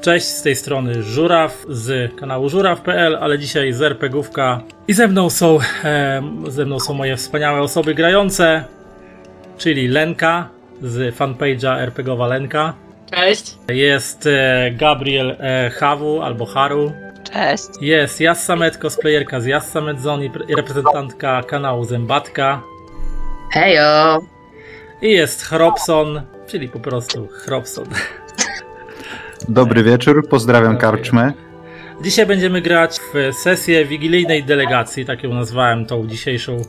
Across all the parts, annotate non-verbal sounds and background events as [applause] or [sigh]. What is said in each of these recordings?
Cześć, z tej strony Żuraw z kanału żuraw.pl, ale dzisiaj z RPGówka i ze mną są e, ze mną są moje wspaniałe osoby grające, czyli Lenka z fanpage'a RPGowa Lenka. Cześć. Jest e, Gabriel e, Hawu albo Haru. Cześć. Jest Jassamet, cosplayerka z Jassamet Zone i pre- i reprezentantka kanału Zębatka. Hejo. I jest Chrobson, czyli po prostu Chrobson. Dobry wieczór, pozdrawiam Dobry karczmę. Dzisiaj będziemy grać w sesję wigilijnej delegacji, tak ją nazwałem tą dzisiejszą,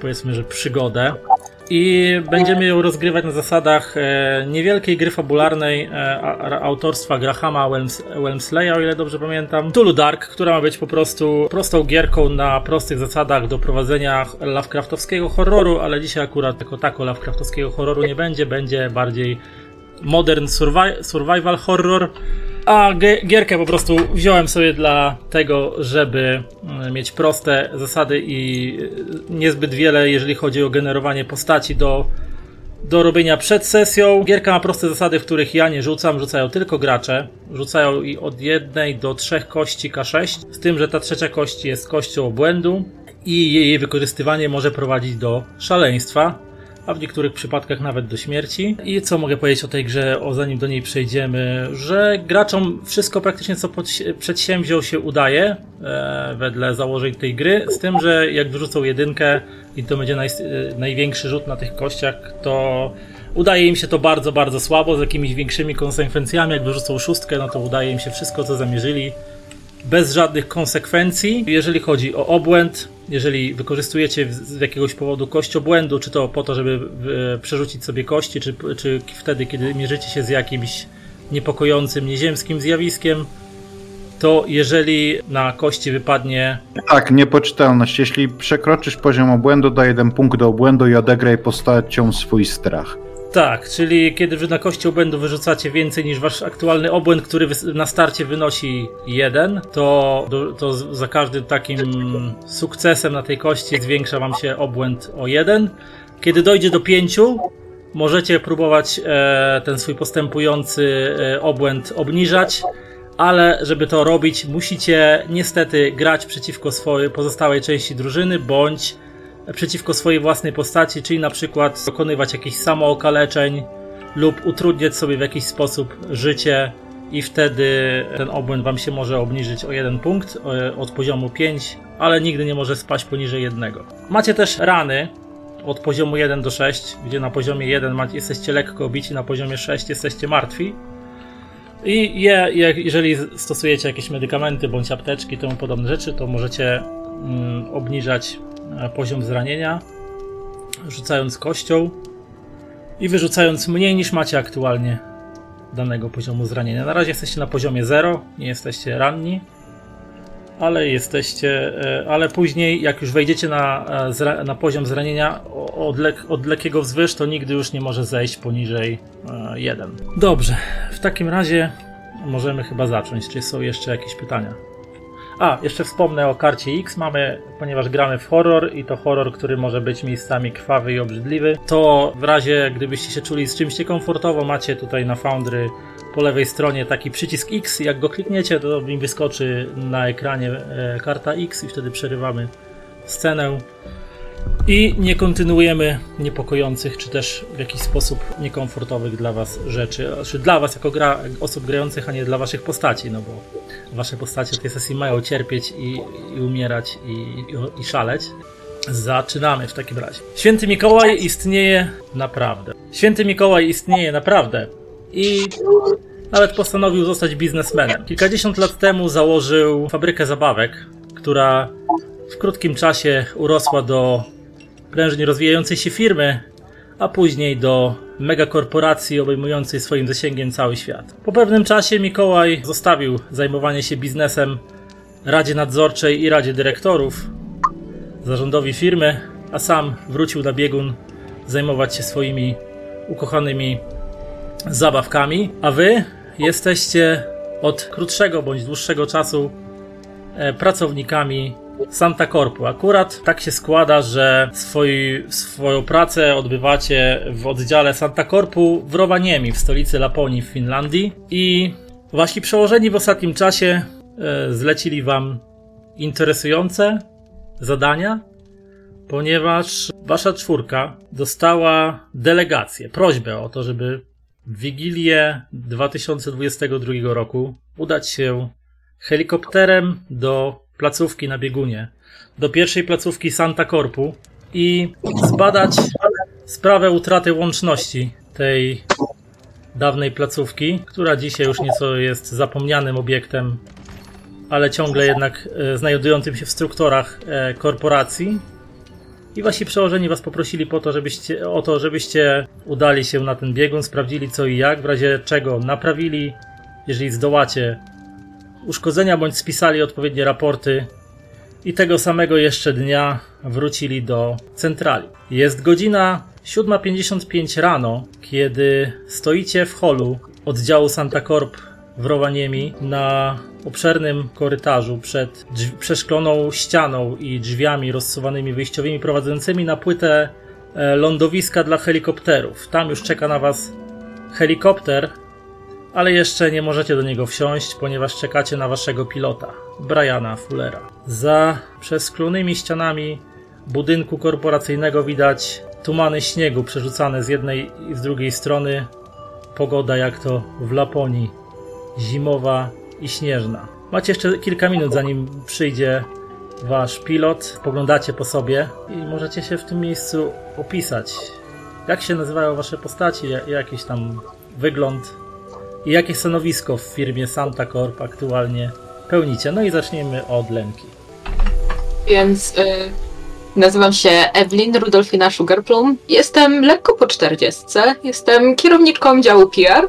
powiedzmy, że przygodę. I będziemy ją rozgrywać na zasadach e, niewielkiej gry fabularnej e, autorstwa Grahama Welms, Welmsleya, o ile dobrze pamiętam. Tulu Dark, która ma być po prostu prostą gierką na prostych zasadach do prowadzenia Lovecraftowskiego horroru, ale dzisiaj akurat jako tako Lovecraftowskiego horroru nie będzie, będzie bardziej modern survi- survival horror. A gierkę po prostu wziąłem sobie dla tego, żeby mm, mieć proste zasady i y, niezbyt wiele, jeżeli chodzi o generowanie postaci do, do robienia przed sesją. Gierka ma proste zasady, w których ja nie rzucam, rzucają tylko gracze. Rzucają i od jednej do trzech kości K6, z tym, że ta trzecia kość jest kością obłędu i jej wykorzystywanie może prowadzić do szaleństwa a w niektórych przypadkach nawet do śmierci. I co mogę powiedzieć o tej grze, o zanim do niej przejdziemy, że graczom wszystko praktycznie co pod, przedsięwziął się udaje e, wedle założeń tej gry, z tym, że jak wyrzucą jedynkę i to będzie naj, e, największy rzut na tych kościach, to udaje im się to bardzo, bardzo słabo, z jakimiś większymi konsekwencjami. Jak wyrzucą szóstkę, no to udaje im się wszystko, co zamierzyli bez żadnych konsekwencji. Jeżeli chodzi o obłęd, jeżeli wykorzystujecie z jakiegoś powodu kość obłędu, czy to po to, żeby e, przerzucić sobie kości, czy, czy wtedy, kiedy mierzycie się z jakimś niepokojącym, nieziemskim zjawiskiem, to jeżeli na kości wypadnie Tak, niepoczytalność. Jeśli przekroczysz poziom obłędu, daj jeden punkt do obłędu i odegraj postacią swój strach. Tak, czyli kiedy wy na kości obłędu wyrzucacie więcej niż wasz aktualny obłęd, który na starcie wynosi 1, to, to za każdym takim sukcesem na tej kości zwiększa wam się obłęd o 1. Kiedy dojdzie do 5, możecie próbować e, ten swój postępujący e, obłęd obniżać, ale żeby to robić, musicie niestety grać przeciwko swojej pozostałej części drużyny, bądź przeciwko swojej własnej postaci, czyli na przykład dokonywać jakichś samookaleczeń lub utrudniać sobie w jakiś sposób życie i wtedy ten obłęd wam się może obniżyć o jeden punkt e, od poziomu 5, ale nigdy nie może spaść poniżej jednego. Macie też rany od poziomu 1 do 6, gdzie na poziomie 1 macie, jesteście lekko obici, na poziomie 6 jesteście martwi. I je, je, jeżeli stosujecie jakieś medykamenty bądź apteczki, temu podobne rzeczy, to możecie mm, obniżać poziom zranienia, rzucając kością i wyrzucając mniej niż macie aktualnie danego poziomu zranienia. Na razie jesteście na poziomie 0, nie jesteście ranni, ale jesteście, e, ale później jak już wejdziecie na, e, na poziom zranienia od lekkiego wzwyż, to nigdy już nie może zejść poniżej 1. Dobrze, w takim razie możemy chyba zacząć. Czy są jeszcze jakieś pytania? A, jeszcze wspomnę o karcie X. Mamy, ponieważ gramy w horror i to horror, który może być miejscami krwawy i obrzydliwy, to w razie gdybyście się czuli z czymś niekomfortowo, macie tutaj na Foundry po lewej stronie taki przycisk X. Jak go klikniecie, to mi wyskoczy na ekranie e, karta X i wtedy przerywamy scenę i nie kontynuujemy niepokojących, czy też w jakiś sposób niekomfortowych dla Was rzeczy. Czy dla Was jako gra, osób grających, a nie dla Waszych postaci, no bo Wasze postacie w tej sesji mają cierpieć i, i umierać i, i, i szaleć. Zaczynamy w takim razie. Święty Mikołaj istnieje naprawdę. Święty Mikołaj istnieje naprawdę. I nawet postanowił zostać biznesmenem. Kilkadziesiąt lat temu założył fabrykę zabawek, która w krótkim czasie urosła do prężnie rozwijającej się firmy, a później do megakorporacji obejmującej swoim zasięgiem cały świat. Po pewnym czasie Mikołaj zostawił zajmowanie się biznesem Radzie Nadzorczej i Radzie Dyrektorów, zarządowi firmy, a sam wrócił na biegun zajmować się swoimi ukochanymi zabawkami, a wy jesteście od krótszego bądź dłuższego czasu e, pracownikami Santa Corpu. Akurat tak się składa, że swoi, swoją pracę odbywacie w oddziale Santa Corpu w Rovaniemi, w stolicy Laponii w Finlandii i Wasi przełożeni w ostatnim czasie e, zlecili wam interesujące zadania, ponieważ wasza czwórka dostała delegację, prośbę o to, żeby w Wigilię 2022 roku udać się helikopterem do placówki na biegunie, do pierwszej placówki Santa Corpu i zbadać sprawę utraty łączności tej dawnej placówki, która dzisiaj już nieco jest zapomnianym obiektem, ale ciągle jednak e, znajdującym się w strukturach e, korporacji. I wasi przełożeni was poprosili po to, żebyście, o to, żebyście udali się na ten biegun, sprawdzili co i jak, w razie czego naprawili, jeżeli zdołacie uszkodzenia, bądź spisali odpowiednie raporty i tego samego jeszcze dnia wrócili do centrali. Jest godzina 7.55 rano, kiedy stoicie w holu oddziału Santa Corp w Rovaniemi na obszernym korytarzu przed przeszkloną ścianą i drzwiami rozsuwanymi wyjściowymi prowadzącymi na płytę e, lądowiska dla helikopterów. Tam już czeka na was helikopter, ale jeszcze nie możecie do niego wsiąść, ponieważ czekacie na waszego pilota, Briana Fullera. Za przesklonymi ścianami budynku korporacyjnego widać tumany śniegu przerzucane z jednej i z drugiej strony. Pogoda jak to w Laponii, zimowa i śnieżna. Macie jeszcze kilka minut, zanim przyjdzie wasz pilot. Poglądacie po sobie i możecie się w tym miejscu opisać. Jak się nazywają wasze postaci, ja- jakiś tam wygląd i jakie stanowisko w firmie Santa Corp aktualnie pełnicie. No i zaczniemy od Lenki. Więc y, nazywam się Evelyn Rudolfina Sugarplum. Jestem lekko po 40. Jestem kierowniczką działu PR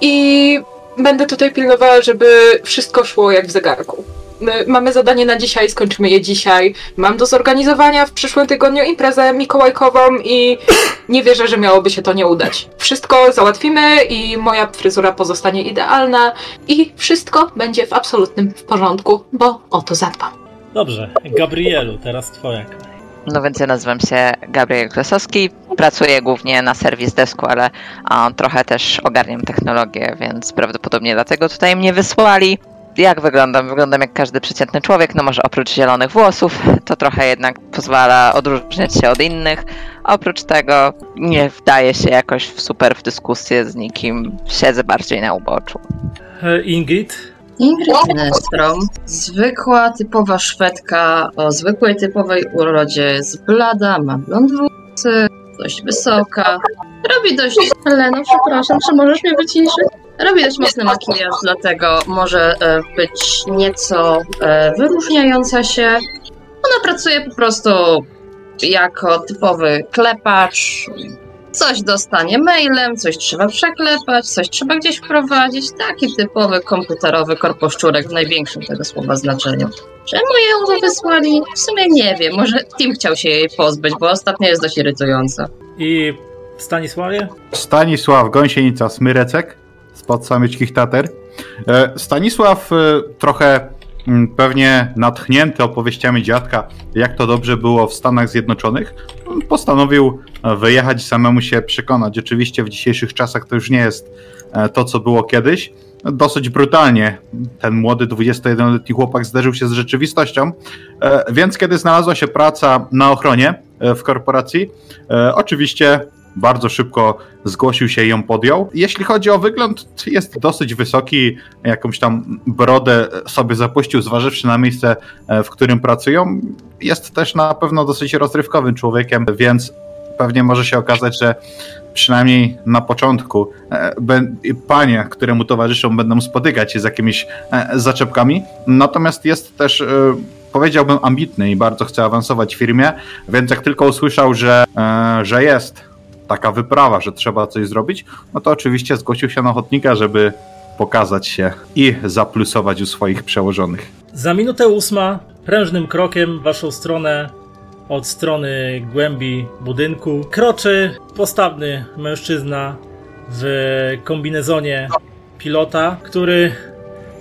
i będę tutaj pilnowała, żeby wszystko szło jak w zegarku. My mamy zadanie na dzisiaj, skończymy je dzisiaj. Mam do zorganizowania w przyszłym tygodniu imprezę mikołajkową i nie wierzę, że miałoby się to nie udać. Wszystko załatwimy i moja fryzura pozostanie idealna i wszystko będzie w absolutnym porządku, bo o to zadbam. Dobrze, Gabrielu, teraz twoja kolej. No więc ja nazywam się Gabriel Kresowski, pracuję głównie na serwis desku, ale a, trochę też ogarniam technologię, więc prawdopodobnie dlatego tutaj mnie wysłali. Jak wyglądam? Wyglądam jak każdy przeciętny człowiek, no może oprócz zielonych włosów, to trochę jednak pozwala odróżniać się od innych. Oprócz tego nie wdaję się jakoś w super w dyskusję z nikim, siedzę bardziej na uboczu. Ingrid, Ingrid Nestrom, zwykła, typowa Szwedka o zwykłej, typowej urodzie z blada, ma blond włosy, dość wysoka, robi dość... Heleno, przepraszam, czy możesz mnie wyciszyć? Robi dość mocny makijaż, dlatego może e, być nieco e, wyróżniająca się. Ona pracuje po prostu jako typowy klepacz, Coś dostanie mailem, coś trzeba przeklepać, coś trzeba gdzieś wprowadzić. Taki typowy komputerowy korposzczurek w największym tego słowa znaczeniu. Czemu ją wysłali? W sumie nie wiem. Może Tim chciał się jej pozbyć, bo ostatnio jest dość irytująca. i Stanisławie? Stanisław Gąsienica Smyrecek spod Samyczkich Tater. E, Stanisław e, trochę mm, pewnie natchnięty opowieściami dziadka, jak to dobrze było w Stanach Zjednoczonych, postanowił e, wyjechać i samemu się przekonać. Oczywiście w dzisiejszych czasach to już nie jest to, co było kiedyś. Dosyć brutalnie ten młody 21-letni chłopak zderzył się z rzeczywistością, więc kiedy znalazła się praca na ochronie w korporacji, oczywiście bardzo szybko zgłosił się i ją podjął. Jeśli chodzi o wygląd, jest dosyć wysoki, jakąś tam brodę sobie zapuścił, zważywszy na miejsce, e, w którym pracują. Jest też na pewno dosyć rozrywkowym człowiekiem, więc pewnie może się okazać, że przynajmniej na początku e, panie, które mu towarzyszą, będą spotykać się z jakimiś e, zaczepkami. Natomiast jest też, powiedziałbym, ambitny i bardzo chce awansować w firmie, więc jak tylko usłyszał, że, że jest taka wyprawa, że trzeba coś zrobić, no to oczywiście zgłosił się na ochotnika, żeby pokazać się i zaplusować u swoich przełożonych. Za minutę ósma prężnym krokiem w waszą stronę od strony głębi budynku kroczy postawny mężczyzna w kombinezonie pilota, który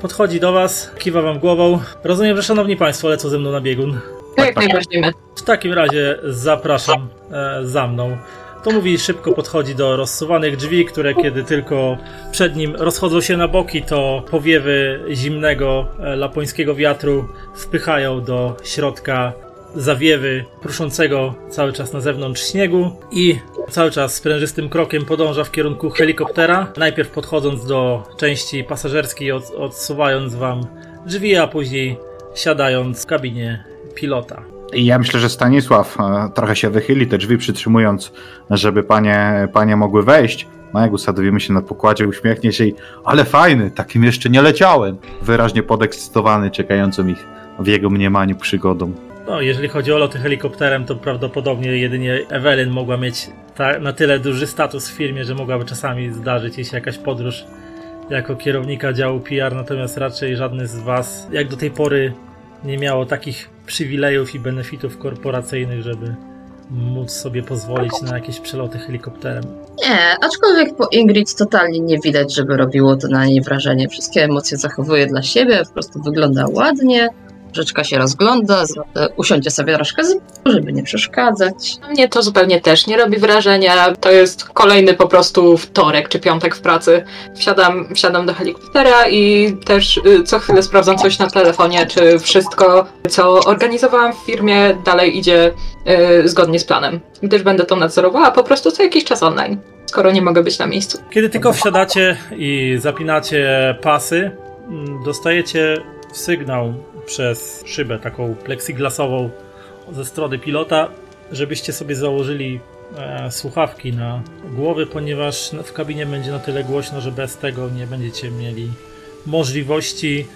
podchodzi do was, kiwa wam głową. Rozumiem, że szanowni państwo lecą ze mną na biegun. Tak, jak najbardziej my. W takim razie zapraszam e, za mną. To mówi szybko podchodzi do rozsuwanych drzwi, które kiedy tylko przed nim rozchodzą się na boki, to powiewy zimnego e, lapońskiego wiatru wpychają do środka zawiewy pruszącego cały czas na zewnątrz śniegu i cały czas sprężystym krokiem podąża w kierunku helikoptera. Najpierw podchodząc do części pasażerskiej, od, odsuwając wam drzwi, a później siadając w kabinie pilota. I ja myślę, że Stanisław e, trochę się wychyli, te drzwi przytrzymując, żeby panie, panie mogły wejść. No jak usadowimy się na pokładzie, uśmiechnie się i ale fajny, takim jeszcze nie leciałem. Wyraźnie podekscytowany, czekającym ich w jego mniemaniu przygodą. No, jeżeli chodzi o loty helikopterem, to prawdopodobnie jedynie Evelyn mogła mieć ta, na tyle duży status w firmie, że mogłaby czasami zdarzyć jej się jakaś podróż jako kierownika działu PR, natomiast raczej żadny z Was, jak do tej pory, nie miało takich przywilejów i benefitów korporacyjnych, żeby móc sobie pozwolić na jakieś przeloty helikopterem. Nie, aczkolwiek po Ingrid totalnie nie widać, żeby robiło to na niej wrażenie. Wszystkie emocje zachowuje dla siebie, po prostu wygląda ładnie. Rzeczka się rozgląda, usiądzie sobie troszkę z boku, żeby nie przeszkadzać. Mnie to zupełnie też nie robi wrażenia. To jest kolejny po prostu wtorek czy piątek w pracy. Wsiadam, wsiadam do helikoptera i też y, co chwilę sprawdzam coś na telefonie, czy wszystko, co organizowałam w firmie, dalej idzie y, zgodnie z planem. Gdyż będę to nadzorowała po prostu co jakiś czas online, skoro nie mogę być na miejscu. Kiedy tylko wsiadacie i zapinacie pasy, mm, dostajecie sygnał przez szybę taką plexiglasową ze strony pilota, żebyście sobie założyli e, słuchawki na głowy, ponieważ w kabinie będzie na tyle głośno, że bez tego nie będziecie mieli możliwości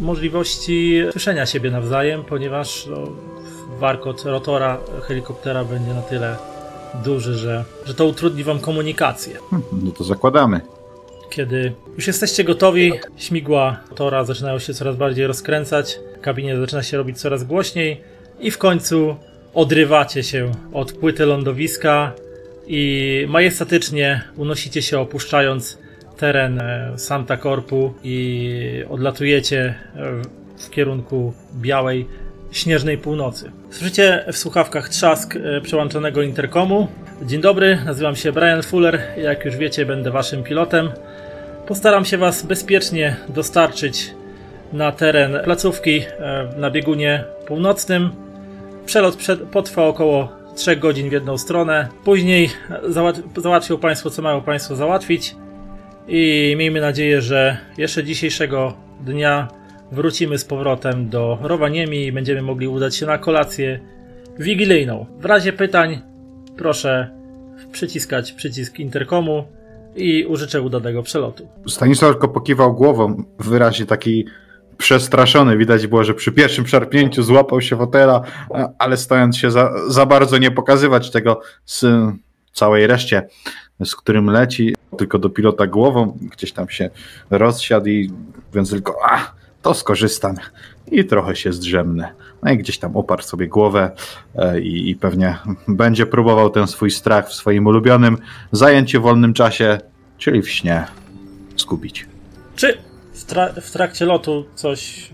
możliwości słyszenia siebie nawzajem, ponieważ no, warkot rotora helikoptera będzie na tyle duży, że, że to utrudni wam komunikację. No to zakładamy. Kiedy już jesteście gotowi, śmigła tora zaczynają się coraz bardziej rozkręcać, kabinie zaczyna się robić coraz głośniej i w końcu odrywacie się od płyty lądowiska i majestatycznie unosicie się opuszczając teren e, Santa Corpu i odlatujecie e, w kierunku białej, śnieżnej północy. Słyszycie w słuchawkach trzask e, przełączonego interkomu. Dzień dobry, nazywam się Brian Fuller. Jak już wiecie, będę waszym pilotem. Postaram się Was bezpiecznie dostarczyć na teren placówki e, na biegunie północnym. Przelot potrwa około 3 godzin w jedną stronę. Później załat, załatwią Państwo, co mają Państwo załatwić. I miejmy nadzieję, że jeszcze dzisiejszego dnia wrócimy z powrotem do Rowaniemi i będziemy mogli udać się na kolację wigilijną. W razie pytań proszę przyciskać przycisk interkomu i użyczę udanego przelotu. Stanisław tylko pokiwał głową, wyraźnie taki przestraszony. Widać było, że przy pierwszym szarpnięciu złapał się fotela, a- ale stojąc się za, za bardzo nie pokazywać tego z całej reszcie, z którym leci, tylko do pilota głową, gdzieś tam się rozsiadł i więc tylko, a, to skorzystam i trochę się zdrzemnę. No i gdzieś tam oparł sobie głowę e, i, i pewnie będzie próbował ten swój strach w swoim ulubionym zajęciu wolnym czasie, czyli w śnie, skupić. Czy w, tra- w trakcie lotu coś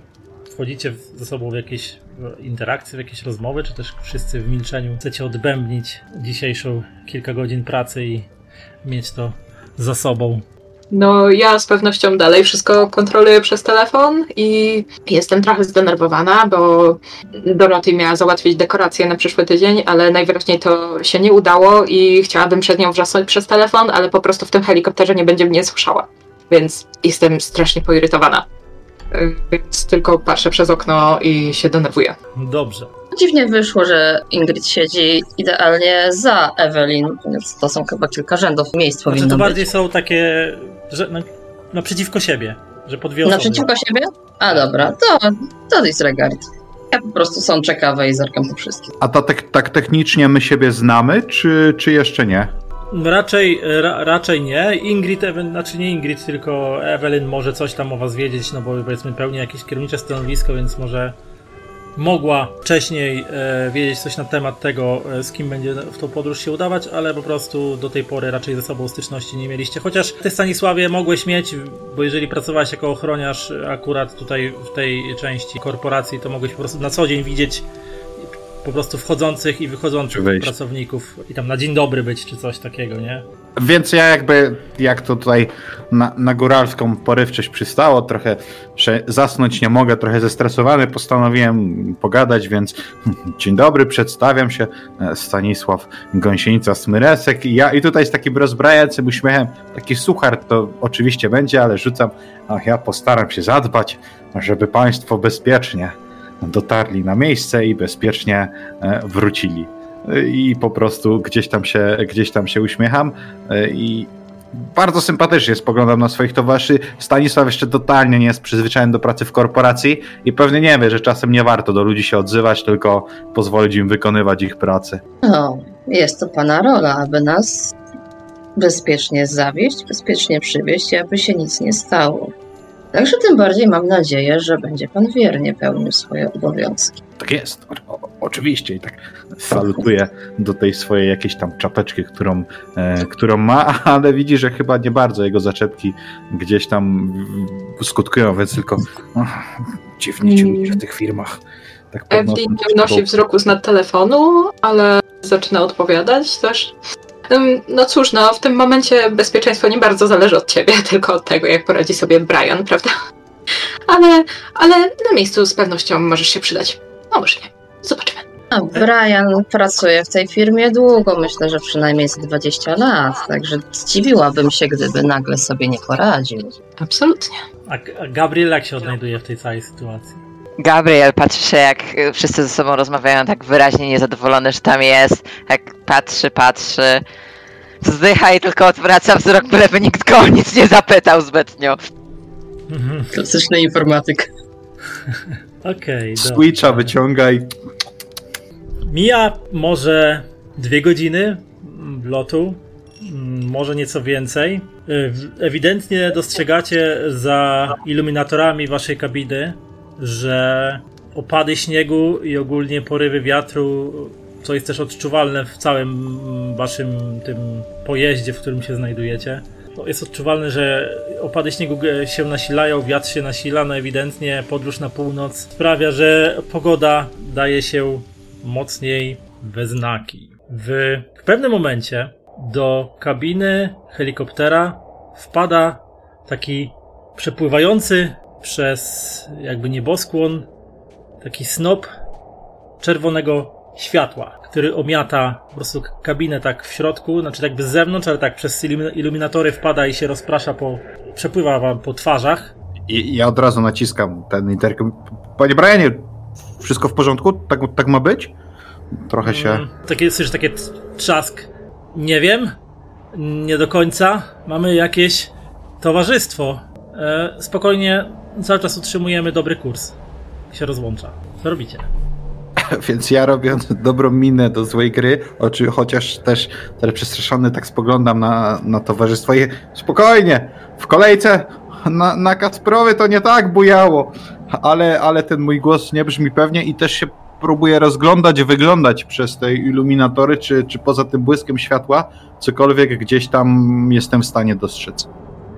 wchodzicie ze sobą w jakieś interakcje, w jakieś rozmowy, czy też wszyscy w milczeniu chcecie odbębnić dzisiejszą kilka godzin pracy i mieć to za sobą? No, ja z pewnością dalej wszystko kontroluję przez telefon i jestem trochę zdenerwowana, bo Dorothy miała załatwić dekoracje na przyszły tydzień, ale najwyraźniej to się nie udało i chciałabym przed nią wrzasnąć przez telefon, ale po prostu w tym helikopterze nie będzie mnie słyszała. Więc jestem strasznie poirytowana. Y, Więc tylko patrzę przez okno i się denerwuję. Dobrze. Dziwnie wyszło, że Ingrid siedzi idealnie za Evelyn, więc to są chyba kilka rzędów miejsc Znaczy powinno to być. bardziej są takie, że na, naprzeciwko siebie, że po dwie osoby. Naprzeciwko siebie? A dobra, to, to disregard. Ja po prostu są ciekawe i zerkam po wszystkim. A to tak, tak technicznie my siebie znamy, czy, czy jeszcze nie? Raczej, ra, raczej nie. Ingrid, znaczy nie Ingrid, tylko Evelyn może coś tam o was wiedzieć, no bo powiedzmy pełni jakieś kierownicze stanowisko, więc może mogła wcześniej e, wiedzieć coś na temat tego, e, z kim będzie w tą podróż się udawać, ale po prostu do tej pory raczej ze sobą styczności nie mieliście. Chociaż ty, Stanisławie, mogłeś mieć, bo jeżeli pracowałeś jako ochroniarz akurat tutaj w tej części korporacji, to mogłeś po prostu na co dzień widzieć po prostu wchodzących i wychodzących Wejść. pracowników i tam na dzień dobry być, czy coś takiego, nie? Więc ja jakby, jak to tutaj na, na góralską porywczość przystało, trochę że zasnąć nie mogę, trochę zestresowany, postanowiłem pogadać, więc [laughs] dzień dobry, przedstawiam się, e, Stanisław Gąsienica Smyresek i ja i tutaj z takim rozbrajającym uśmiechem, taki suchar to oczywiście będzie, ale rzucam, ach ja postaram się zadbać, żeby Państwo bezpiecznie dotarli na miejsce i bezpiecznie e, wrócili i po prostu gdzieś tam się, gdzieś tam się uśmiecham e, i bardzo sympatycznie spoglądam na swoich towarzyszy. Stanisław jeszcze totalnie nie jest przyzwyczajony do pracy w korporacji i pewnie nie wie, że czasem nie warto do ludzi się odzywać, tylko pozwolić im wykonywać ich pracę. No, jest to pana rola, aby nas bezpiecznie zawieźć, bezpiecznie przywieźć i aby się nic nie stało. Także tym bardziej mam nadzieję, że będzie pan wiernie pełnił swoje obowiązki. Tak jest, o, o, oczywiście. I tak salutuję do tej swojej jakiejś tam czapeczki, którą, e, którą ma, [laughs] ale widzi, że chyba nie bardzo jego zaczepki gdzieś tam skutkują, więc tylko ach, dziwni ci ludzie w tych firmach. Tak nie taką- wzroku z nad telefonu, ale zaczyna odpowiadać też. No cóż, no w tym momencie bezpieczeństwo nie bardzo zależy od ciebie, [laughs] tylko od tego, jak poradzi sobie Brian, prawda? Ale, ale na miejscu z pewnością możesz się przydać. No może nie. Zobaczymy. A Brian pracuje w tej firmie długo, myślę, że przynajmniej z 20 lat, także zdziwiłabym się, gdyby nagle sobie nie poradził. Absolutnie. A, a Gabriel jak się odnajduje w tej całej sytuacji? Gabriel patrzy się, jak wszyscy ze sobą rozmawiają, tak wyraźnie niezadowolony, że tam jest. Jak patrzy, patrzy. Wzdycha i tylko odwraca wzrok, byleby nikt go o nic nie zapytał zbytnio. Mhm. Klasyczny informatyk. Okej, dobra. Switcha wyciąga i Mija może dwie godziny lotu, może nieco więcej. Ewidentnie dostrzegacie za iluminatorami waszej kabiny, że opady śniegu i ogólnie porywy wiatru, co jest też odczuwalne w całym waszym tym pojeździe, w którym się znajdujecie. Jest odczuwalne, że opady śniegu się nasilają, wiatr się nasila, no ewidentnie podróż na północ sprawia, że pogoda daje się mocniej we znaki. W, w pewnym momencie do kabiny helikoptera wpada taki przepływający przez jakby nieboskłon taki snop czerwonego światła, który omiata po prostu kabinę tak w środku, znaczy jakby z zewnątrz, ale tak przez ilumi- iluminatory wpada i się rozprasza po, przepływa wam po twarzach. I ja od razu naciskam ten interkom. Panie Brianie, wszystko w porządku? Tak, tak ma być? Trochę się. Mm, Takie, słyszysz takie trzask. Nie wiem. Nie do końca. Mamy jakieś towarzystwo. E, spokojnie, cały czas utrzymujemy dobry kurs. Się rozłącza. Co robicie? [laughs] Więc ja robiąc dobrą minę do złej gry, oczy, chociaż też teraz przestraszony tak spoglądam na, na towarzystwo i spokojnie, w kolejce na, na Kasprowy to nie tak bujało, ale, ale ten mój głos nie brzmi pewnie i też się próbuję rozglądać, wyglądać przez te iluminatory, czy, czy poza tym błyskiem światła cokolwiek gdzieś tam jestem w stanie dostrzec.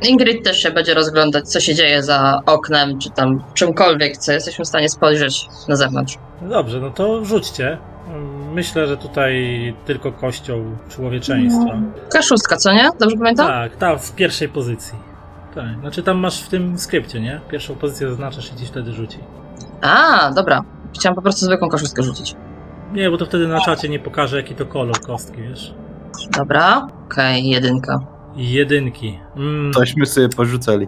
Ingrid też się będzie rozglądać, co się dzieje za oknem, czy tam czymkolwiek, co jesteśmy w stanie spojrzeć na zewnątrz. No dobrze, no to rzućcie. Myślę, że tutaj tylko kościoł człowieczeństwa. K6, co nie? Dobrze pamiętam? Tak, ta w pierwszej pozycji. Tak, znaczy tam masz w tym skrypcie, nie? Pierwszą pozycję zaznaczasz i ci wtedy rzuci. A, dobra. Chciałam po prostu zwykłą koszustkę rzucić. Nie, bo to wtedy na czacie nie pokaże jaki to kolor kostki, wiesz? Dobra, okej, jedynka. Jedynki. Mm. Tośmy sobie porzucali.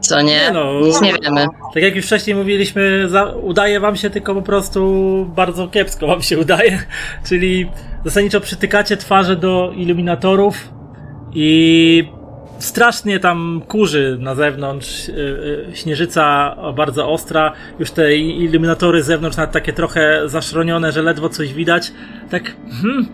Co nie? Nie no. Nic nie wiemy. Tak jak już wcześniej mówiliśmy, za, udaje wam się tylko po prostu bardzo kiepsko wam się udaje. [laughs] Czyli zasadniczo przytykacie twarze do iluminatorów i strasznie tam kurzy na zewnątrz, yy, yy, śnieżyca bardzo ostra, już te iluminatory z zewnątrz nawet takie trochę zaszronione, że ledwo coś widać. Tak, hmm,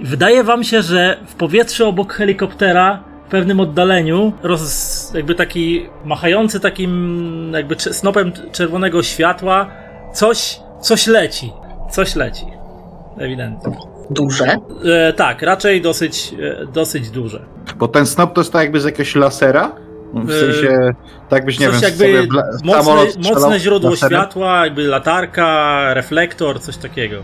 wydaje wam się, że w powietrzu obok helikoptera pewnym oddaleniu, roz, jakby taki machający takim jakby snopem czerwonego światła, coś, coś leci. Coś leci. Ewidentnie. Duże. E, tak, raczej dosyć, e, dosyć duże. Bo ten snop to jest tak jakby z jakiegoś lasera? W Yy, sensie, tak jakbyś, nie coś wiem, jakby mocne, mocne źródło laserem? światła, jakby latarka, reflektor, coś takiego.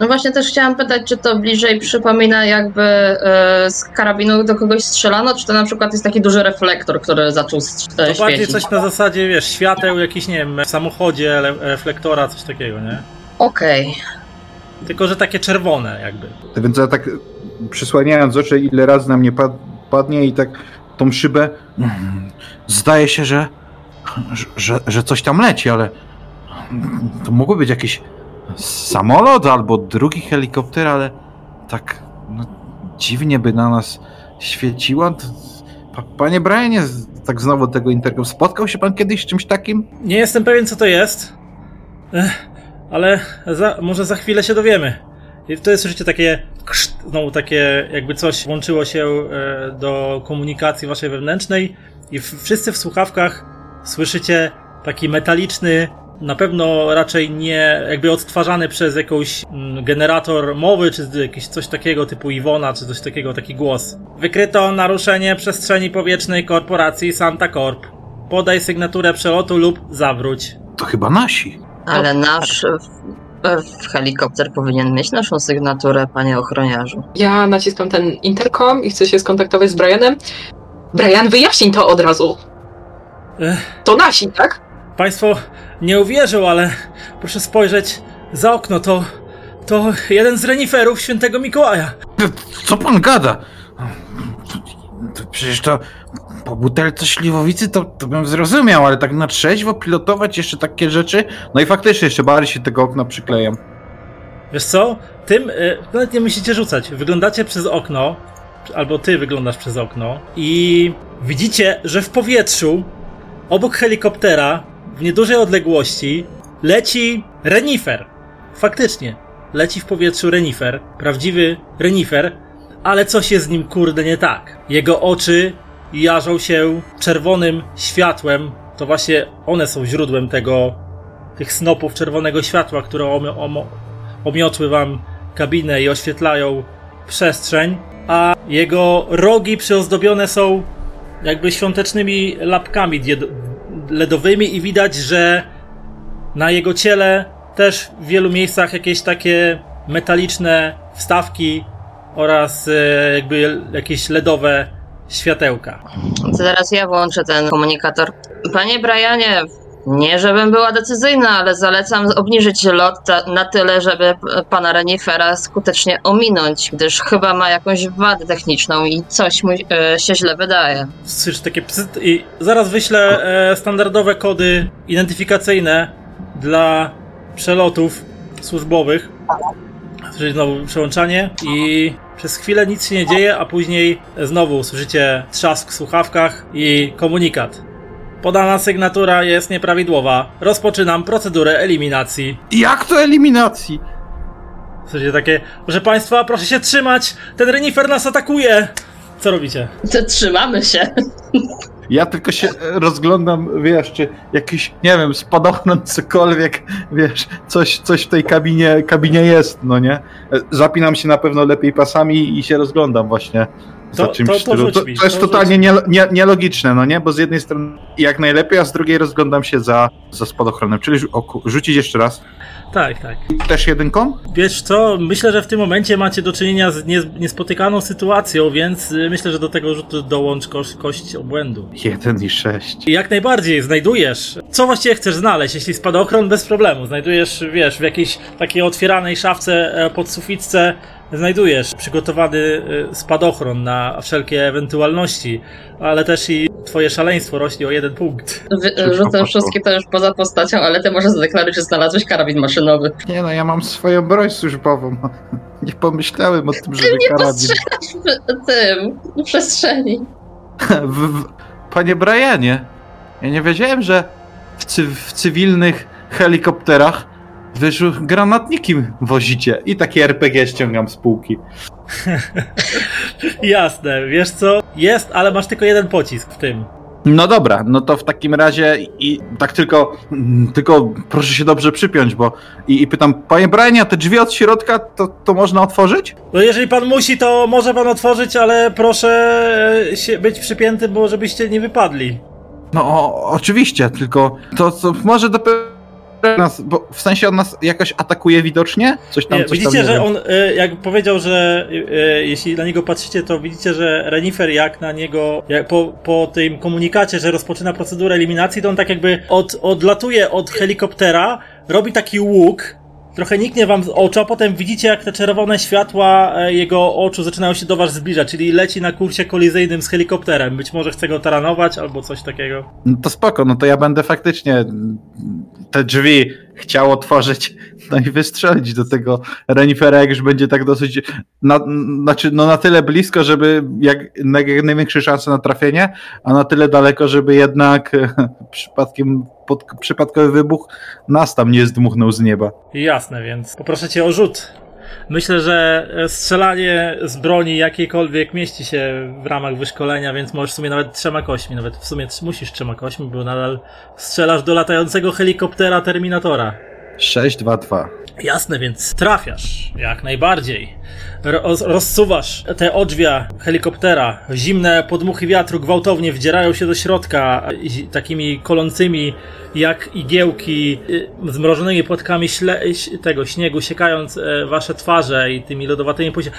No właśnie też chciałam pytać, czy to bliżej przypomina jakby e, z karabinu do kogoś strzelano, czy to na przykład jest taki duży reflektor, który zaczął st- To bardziej coś na zasadzie, wiesz, świateł jakiś, nie wiem, w samochodzie, le- reflektora, coś takiego, nie? Okej. Tylko, że takie czerwone jakby. Więc ja tak przysłaniając oczy, ile razy na mnie pad, padnie i tak tą szybę. mm, Zdaje się, że, że, że coś tam leci, ale to mogły być jakiś samolot albo drugi helikopter, ale tak no, dziwnie by na nas pa, panie Brianie, tak znowu tego interkom, spotkał się pan kiedyś z czymś takim? Nie jestem pewien, co to jest, Ech, ale za, może za chwilę się dowiemy. I to jest oczywiście takie, znowu takie, jakby coś łączyło się e, do komunikacji waszej wewnętrznej i wszyscy w słuchawkach słyszycie taki metaliczny, na pewno raczej nie, jakby odtwarzany przez jakąś mm, generator mowy, czy jakiś coś takiego typu Iwona, czy coś takiego, taki głos. Wykryto naruszenie przestrzeni powietrznej korporacji Santa Corp. Podaj sygnaturę przelotu lub zawróć. To chyba nasi. Ale nasz w helikopter powinien mieć naszą sygnaturę, panie ochroniarzu. Ja naciskam ten interkom i chcę się skontaktować z Brianem. Brian, wyjaśnij to od razu. Ech. To nasi, tak? Państwo nie uwierzą, ale proszę spojrzeć za okno, to. To jeden z reniferów świętego Mikołaja. Co pan gada? Przecież to po butelce śliwowicy to, to bym zrozumiał, ale tak na trzeźwo pilotować jeszcze takie rzeczy? No i faktycznie jeszcze bardziej się tego okna przyklejam. Wiesz co? Tym y, nawet nie musicie rzucać. Wyglądacie przez okno, albo ty wyglądasz przez okno i widzicie, że w powietrzu, obok helikoptera, w niedużej odległości, leci renifer. Faktycznie, leci w powietrzu renifer, prawdziwy renifer, ale coś jest z nim kurde nie tak. Jego oczy jarzą się czerwonym światłem. To właśnie one są źródłem tego, tych snopów czerwonego światła, które omo, omiotły wam kabinę i oświetlają przestrzeń, a jego rogi przyozdobione są jakby świątecznymi lapkami LEDowymi i widać, że na jego ciele też w wielu miejscach jakieś takie metaliczne wstawki oraz e, jakby jakieś LEDowe światełka. Teraz ja włączę ten komunikator. Panie Brianie, nie żebym była decyzyjna, ale zalecam obniżyć lot na tyle, żeby pana Renifera skutecznie ominąć, gdyż chyba ma jakąś wadę techniczną i coś mu e, się źle wydaje. Słyszysz takie psyt i zaraz wyślę e, standardowe kody identyfikacyjne dla przelotów służbowych. Słyszycie znowu przełączanie i przez chwilę nic się nie dzieje, a później znowu słyszycie trzask w słuchawkach i komunikat. Podana sygnatura jest nieprawidłowa. Rozpoczynam procedurę eliminacji. Jak to eliminacji? Słyszycie takie, proszę państwa, proszę się trzymać, ten renifer nas atakuje! Co robicie? To trzymamy się. Ja tylko się rozglądam, wiesz, czy jakiś, nie wiem, spadochron, cokolwiek, wiesz, coś, coś w tej kabinie, kabinie jest, no nie? E, Zapinam się na pewno lepiej pasami i się rozglądam właśnie za To- czymś to- to To, mi, to jest to totalnie nie, nie, nielogiczne, no nie? Bo z jednej strony jak najlepiej, a z drugiej rozglądam się za, za spadochronem. Czyli o, rzucić jeszcze raz. Tak, tak. Też jedynką? Wiesz co, myślę, że w tym momencie macie do czynienia z nie, niespotykaną sytuacją, więc y, myślę, że do tego rzutu dołącz kość, kość obłędu. Jeden i sześć. I jak najbardziej znajdujesz. Co właściwie chcesz znaleźć? Jeśli spadochron, bez problemu. Znajdujesz, wiesz, w jakiejś takiej otwieranej szafce e, pod suficce, znajdujesz przygotowany e, spadochron na wszelkie ewentualności, ale też i twoje szaleństwo rośnie o jeden punkt. Wy, rzucam szóstki to już poza postacią, ale ty możesz zadeklarować, że znalazłeś karabin maszynowy. Nie no, ja mam swoją broń służbową. [laughs] Nie pomyślałem o tym, żeby Nie karabin... postrzelasz w tym, w przestrzeni. [laughs] W, w, panie Brianie, ja nie wiedziałem, że w, cy, w cywilnych helikopterach wyżu granatniki wozicie i takie RPG ściągam z półki. [laughs] Jasne, wiesz co? Jest, ale masz tylko jeden pocisk w tym. No dobra, no to w takim razie i tak tylko, mm, tylko proszę się dobrze przypiąć, bo i, i pytam, panie Brianie, a te drzwi od środka to, to można otworzyć? No jeżeli pan musi, to może pan otworzyć, ale proszę e, się być przypięty, bo żebyście nie wypadli. No o, oczywiście, tylko to, to może dopiero nas, bo w sensie on nas jakoś atakuje widocznie? Coś tam, Nie, coś widzicie, tam, że on, e, jak powiedział, że e, jeśli na niego patrzycie, to widzicie, że Renifer jak na niego, jak po, po tym komunikacie, że rozpoczyna procedurę eliminacji, to on tak jakby od, odlatuje od helikoptera, robi taki łuk, trochę niknie wam z oczu, a potem widzicie, jak te czerwone światła e, jego oczu zaczynają się do was zbliżać, czyli leci na kursie kolizyjnym z helikopterem. Być może chce go taranować, albo coś takiego. No to spoko, no to ja będę faktycznie te drzwi chciał otworzyć, no i wystrzelić do tego renifera, jak już będzie tak dosyć, na, znaczy no na tyle blisko, żeby jak, jak największe szanse na trafienie, a na tyle daleko, żeby jednak e, [laughs] przypadkiem pod, przypadkowy wybuch nas tam nie zdmuchnął z nieba. Jasne, więc poproszę cię o rzut. Myślę, że e, strzelanie z broni jakiejkolwiek mieści się w ramach wyszkolenia, więc możesz w sumie nawet trzema kośćmi, nawet w sumie musisz trzema kośćmi, bo nadal strzelasz do latającego helikoptera Terminatora. 6, 2, 2. Jasne, więc trafiasz, jak najbardziej. Roz, rozsuwasz te odrzwia helikoptera. Zimne podmuchy wiatru gwałtownie wdzierają się do środka takimi kolącymi jak igiełki y, zmrożonymi płatkami śle, tego śniegu, siekając e, wasze twarze i tymi lodowatymi pójścia.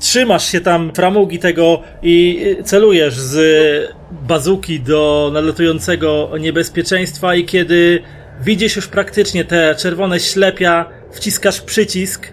Trzymasz się tam framugi tego i y, celujesz z bazuki do nadlatującego niebezpieczeństwa i kiedy widzisz już praktycznie te czerwone ślepia, wciskasz przycisk,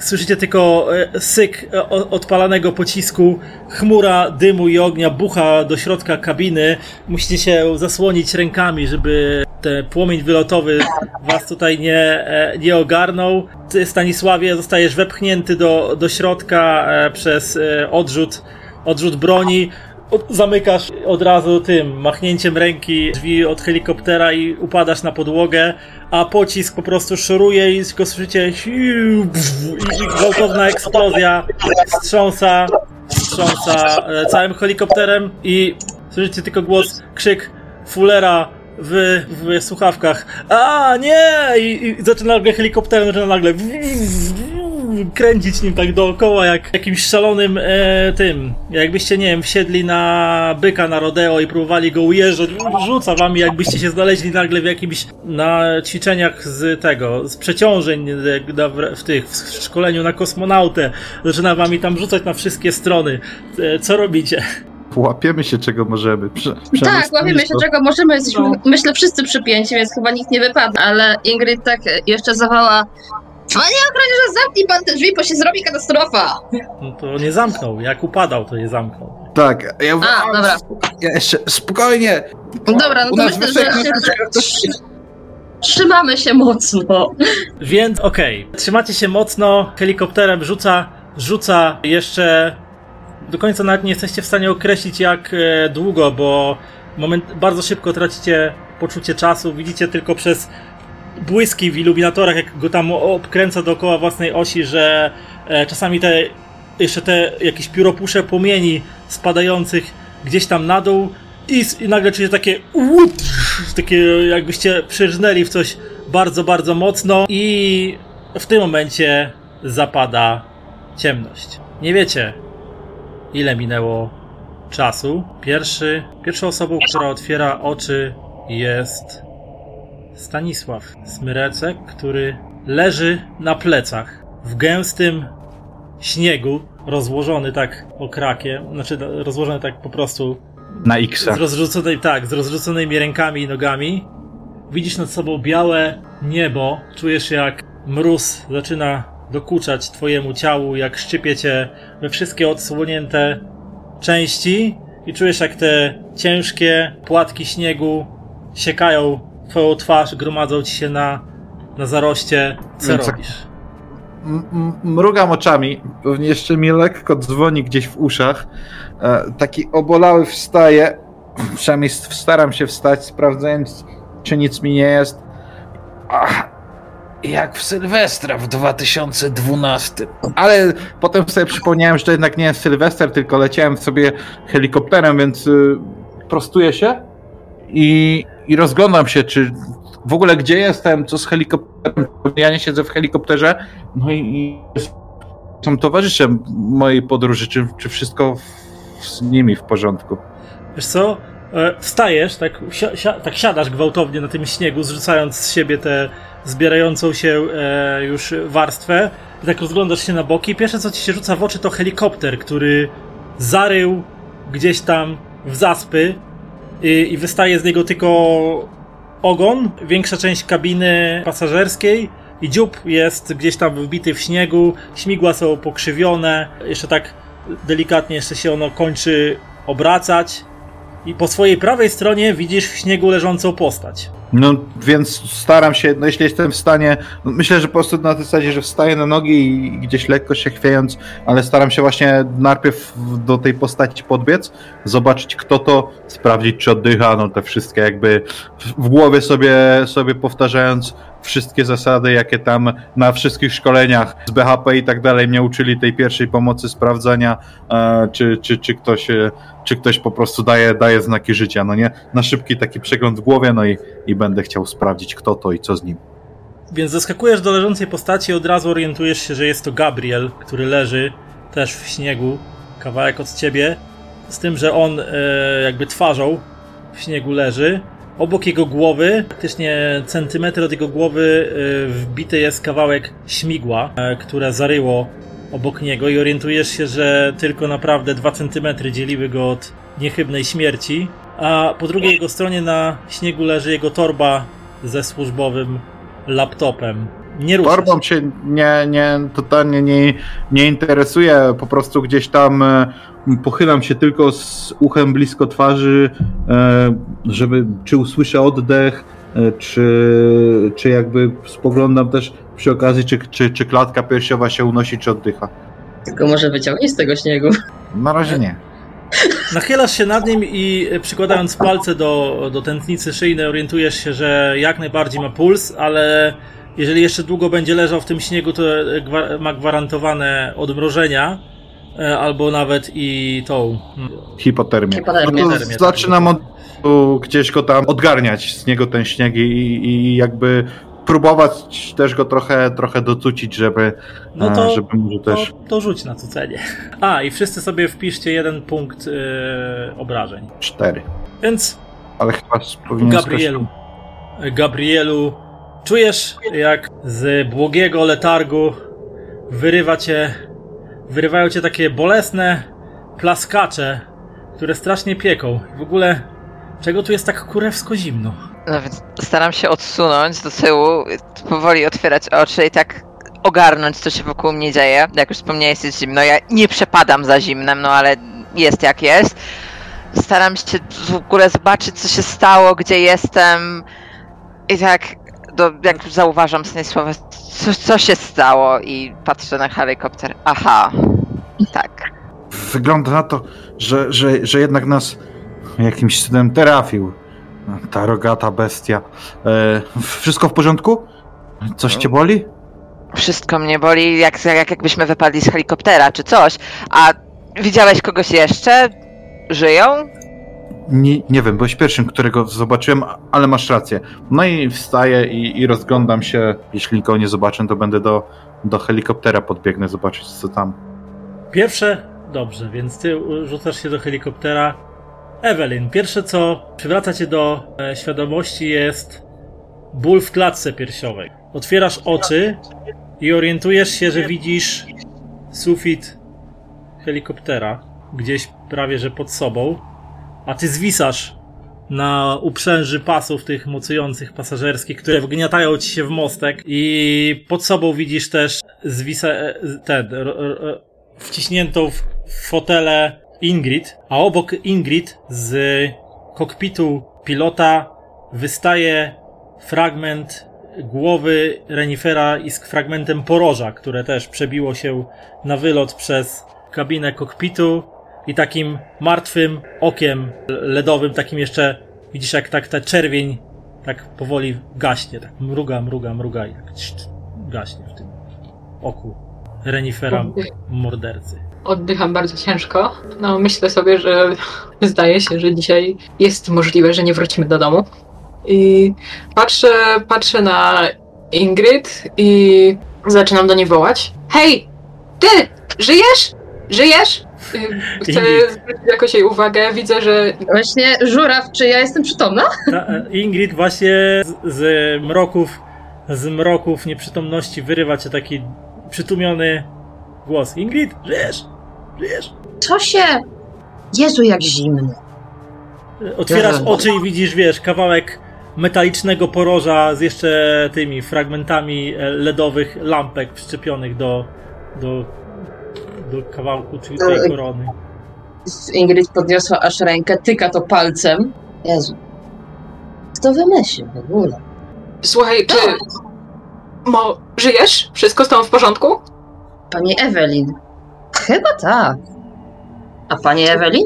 Słyszycie tylko e, syk e, odpalanego pocisku, chmura dymu i ognia bucha do środka kabiny. Musicie się zasłonić rękami, żeby ten płomień wylotowy was tutaj nie, e, nie ogarnął. Ty, Stanisławie, zostajesz wepchnięty do, do środka przez odrzut, odrzut broni. Od, zamykasz od razu tym machnięciem ręki drzwi od helikoptera i upadasz na podłogę, a pocisk po prostu szoruje i tylko słyszycie i, gwałtowna eksplozja wstrząsa, wstrząsa e, całym helikopterem i słyszycie tylko głos, krzyk Fullera w, w słuchawkach. A nie! I, i zaczyna nagle helikopterem, zaczyna nagle kręcić nim tak dookoła, jak jakimś szalonym e, tym. Jakbyście, nie wiem, wsiedli na byka na rodeo i próbowali go ujeżdżać, rzuca wami, jakbyście się znaleźli nagle w jakimś na ćwiczeniach z tego, z przeciążeń w tych, w szkoleniu na kosmonautę. Zaczyna wami tam rzucać na wszystkie strony. E, co robicie? Łapiemy się czego możemy. Prze, Tak, łapiemy się czego możemy, jesteśmy No. myślę wszyscy przypięci, więc chyba nikt nie wypadnie, ale Ingrid tak jeszcze zawała Panie ochroniarzu, zamknij pan te drzwi, bo się zrobi katastrofa! No to nie zamknął. Jak upadał, to je zamknął. Tak, ja, A, dobra. ja jeszcze spokojnie. Dobra, no U to nas myślę, że się... Trzymamy się mocno. Więc okej, trzymacie się mocno, helikopterem rzuca, rzuca jeszcze. Do końca nawet nie jesteście w stanie określić jak e, długo, bo moment, bardzo szybko tracicie poczucie czasu. Widzicie tylko przez błyski w iluminatorach, jak go tam obkręca dookoła własnej osi, że e, czasami te jeszcze te jakieś pióropusze płomieni spadających gdzieś tam na dół i, i nagle czujecie takie takie jakbyście przyrżnęli w coś bardzo, bardzo mocno i w tym momencie zapada ciemność. Nie wiecie, ile minęło czasu. Pierwszy, pierwszą osobą, która otwiera oczy jest Stanisław Smyrecek, który leży na plecach w gęstym śniegu, rozłożony tak okrakiem, znaczy rozłożony tak po prostu Na X. z rozrzuconej, tak, z rozrzuconymi rękami i nogami. Widzisz nad sobą białe niebo, czujesz jak mróz zaczyna dokuczać twojemu ciału, jak szczypie cię we wszystkie odsłonięte części i czujesz jak te ciężkie płatki śniegu siekają twoją twarz, gromadzą ci się na, na zaroście. Co Więc- robisz? Mrugam oczami, pewnie jeszcze mi lekko dzwoni gdzieś w uszach. E, taki obolały wstaje, [clears throat] przynajmniej staram się wstać, sprawdzając, czy nic mi nie jest. Ach, jak w Sylwestra w 2012. Ale potem sobie przypomniałem, że to jednak nie jest Sylwester, tylko leciałem sobie helikopterem, więc y, prostuję się i, i rozglądam się, czy w ogóle gdzie jestem, co z helikopterem. Ja nie siedzę w helikopterze, no i, i są towarzysze mojej podróży, czy, czy wszystko w, z nimi w porządku. Wiesz co? E, Wstajesz, tak, si- si- tak siadasz gwałtownie na tym śniegu, zrzucając z siebie te zbierającą się e, już warstwę. I tak rozglądasz się na boki. Pierwsze co ci się rzuca w oczy to helikopter, który zarył gdzieś tam w zaspy i, i wystaje z niego tylko ogon, większa część kabiny pasażerskiej i dziób jest gdzieś tam wbity w śniegu, śmigła są pokrzywione, jeszcze tak delikatnie jeszcze się ono kończy obracać i po swojej prawej stronie widzisz w śniegu leżącą postać. No więc staram się, no jeśli jestem w stanie, no myślę, że po prostu na tej zasadzie, że wstaję na nogi i gdzieś lekko się chwiejąc, ale staram się właśnie najpierw do tej postaci podbiec, zobaczyć kto to, sprawdzić czy oddycha, no te wszystkie jakby w głowie sobie, sobie powtarzając wszystkie zasady, jakie tam na wszystkich szkoleniach z BHP i tak dalej mnie uczyli tej pierwszej pomocy, sprawdzania, e, czy, czy, czy, ktoś, e, czy ktoś po prostu daje, daje znaki życia, no nie? Na szybki taki przegląd w głowie, no i, i będę chciał sprawdzić kto to i co z nim. Więc zaskakujesz do leżącej postaci i od razu orientujesz się, że jest to Gabriel, który leży też w śniegu, kawałek od ciebie, z tym, że on e, jakby twarzą w śniegu leży. Obok jego głowy, praktycznie centymetr od jego głowy, e, wbity jest kawałek śmigła, e, które zaryło obok niego i orientujesz się, że tylko naprawdę dwa centymetry dzieliły go od niechybnej śmierci. A po drugiej jego stronie na śniegu leży jego torba ze służbowym laptopem. Nie rusza Torbą się. się nie, nie, totalnie nie, nie interesuje, po prostu gdzieś tam e, pochylam się tylko z uchem blisko twarzy, e, żeby czy usłyszę oddech, e, czy, czy jakby spoglądam też przy okazji, czy, czy, czy klatka piersiowa się unosi, czy oddycha. Tylko może wyciągnij z tego śniegu. Na razie nie. Nachylasz się nad nim i e, przykładając palce do, do tętnicy szyjnej orientujesz się, że jak najbardziej ma puls, ale jeżeli jeszcze długo będzie leżał w tym śniegu, to e, ma gwarantowane odmrożenia e, albo nawet i tą mm, Hipotermię. Hipotermię. No to tak. zaczynam od, gdzieś go tam odgarniać z niego ten śnieg i, i jakby próbować też go trochę, trochę docucić, żeby, No e, to- żeby może też... To, to rzuć na cucenie. [laughs] A, i wszyscy sobie wpiszcie jeden punkt e, obrażeń. Cztery. Więc Ale chyba powinien Gabrielu, Gabrielu, czujesz jak z błogiego letargu wyrywa cię, wyrywają cię takie bolesne plaskacze, które strasznie pieką. W ogóle, czego tu jest tak kurewsko zimno? No więc staram się odsunąć do tyłu, powoli otwierać oczy i tak ogarnąć, co się wokół mnie dzieje. Jak już wspomniałeś, jest zimno. Ja nie przepadam za zimnem, no ale jest jak jest. Staram się w ogóle zobaczyć, co się stało, gdzie jestem. I tak, do, jak zauważam słowa, co, co się stało i patrzę na helikopter. Aha, tak. Wygląda na to, że, że, że jednak nas jakimś cudem trafił. Ta rogata bestia. E, wszystko w porządku? Coś cię boli? Wszystko mnie boli, jak, jak jakbyśmy wypadli z helikoptera czy coś. A widziałeś kogoś jeszcze? Żyją? Nie, nie wiem, byłeś pierwszym, którego zobaczyłem, ale masz rację. No i wstaję i, i rozglądam się. Jeśli nikogo nie zobaczę, to będę do, do helikoptera podbiegnę zobaczyć, co tam. Pierwsze, dobrze, więc ty rzucasz się do helikoptera. Evelyn, pierwsze co przywraca cię do e, świadomości jest ból w klatce piersiowej. Otwierasz oczy i orientujesz się, że widzisz sufit helikoptera gdzieś prawie że pod sobą, a ty zwisasz na uprzęży pasów tych mocujących pasażerskich, które wgniatają ci się w mostek i pod sobą widzisz też zwisa, e, ten, ro, wciśniętą w fotele Ingrid, a obok Ingrid z kokpitu pilota wystaje fragment głowy renifera i z fragmentem poroża, które też przebiło się na wylot przez kabinę kokpitu i takim martwym okiem ledowym, takim jeszcze widzisz jak tak ta czerwień tak powoli gaśnie, tak mruga, mruga, mruga i tak gaśnie w tym oku renifera mordercy. Oddycham bardzo ciężko. No, myślę sobie, że [laughs] zdaje się, że dzisiaj jest możliwe, że nie wrócimy do domu. I patrzę, patrzę na Ingrid i zaczynam do niej wołać. Hej, ty! Żyjesz? Żyjesz? Y, Chcę Ingrid. zwrócić jakoś jej uwagę. Widzę, że Właśnie, żuraw, czy ja jestem przytomna? Ta, Ingrid właśnie z, z mroków z mroków nieprzytomności wyrywa cię taki przytłumiony głos. Ingrid, żyjesz? Żyjesz? Co się... Jezu, jak zimno. Otwierasz Aha. oczy i widzisz, wiesz, kawałek metalicznego poroża z jeszcze tymi fragmentami e, LEDowych lampek przyczepionych do, do, do kawałku, czyli tej korony. Ingrid podniosła aż rękę, tyka to palcem. Jezu. Kto wymyślił w ogóle? Słuchaj, czy... Mo, żyjesz? Wszystko z tobą w porządku? Pani Ewelin. Chyba tak. A pani Ewelin?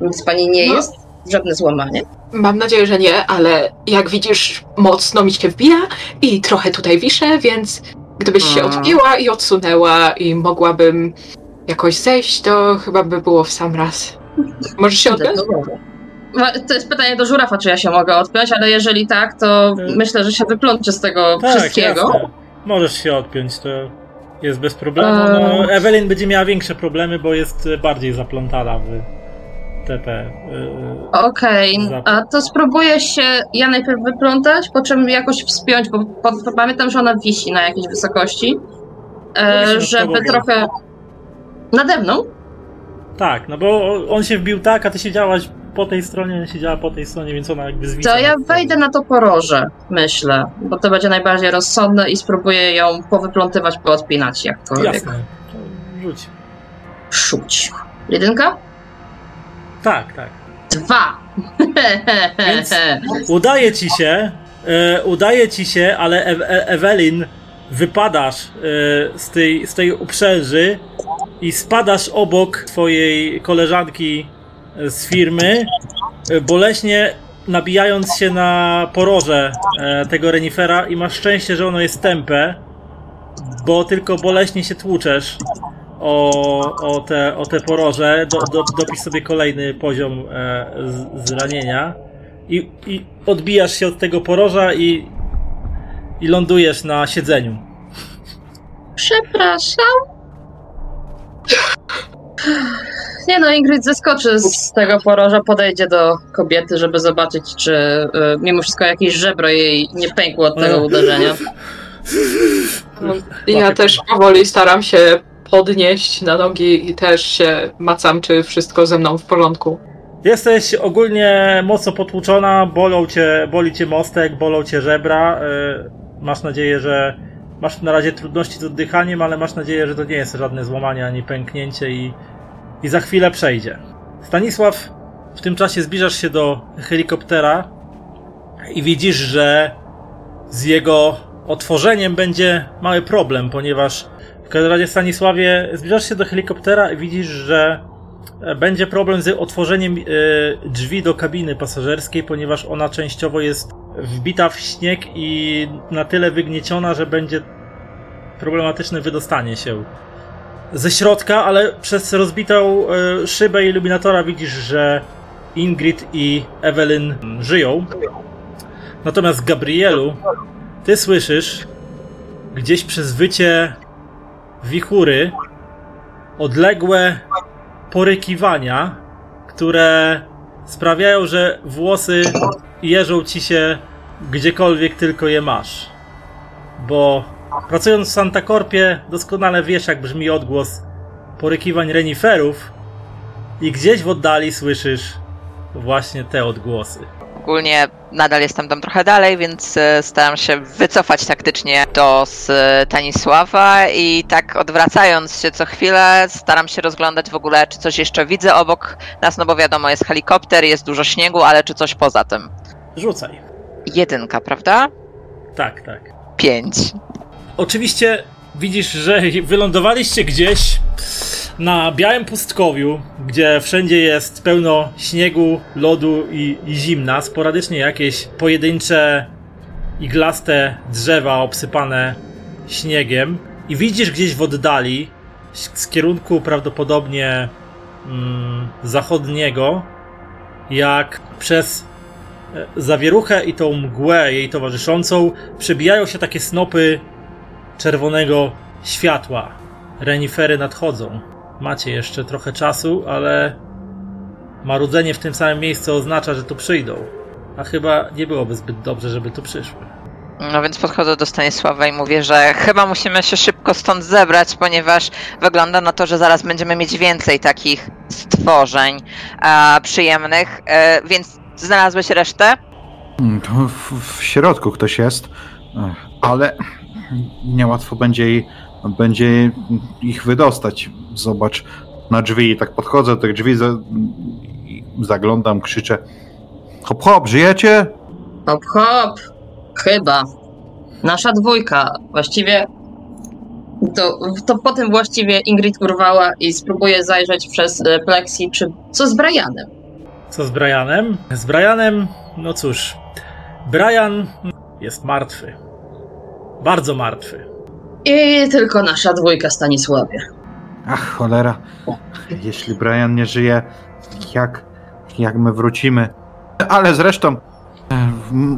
Nic pani nie No. jest? Żadne złamanie? Mam nadzieję, że nie, ale jak widzisz, mocno mi się wbija i trochę tutaj wiszę, więc gdybyś się odbiła i odsunęła i mogłabym jakoś zejść, to chyba by było w sam raz. Możesz się odbić? To jest pytanie do żurafa, czy ja się mogę odpiąć, ale jeżeli tak, to Y. myślę, że się wyplączę z tego Tak, wszystkiego. jasne. Możesz się odpiąć, to jest bez problemu. Eee. No, Evelyn będzie miała większe problemy, bo jest bardziej zaplątana w TP. e, Okej, Za- a to spróbuję się ja najpierw wyplątać, po czym jakoś wspiąć, bo po, pamiętam, że ona wisi na jakiejś wysokości, e, żeby bo- trochę... Nade mną? Tak, no bo on się wbił tak, a ty siedziałaś po tej stronie, siedziała po tej stronie, więc ona jakby zwisa. To ja wejdę na to poroże, myślę, bo to będzie najbardziej rozsądne i spróbuję ją powyplątywać, poodpinać jakkolwiek. Jasne. Rzuć. Szuć. Jedynka? Tak, tak. Dwa! [laughs] Więc- Udaje ci się, e, udaje ci się, ale e Ewelin wypadasz e, z, tej, z tej uprzęży i spadasz obok twojej koleżanki z firmy, e, boleśnie nabijając się na poroże e, tego renifera i masz szczęście, że ono jest tępe, bo tylko boleśnie się tłuczesz o, o, te, o te poroże. Do, do, dopisz sobie kolejny poziom e, z, z ranienia i, i odbijasz się od tego poroża i, i lądujesz na siedzeniu. Przepraszam. Nie no, Ingrid zeskoczy z tego poroża, podejdzie do kobiety, żeby zobaczyć, czy y, mimo wszystko jakieś żebro jej nie pękło od tego Ale- uderzenia. Ja też powoli staram się podnieść na nogi i też się macam, czy wszystko ze mną w porządku. Jesteś ogólnie mocno potłuczona, bolą cię, boli cię mostek, bolą cię żebra. y, Masz nadzieję, że masz na razie trudności z oddychaniem, ale masz nadzieję, że to nie jest żadne złamanie ani pęknięcie i, i za chwilę przejdzie. Stanisław, w tym czasie zbliżasz się do helikoptera i widzisz, że z jego otworzeniem będzie mały problem, ponieważ w każdym razie Stanisławie zbliżasz się do helikoptera i widzisz, że e, będzie problem z otworzeniem e, drzwi do kabiny pasażerskiej, ponieważ ona częściowo jest wbita w śnieg i na tyle wygnieciona, że będzie problematyczne wydostanie się ze środka, ale przez rozbitą e, szybę iluminatora widzisz, że Ingrid i Evelyn żyją. Natomiast Gabrielu, ty słyszysz gdzieś przez wycie wichury odległe porykiwania, które sprawiają, że włosy jeżą ci się gdziekolwiek tylko je masz. Bo pracując w Santa Corpie doskonale wiesz jak brzmi odgłos porykiwań reniferów i gdzieś w oddali słyszysz właśnie te odgłosy. Ogólnie nadal jestem tam trochę dalej, więc e, staram się wycofać taktycznie do Stanisława i tak odwracając się co chwilę staram się rozglądać w ogóle, czy coś jeszcze widzę obok nas, no bo wiadomo, jest helikopter, jest dużo śniegu, ale czy coś poza tym. Rzucaj. Jedynka, prawda? Tak, tak. Pięć. Oczywiście widzisz, że wylądowaliście gdzieś na białym pustkowiu, gdzie wszędzie jest pełno śniegu, lodu i, i zimna. Sporadycznie jakieś pojedyncze iglaste drzewa obsypane śniegiem. I widzisz gdzieś w oddali, z kierunku prawdopodobnie mm, zachodniego, jak przez zawieruchę i tą mgłę jej towarzyszącą przebijają się takie snopy czerwonego światła. Renifery nadchodzą. Macie jeszcze trochę czasu, ale marudzenie w tym samym miejscu oznacza, że tu przyjdą. A chyba nie byłoby zbyt dobrze, żeby tu przyszły. No więc podchodzę do Stanisława i mówię, że chyba musimy się szybko stąd zebrać, ponieważ wygląda na to, że zaraz będziemy mieć więcej takich stworzeń e, przyjemnych. E, więc znalazłeś resztę? Mm, to W, w środku ktoś jest, Ech, ale niełatwo będzie, jej- będzie ich wydostać. Zobacz na drzwi. Tak podchodzę do tych drzwi, za, i zaglądam, krzyczę. Hop, hop, żyjecie? Hop, hop. Chyba. Nasza dwójka. Właściwie to, to potem właściwie Ingrid urwała i spróbuje zajrzeć przez e, plexi, czy co z Brianem. Co z Brianem? Z Brianem, no cóż, Brian jest martwy. Bardzo martwy. I tylko nasza dwójka Stanisławie. Ach, cholera. Jeśli Brian nie żyje, jak, jak my wrócimy? Ale zresztą, e,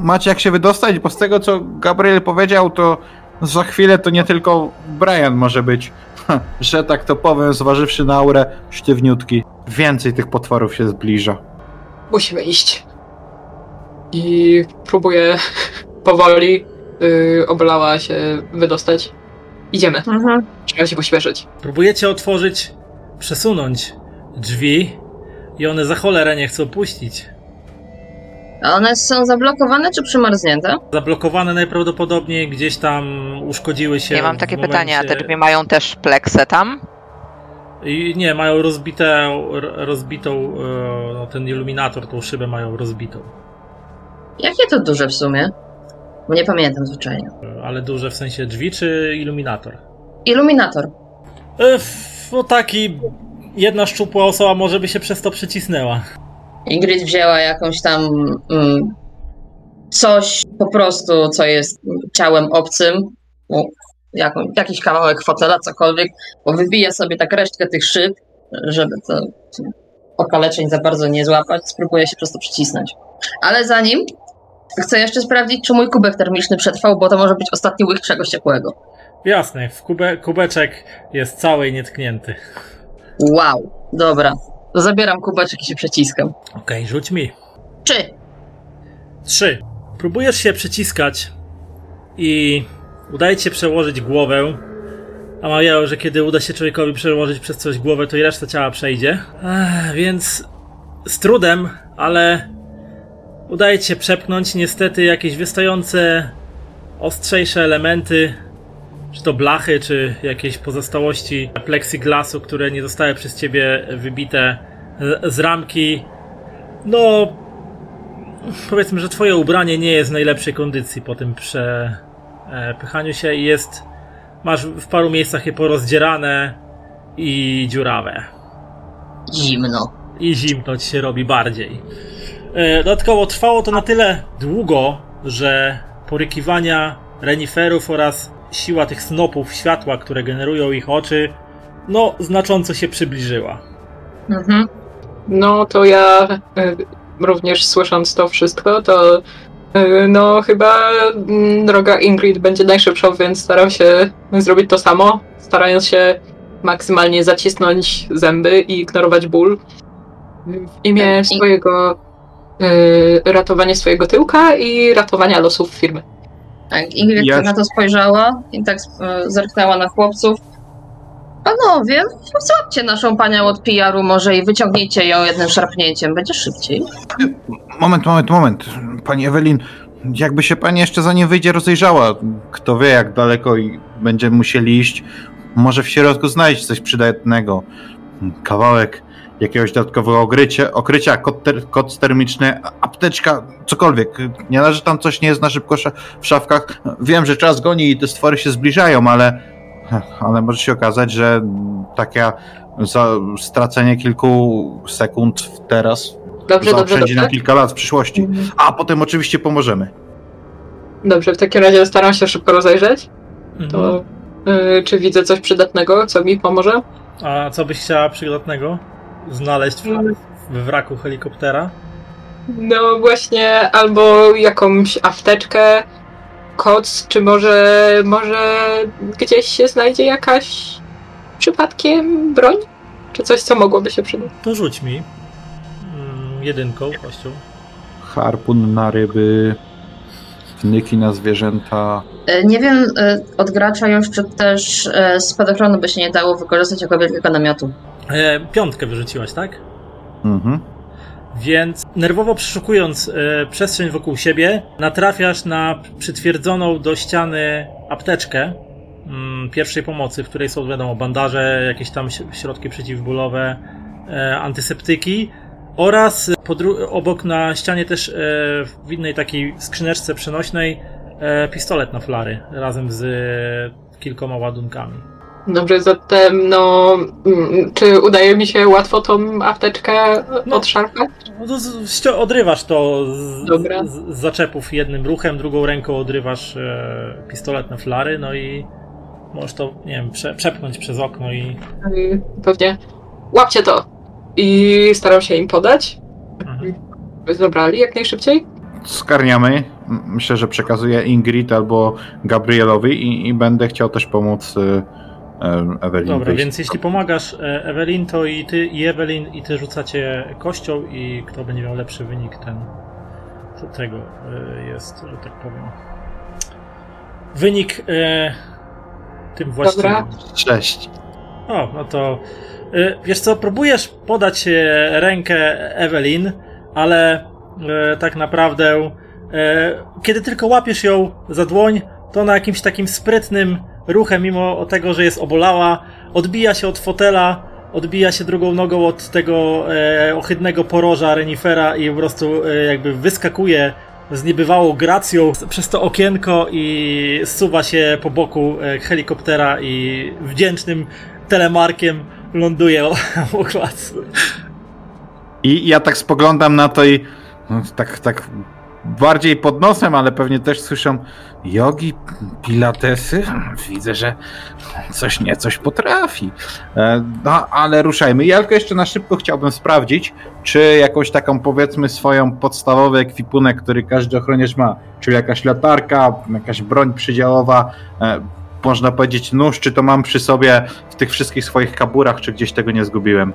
macie jak się wydostać, bo z tego co Gabriel powiedział, to za chwilę to nie tylko Brian może być, że tak to powiem, zważywszy na aurę, sztywniutki. Więcej tych potworów się zbliża. Musimy iść. I próbuję [laughs] powoli, yy, oblała się wydostać. Idziemy. Mhm. Trzeba się pośpieszyć. Próbujecie otworzyć, przesunąć drzwi i one za cholerę nie chcą puścić. A one są zablokowane czy przymarznięte? Zablokowane najprawdopodobniej gdzieś tam uszkodziły się. Ja mam takie momencie- pytanie, a te drzwi mają też pleksę tam? I nie, mają rozbite, ro- rozbitą, e, no, ten iluminator, tą szybę mają rozbitą. Jakie to duże w sumie? Bo nie pamiętam zwyczajnie. E, Ale duże w sensie drzwi czy iluminator? Iluminator. E, No taki, jedna szczupła osoba może by się przez to przycisnęła. Ingrid wzięła jakąś tam mm, coś po prostu, co jest ciałem obcym, jaką, jakiś kawałek fotela, cokolwiek, bo wybija sobie tak resztkę tych szyb, żeby to okaleczeń za bardzo nie złapać, spróbuję się przez to przycisnąć. Ale zanim chcę jeszcze sprawdzić, czy mój kubek termiczny przetrwał, bo to może być ostatni łyk czegoś ciepłego. Jasne, w kube, kubeczek jest cały i nietknięty. Wow, dobra. To zabieram kubeczek i się przeciskam. Okej, rzuć mi. Czy? Trzy. Próbujesz się przyciskać i udaje się przełożyć głowę. A mawiają, że kiedy uda się człowiekowi przełożyć przez coś głowę, to i reszta ciała przejdzie. Ech, więc z trudem, ale udaje ci przepchnąć niestety jakieś wystające, ostrzejsze elementy, czy to blachy, czy jakieś pozostałości plexiglasu, które nie zostały przez ciebie wybite z- ramki. No, powiedzmy, że twoje ubranie nie jest w najlepszej kondycji po tym przepychaniu się i jest. Masz w paru miejscach je porozdzierane i dziurawe. Zimno. I zimno ci się robi bardziej. E, Dodatkowo trwało to na tyle długo, że porykiwania reniferów oraz siła tych snopów światła, które generują ich oczy, no znacząco się przybliżyła. Mhm. No to ja y, również słysząc to wszystko, to no chyba mm, droga Ingrid będzie najszybszą, więc staram się zrobić to samo, starając się maksymalnie zacisnąć zęby i ignorować ból. W imię I- swojego y, ratowania swojego tyłka i ratowania losów firmy. Tak, Ingrid Ja- na to spojrzała i tak e, zerknęła na chłopców. Panowie, złapcie naszą panią od PR-u może i wyciągnijcie ją jednym szarpnięciem, będzie szybciej. Moment, moment, moment. Pani Ewelin, jakby się pani jeszcze zanim wyjdzie rozejrzała, kto wie jak daleko i będziemy musieli iść, może w środku znaleźć coś przydatnego. Kawałek jakiegoś dodatkowego okrycia, okrycia kod, ter, kod termiczny, apteczka, cokolwiek. Nie należy tam coś nie jest na szybko w szafkach. Wiem, że czas goni i te stwory się zbliżają, ale, [laughs] ale może się okazać, że takie stracenie kilku sekund teraz Dobrze, dobrze, zaoszczędzi dobrze. na kilka lat w przyszłości. A potem oczywiście pomożemy. Dobrze, w takim razie staram się szybko rozejrzeć. Mhm. To y, czy widzę coś przydatnego, co mi pomoże? A co byś chciała przydatnego znaleźć w, w wraku helikoptera? No właśnie, albo jakąś apteczkę, koc, czy może, może gdzieś się znajdzie jakaś przypadkiem broń? Czy coś, co mogłoby się przydać? To rzuć mi. Mm, jedynką kością. Harpun na ryby. Wnyki na zwierzęta. E, Nie wiem e, od gracza już, czy też e, spadochronu by się nie dało wykorzystać jako wielkiego namiotu. E, piątkę wyrzuciłaś, tak? Mhm. Więc nerwowo przeszukując e, przestrzeń wokół siebie, natrafiasz na przytwierdzoną do ściany apteczkę mm, pierwszej pomocy, w której są, wiadomo, bandaże, jakieś tam środki przeciwbólowe, e, antyseptyki oraz obok na ścianie też e, w innej takiej skrzyneczce przenośnej pistolet na flary razem z kilkoma ładunkami. Dobrze, zatem no, mm, czy udaje mi się łatwo tą apteczkę No. odszarpać? No odrywasz to z, Dobra. z, zaczepów jednym ruchem, drugą ręką odrywasz e, pistolet na flary, no i możesz to, nie wiem, prze, przepchnąć przez okno i. Pewnie. Łapcie to! I staram się im podać, Mhm. by zabrali jak najszybciej. Skarniamy. Myślę, że przekazuję Ingrid albo Gabrielowi i, i będę chciał też pomóc y, Ewelin. Dobra, wyjść. więc jeśli pomagasz e, Ewelin, to i ty, i Ewelin, i ty rzucacie kością, i kto będzie miał lepszy wynik, ten. To tego e, jest, że tak powiem. Wynik e, tym właściwym. Dobra. Cześć. O, no to y, wiesz co, próbujesz podać e, rękę Ewelin, ale e, tak naprawdę e, kiedy tylko łapiesz ją za dłoń, to ona jakimś takim sprytnym ruchem, mimo tego, że jest obolała, odbija się od fotela, odbija się drugą nogą od tego e, ohydnego poroża renifera i po prostu e, jakby wyskakuje z niebywałą gracją przez to okienko i zsuwa się po boku e, helikoptera i wdzięcznym telemarkiem ląduje o, [laughs] o klatce. I ja tak spoglądam na to i no, tak, tak bardziej pod nosem, ale pewnie też słyszę jogi, pilatesy. Widzę, że coś nie coś potrafi. E, No, ale ruszajmy. Ja tylko jeszcze na szybko chciałbym sprawdzić, czy jakąś taką powiedzmy swoją podstawowy ekwipunek, który każdy ochroniarz ma, czyli jakaś latarka, jakaś broń przydziałowa, e, można powiedzieć nóż, czy to mam przy sobie w tych wszystkich swoich kaburach, czy gdzieś tego nie zgubiłem.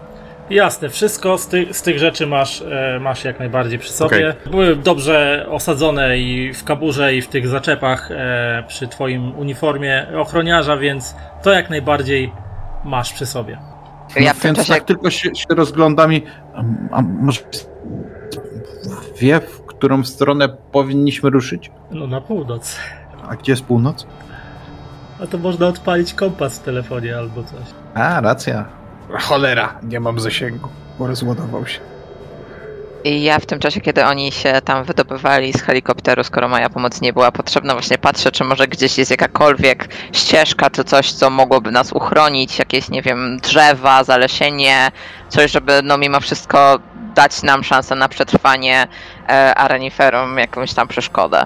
Jasne, wszystko z, ty, z tych rzeczy masz, e, masz jak najbardziej przy sobie. Były dobrze osadzone i w kaburze, i w tych zaczepach e, przy twoim uniformie ochroniarza, więc to jak najbardziej masz przy sobie. Ja no, w tym więc czasie tak tylko się, się rozglądam i a, a może wie, w którą stronę powinniśmy ruszyć? No na północ. A gdzie jest północ? A to można odpalić kompas w telefonie albo coś. A, racja. Cholera, nie mam zasięgu, bo rozładował się. I ja w tym czasie, kiedy oni się tam wydobywali z helikopteru, skoro moja pomoc nie była potrzebna, właśnie patrzę, czy może gdzieś jest jakakolwiek ścieżka, czy coś, co mogłoby nas uchronić, jakieś, nie wiem, drzewa, zalesienie, coś, żeby no mimo wszystko dać nam szansę na przetrwanie, e, a reniferom jakąś tam przeszkodę.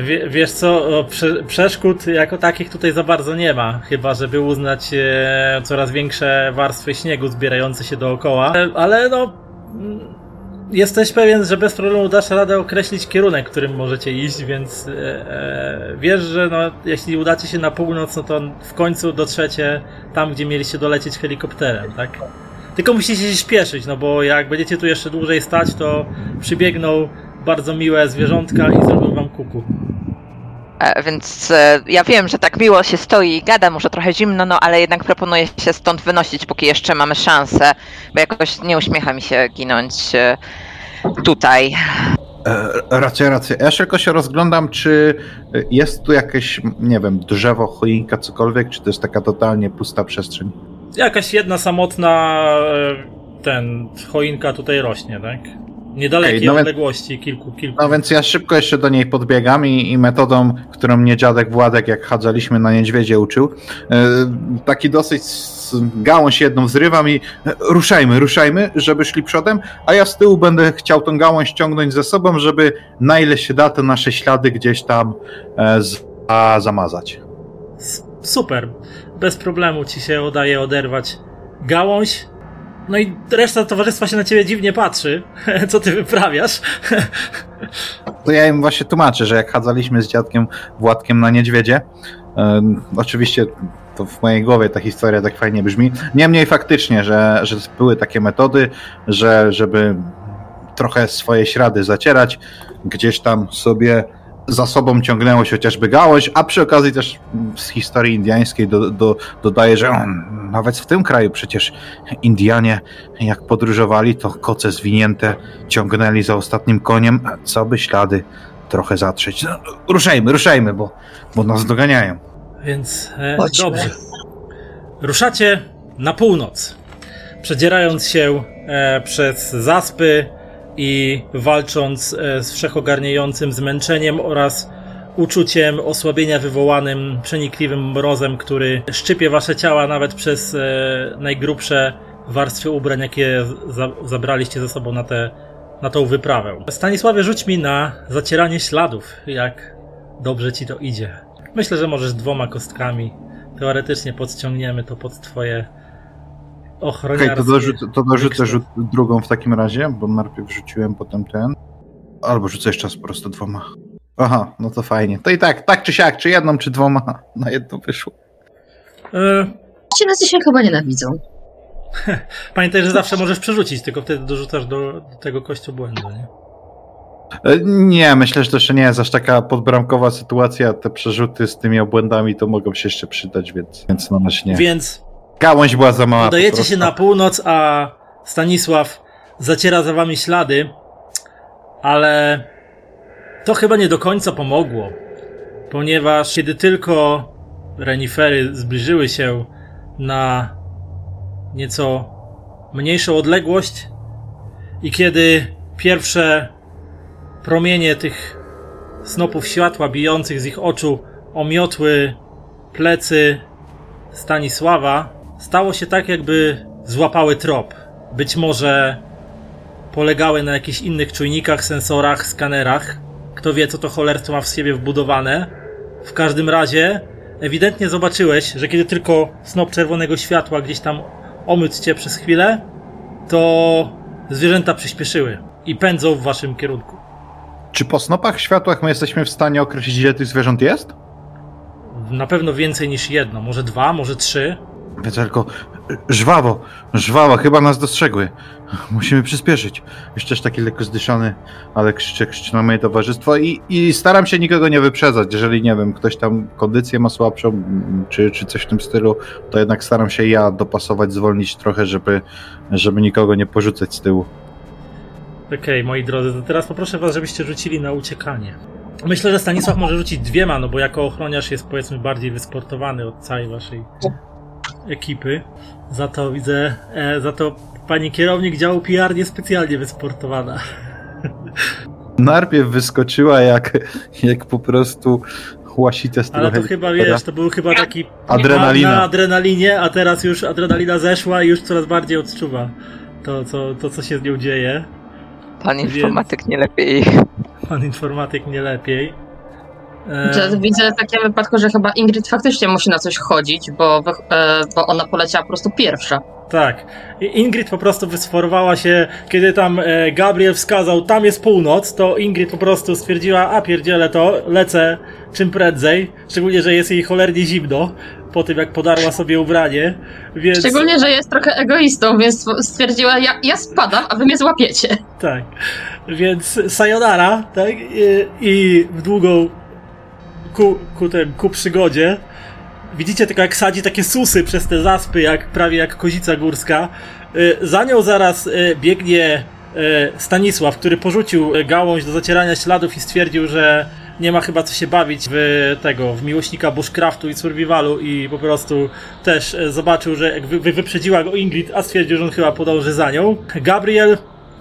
Wie, wiesz co, przeszkód jako takich tutaj za bardzo nie ma, chyba żeby uznać e, coraz większe warstwy śniegu zbierające się dookoła, e, ale no mm, jesteś pewien, że bez problemu dasz radę określić kierunek, którym możecie iść, więc e, wiesz, że no, jeśli udacie się na północ, no to w końcu dotrzecie tam, gdzie mieliście dolecieć helikopterem, tak? Tylko musicie się śpieszyć, no bo jak będziecie tu jeszcze dłużej stać, to przybiegną bardzo miłe zwierzątka i zrobią wam kuku. E, Więc e, ja wiem, że tak miło się stoi i gada, może trochę zimno, no ale jednak proponuję się stąd wynosić, póki jeszcze mamy szansę, bo jakoś nie uśmiecha mi się ginąć e, tutaj. Racja, racja. Ja tylko się rozglądam, czy jest tu jakieś, nie wiem, drzewo, choinka, cokolwiek, czy to jest taka totalnie pusta przestrzeń? Jakaś jedna samotna ten choinka tutaj rośnie, tak? Niedalekiej Ej, no więc- odległości, kilku, kilku. No więc ja szybko jeszcze do niej podbiegam i, i metodą, którą mnie dziadek Władek, jak chadzaliśmy na niedźwiedzie, uczył, e, taki dosyć gałąź jedną zrywam i e, ruszajmy, ruszajmy, żeby szli przodem, a ja z tyłu będę chciał tą gałąź ciągnąć ze sobą, żeby na ile się da, te nasze ślady gdzieś tam e, z, a, zamazać. Super. Bez problemu ci się udaje oderwać gałąź. No i reszta towarzystwa się na ciebie dziwnie patrzy. [laughs] Co ty wyprawiasz? To ja im właśnie tłumaczę, że jak chadzaliśmy z dziadkiem Władkiem na niedźwiedzie, oczywiście to w mojej głowie ta historia tak fajnie brzmi. Niemniej faktycznie, że, że były takie metody, że żeby trochę swoje ślady zacierać, gdzieś tam sobie za sobą ciągnęło się chociażby gałąź, a przy okazji też z historii indiańskiej do, do, dodaje, że mm, nawet w tym kraju przecież Indianie jak podróżowali, to koce zwinięte ciągnęli za ostatnim koniem, co by ślady trochę zatrzeć. No, ruszajmy, ruszajmy, bo, bo nas doganiają. Więc e, dobrze. Ruszacie na północ, przedzierając się e, przez zaspy i walcząc e, z wszechogarniającym zmęczeniem oraz uczuciem osłabienia wywołanym przenikliwym mrozem, który szczypie wasze ciała nawet przez e, najgrubsze warstwy ubrań, jakie za, zabraliście ze sobą na, tę na tą wyprawę. Stanisławie, rzuć mi na zacieranie śladów, jak dobrze ci to idzie. Myślę, że możesz dwoma kostkami. Teoretycznie podciągniemy to pod twoje Okej, ochroniarskie... to, dorzucę, to dorzucę rzut drugą w takim razie, bo najpierw rzuciłem, potem ten. Albo rzucę jeszcze raz po prostu dwoma. Aha, no to fajnie. To i tak, tak czy siak, czy jedną, czy dwoma, [laughs] na jedno wyszło. E, Ci nas dzisiaj chyba nienawidzą. [laughs] Pamiętaj, że zawsze możesz przerzucić, tylko wtedy dorzucasz do, do tego kościobłędu, nie? E, Nie, myślę, że to jeszcze nie jest aż taka podbramkowa sytuacja. Te przerzuty z tymi obłędami to mogą się jeszcze przydać, więc, więc na razie nie. Więc Gałąź była za mała. udajecie się na północ, a Stanisław zaciera za wami ślady, ale to chyba nie do końca pomogło, ponieważ kiedy tylko renifery zbliżyły się na nieco mniejszą odległość i kiedy pierwsze promienie tych snopów światła bijących z ich oczu omiotły plecy Stanisława, stało się tak, jakby złapały trop. Być może polegały na jakichś innych czujnikach, sensorach, skanerach. Kto wie, co to cholerstwo ma w siebie wbudowane. W każdym razie, ewidentnie zobaczyłeś, że kiedy tylko snop czerwonego światła gdzieś tam omyć cię przez chwilę, to zwierzęta przyspieszyły i pędzą w waszym kierunku. Czy po snopach światłach my jesteśmy w stanie określić, ile tych zwierząt jest? Na pewno więcej niż jedno, może dwa, może trzy. Tylko żwawo, żwawo, chyba nas dostrzegły. Musimy przyspieszyć. Jeszcze też taki lekko zdyszany, ale krzyczę, krzyczę na moje towarzystwo i, i staram się nikogo nie wyprzedzać. Jeżeli, nie wiem, ktoś tam kondycję ma słabszą, czy, czy coś w tym stylu, to jednak staram się ja dopasować, zwolnić trochę, żeby, żeby nikogo nie porzucać z tyłu. Okej, moi drodzy, to teraz poproszę was, żebyście rzucili na uciekanie. Myślę, że Stanisław może rzucić dwiema, no bo jako ochroniarz jest powiedzmy bardziej wysportowany od całej waszej ekipy. Za to widzę, e, za to pani kierownik działu PR niespecjalnie wysportowana. [laughs] Najpierw wyskoczyła jak, jak po prostu łasite z tego Ale to chyba wiesz, to był chyba taki [laughs] Adrenalina. Na, na adrenalinie, a teraz już adrenalina zeszła i już coraz bardziej odczuwa to, co, to, co się z nią dzieje. Pan Więc- informatyk nie lepiej. Pan informatyk nie lepiej. Widzę w takim wypadku, że chyba Ingrid faktycznie musi na coś chodzić, bo, e, bo ona poleciała po prostu pierwsza. Tak. Ingrid po prostu wysforowała się, kiedy tam e, Gabriel wskazał, tam jest północ, to Ingrid po prostu stwierdziła, a pierdzielę to, lecę czym prędzej, szczególnie, że jest jej cholernie zimno, po tym jak podarła sobie ubranie, więc... Szczególnie, że jest trochę egoistą, więc stwierdziła, ja, ja spadam, a wy mnie złapiecie. Tak. Więc sayonara, tak? I, i w długą ku, ku, tym, ku przygodzie. Widzicie tylko jak sadzi takie susy przez te zaspy, jak prawie jak kozica górska. Y, Za nią zaraz y, biegnie y, Stanisław, który porzucił gałąź do zacierania śladów i stwierdził, że nie ma chyba co się bawić w tego, w miłośnika bushcraftu i survivalu i po prostu też zobaczył, że wy- wyprzedziła go Ingrid, a stwierdził, że on chyba podąży za nią. Gabriel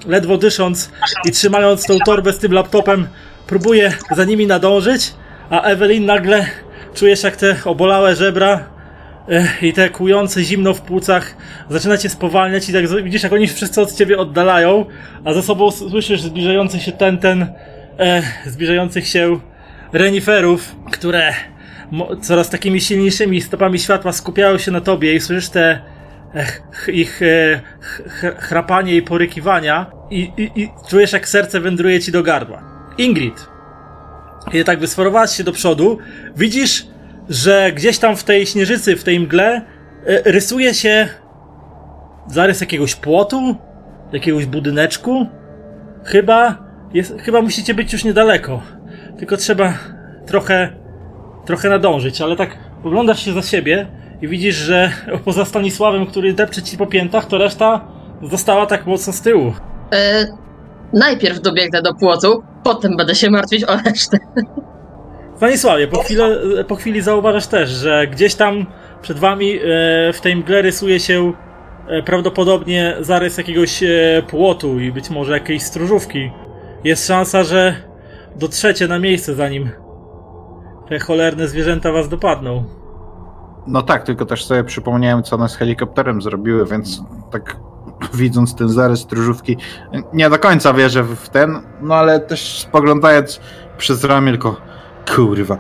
ledwo dysząc i trzymając tą torbę z tym laptopem, próbuje za nimi nadążyć, a Evelyn nagle czujesz jak te obolałe żebra e, i te kłujące zimno w płucach zaczyna cię spowalniać i tak widzisz jak oni wszyscy od ciebie oddalają, a za sobą słyszysz zbliżający się ten, ten, e, zbliżających się reniferów, które coraz takimi silniejszymi stopami światła skupiają się na tobie i słyszysz te e, ch- ich e, ch- ch- chrapanie i porykiwania i, i, i czujesz jak serce wędruje ci do gardła. Ingrid, kiedy tak wysforowałaś się do przodu, widzisz, że gdzieś tam w tej śnieżycy, w tej mgle e, rysuje się zarys jakiegoś płotu, jakiegoś budyneczku. Chyba, jest, chyba musicie być już niedaleko. tylko trzeba trochę, trochę nadążyć, ale tak oglądasz się za siebie i widzisz, że [laughs] poza Stanisławem, który depcze ci po piętach, to reszta została tak mocno z tyłu. E, najpierw dobiegnę do płotu, potem będę się martwić o resztę. Stanisławie, po, chwilę, po chwili zauważasz też, że gdzieś tam przed wami e, w tej mgle rysuje się e, prawdopodobnie zarys jakiegoś e, płotu i być może jakiejś stróżówki. Jest szansa, że dotrzecie na miejsce zanim te cholerne zwierzęta was dopadną. No tak, tylko też sobie przypomniałem, co one z helikopterem zrobiły, więc tak widząc ten zarys stróżówki, nie do końca wierzę w ten, no ale też spoglądając przez ramię, tylko kurwa. E,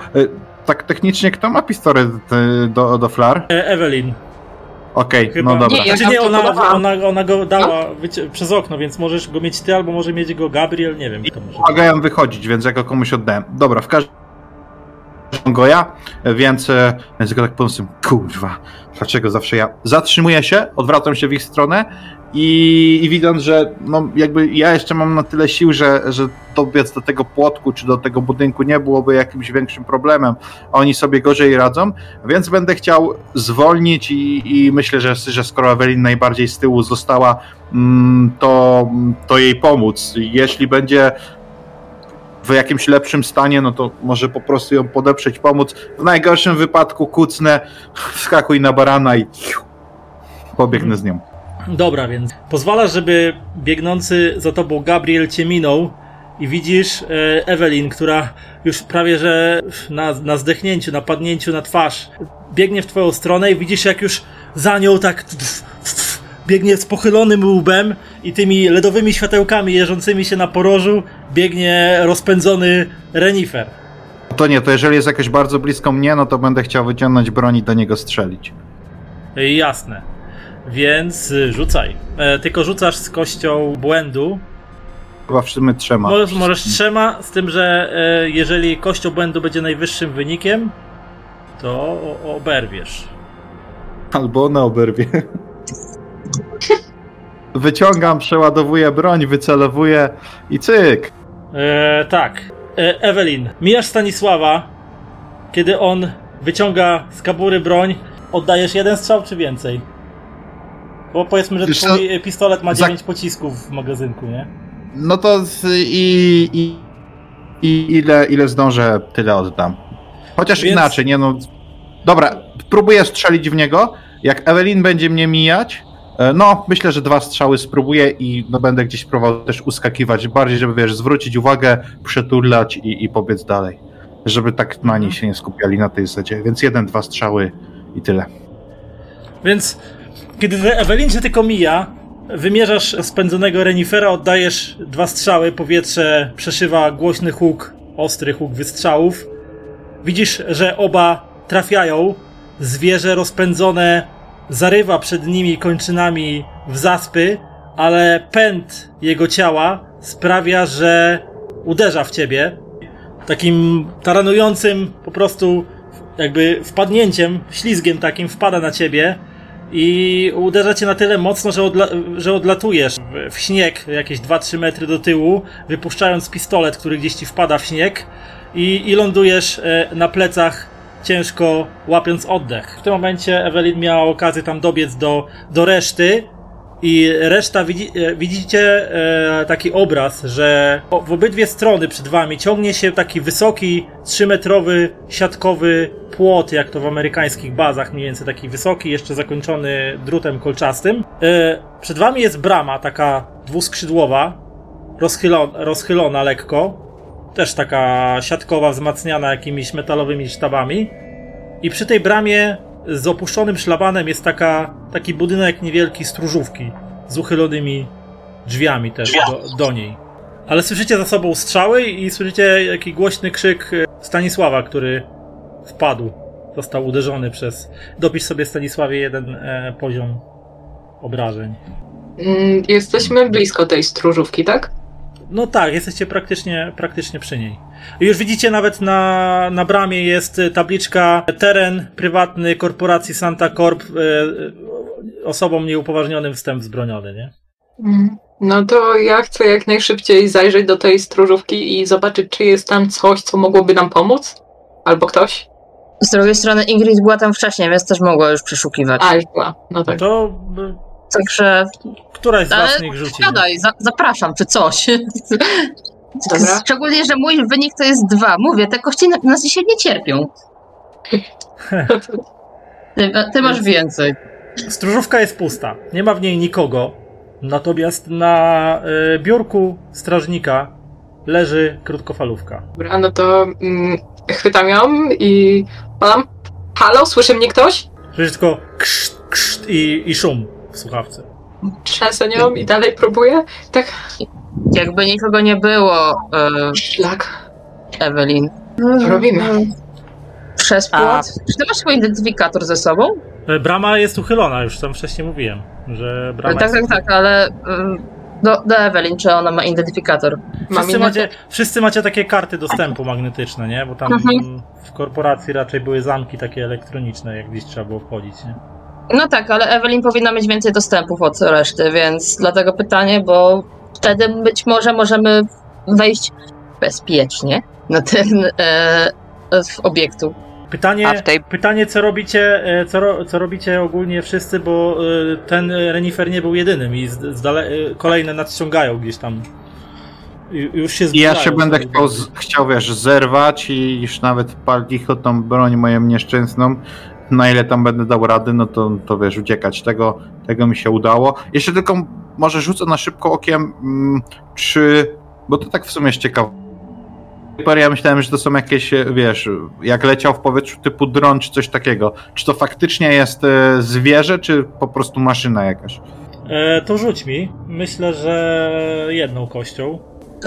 Tak technicznie, kto ma pistolet e, do, do flar? E, Evelyn. Okej, Chyba. no dobra. Nie, ja Znaczy nie, ona, ona, ona go dała wycie- przez okno, więc możesz go mieć ty, albo może mieć go Gabriel, nie wiem. Pomagają wychodzić, więc ja go komuś oddałem. Dobra, w każdym go ja, więc, więc tylko tak pomyślałem, kurwa, dlaczego zawsze ja zatrzymuję się, odwracam się w ich stronę i, i widząc, że no, jakby ja jeszcze mam na tyle sił, że, że dobiec do tego płotku czy do tego budynku nie byłoby jakimś większym problemem, oni sobie gorzej radzą, więc będę chciał zwolnić i, i myślę, że, że skoro Ewelin najbardziej z tyłu została, mm, to, to jej pomóc. Jeśli będzie w jakimś lepszym stanie, no to może po prostu ją podeprzeć, pomóc. W najgorszym wypadku kucnę, wskakuj na barana i pobiegnę z nią. Dobra, więc pozwalasz, żeby biegnący za tobą Gabriel cię minął i widzisz e, Evelyn, która już prawie że na, na zdechnięciu, na padnięciu na twarz biegnie w twoją stronę i widzisz jak już za nią tak biegnie z pochylonym łbem i tymi ledowymi światełkami jeżdżącymi się na porożu biegnie rozpędzony renifer. To nie, to jeżeli jest jakoś bardzo blisko mnie, no to będę chciał wyciągnąć broń i do niego strzelić. E, Jasne. Więc y, rzucaj. E, tylko rzucasz z kością błędu, Chyba w sumie trzema. Możesz, możesz trzema, z tym, że e, jeżeli kością błędu będzie najwyższym wynikiem, to o- oberwiesz. Albo ona oberwie. Wyciągam, przeładowuję broń, wycelowuję i cyk. E, tak. E, Ewelin, mijasz Stanisława, kiedy on wyciąga z kabury broń, oddajesz jeden strzał czy więcej? Bo powiedzmy, że Wiesz twój pistolet ma za- 9 pocisków w magazynku, nie? No to z, i, i, i ile, ile zdążę, tyle oddam. Chociaż Więc- inaczej, nie no. Dobra, próbuję strzelić w niego. Jak Ewelin będzie mnie mijać, e, no myślę, że dwa strzały spróbuję i no, będę gdzieś próbował też uskakiwać. Bardziej, żeby wiesz, zwrócić uwagę, przeturlać i, i pobiec dalej. Żeby tak na niej się nie skupiali na tej zasadzie. Więc jeden, dwa strzały i tyle. Więc kiedy cię tylko mija, wymierzasz spędzonego renifera, oddajesz dwa strzały, powietrze przeszywa głośny huk, ostry huk wystrzałów. Widzisz, że oba trafiają, zwierzę rozpędzone zarywa przed nimi kończynami w zaspy, ale pęd jego ciała sprawia, że uderza w ciebie. Takim taranującym po prostu jakby wpadnięciem, ślizgiem takim wpada na ciebie i uderza cię na tyle mocno, że, odla- że odlatujesz w, śnieg jakieś 2-3 metry do tyłu, wypuszczając pistolet, który gdzieś ci wpada w śnieg i, i lądujesz e, na plecach ciężko łapiąc oddech. W tym momencie Evelyn miała okazję tam dobiec do, do reszty i reszta widzi, e, widzicie e, taki obraz, że w obydwie strony przed wami ciągnie się taki wysoki, 3-metrowy, siatkowy płot, jak to w amerykańskich bazach, mniej więcej taki wysoki, jeszcze zakończony drutem kolczastym. E, przed wami jest brama, taka dwuskrzydłowa, rozchylona, rozchylona lekko, też taka siatkowa, wzmacniana jakimiś metalowymi sztabami. I przy tej bramie z opuszczonym szlabanem jest taka, taki budynek niewielki stróżówki z uchylonymi drzwiami też do, do niej. Ale słyszycie za sobą strzały i słyszycie jaki głośny krzyk e, Stanisława, który wpadł. Został uderzony przez. Dopisz sobie Stanisławie jeden e, poziom obrażeń. Mm, Jesteśmy blisko tej stróżówki, tak? No tak, jesteście praktycznie, praktycznie przy niej. Już widzicie nawet na, na bramie jest y, tabliczka teren prywatny korporacji Santa Corp e, e, osobom nieupoważnionym wstęp wzbroniony, nie? Mm. No to ja chcę jak najszybciej zajrzeć do tej stróżówki i zobaczyć, czy jest tam coś, co mogłoby nam pomóc. Albo ktoś. Z drugiej strony Ingrid była tam wcześniej, więc też mogła już przeszukiwać. A, już była. No tak. To y, Także któraś z was niech rzuci. siadaj, za, zapraszam, czy coś. [laughs] Dobra. [laughs] Szczególnie, że mój wynik to jest dwa. Mówię, te kości na, nas się nie cierpią. Ty, [laughs] ty masz więcej. Stróżówka jest pusta. Nie ma w niej nikogo. Natomiast na y, biurku strażnika leży krótkofalówka. Dobra, no to mm, chwytam ją i palam. Halo, słyszy mnie ktoś? Słyszysz tylko krzt, krzt i, i szum w słuchawce. Trzęsę nią i dalej próbuję. Tak, Jakby nikogo nie było, e, szlak. Ewelin. Robimy. Przez A- płot. Czy ty masz swój identyfikator ze sobą? E, Brama jest uchylona, już tam wcześniej mówiłem, że brama tak, jest tak, tak, ale e, do, do Ewelin, czy ona ma identyfikator? Mam Wszyscy macie, wszyscy macie takie karty dostępu magnetyczne, nie? Bo tam Mhm. w korporacji raczej były zamki takie elektroniczne, jak gdzieś trzeba było wchodzić, nie? No tak, ale Ewelin powinna mieć więcej dostępów od reszty, więc dlatego pytanie, bo wtedy być może możemy wejść bezpiecznie na ten e, w obiektu. Pytanie, A w tej- pytanie co robicie, e, co, ro, co robicie ogólnie wszyscy, bo e, ten Renifer nie był jedynym i z, z dale, e, kolejne nadciągają gdzieś tam. Ju- Już się I ja zbliżają się będę chciał, z- chciał, wiesz, zerwać i już nawet palić o tą broń moją nieszczęsną. Na ile tam będę dał rady, no to, to wiesz, uciekać. Tego, tego mi się udało. Jeszcze tylko może rzucę na szybko okiem, mm, czy... Bo to tak w sumie jest ciekawe. Ja myślałem, że to są jakieś, e, wiesz, jak leciał w powietrzu typu dron czy coś takiego. Czy to faktycznie jest e, zwierzę, czy po prostu maszyna jakaś? E, to rzuć mi. Myślę, że jedną kością.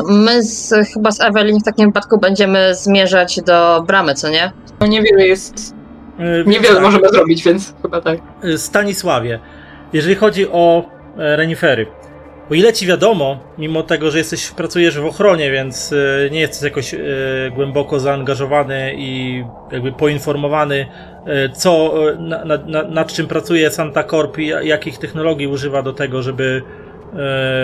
My z, chyba z Ewelin w takim wypadku będziemy zmierzać do bramy, co nie? No niewiele jest. Więc Niewiele tak. możemy zrobić, więc chyba tak. Stanisławie, jeżeli chodzi o e, renifery, o ile ci wiadomo, mimo tego, że jesteś, pracujesz w ochronie, więc e, nie jesteś jakoś głęboko zaangażowany i jakby poinformowany, co, na, na, na, nad czym pracuje Santa Corp i jakich technologii używa do tego, żeby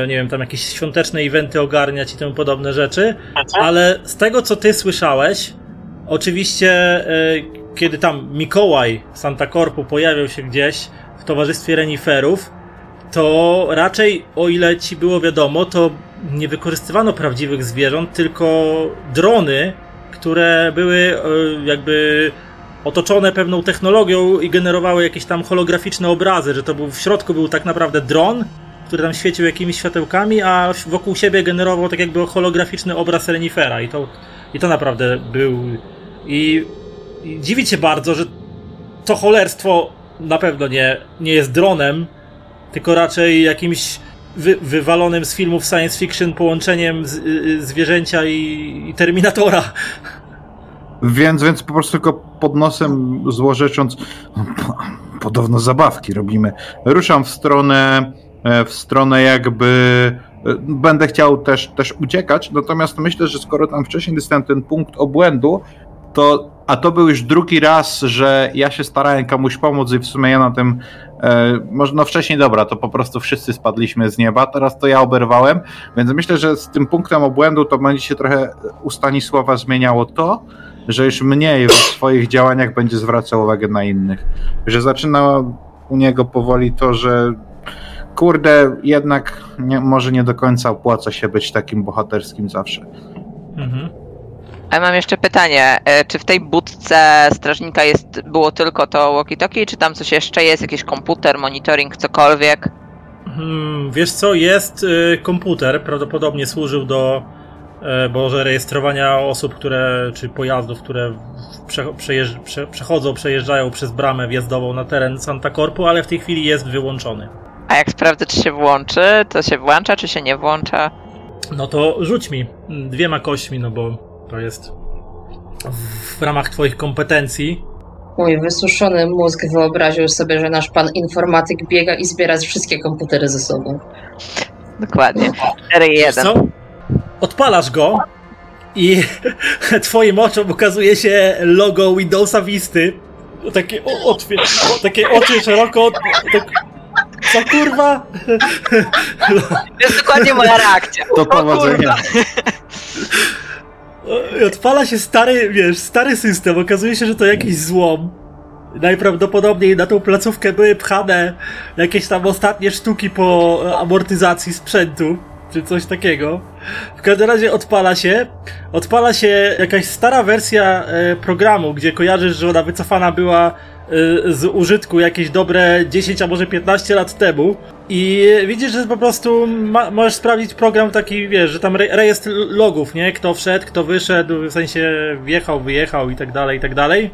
nie wiem, tam jakieś świąteczne eventy ogarniać i temu podobne rzeczy, ale z tego, co ty słyszałeś, oczywiście, kiedy tam Mikołaj Santa Corpu pojawiał się gdzieś w towarzystwie reniferów, to raczej, o ile ci było wiadomo, to nie wykorzystywano prawdziwych zwierząt, tylko drony, które były e, jakby otoczone pewną technologią i generowały jakieś tam holograficzne obrazy, że to był w środku był tak naprawdę dron, który tam świecił jakimiś światełkami, a wokół siebie generował tak jakby holograficzny obraz renifera. I to, i to naprawdę był i, dziwi cię bardzo, że to cholerstwo na pewno nie, nie jest dronem, tylko raczej jakimś wy, wywalonym z filmów science fiction połączeniem z, y, zwierzęcia i, i Terminatora. Więc, więc po prostu tylko pod nosem złorzecząc, podobno zabawki robimy. Ruszam w stronę, e, w stronę jakby e, będę chciał też, też uciekać, natomiast myślę, że skoro tam wcześniej dostałem ten punkt obłędu, to, a to był już drugi raz, że ja się starałem komuś pomóc i w sumie ja na tym, e, może no wcześniej dobra, to po prostu wszyscy spadliśmy z nieba, teraz to ja oberwałem, więc myślę, że z tym punktem obłędu to będzie się trochę u Stanisława zmieniało to, że już mniej w swoich działaniach będzie zwracał uwagę na innych. Że zaczyna u niego powoli to, że kurde, jednak nie, może nie do końca opłaca się być takim bohaterskim zawsze. Mhm. Ja mam jeszcze pytanie, e, czy w tej budce strażnika jest, było tylko to walkie-talkie, czy tam coś jeszcze jest, jakiś komputer, monitoring, cokolwiek? Hmm, wiesz co, jest y, komputer, prawdopodobnie służył do e, Boże, rejestrowania osób, które, czy pojazdów, które prze, przejeżdż, prze, przechodzą, przejeżdżają przez bramę wjazdową na teren Santa Corpu, ale w tej chwili jest wyłączony. A jak sprawdzę, czy się włączy, to się włącza, czy się nie włącza? No to rzuć mi dwiema kośćmi, no bo to jest w, ramach twoich kompetencji. Mój wysuszony mózg wyobraził sobie, że nasz pan informatyk biega i zbiera wszystkie komputery ze sobą. Dokładnie. Wiesz 4-1. co? Odpalasz go i [laughs] twoim oczom ukazuje się logo Windowsa Visty. Takie, o, otwie, takie oczy szeroko. Tak, Co kurwa? To jest dokładnie moja reakcja. To O powodzenia. [laughs] odpala się stary, wiesz, stary system. Okazuje się, że to jakiś złom. Najprawdopodobniej na tą placówkę były pchane jakieś tam ostatnie sztuki po amortyzacji sprzętu, czy coś takiego. W każdym razie odpala się, odpala się jakaś stara wersja e, programu, gdzie kojarzysz, że ona wycofana była z użytku jakieś dobre 10, a może 15 lat temu. I widzisz, że po prostu ma, możesz sprawdzić program taki, wiesz, że tam re, rejestr logów, nie? Kto wszedł, kto wyszedł, w sensie wjechał, wyjechał i tak dalej, i tak dalej.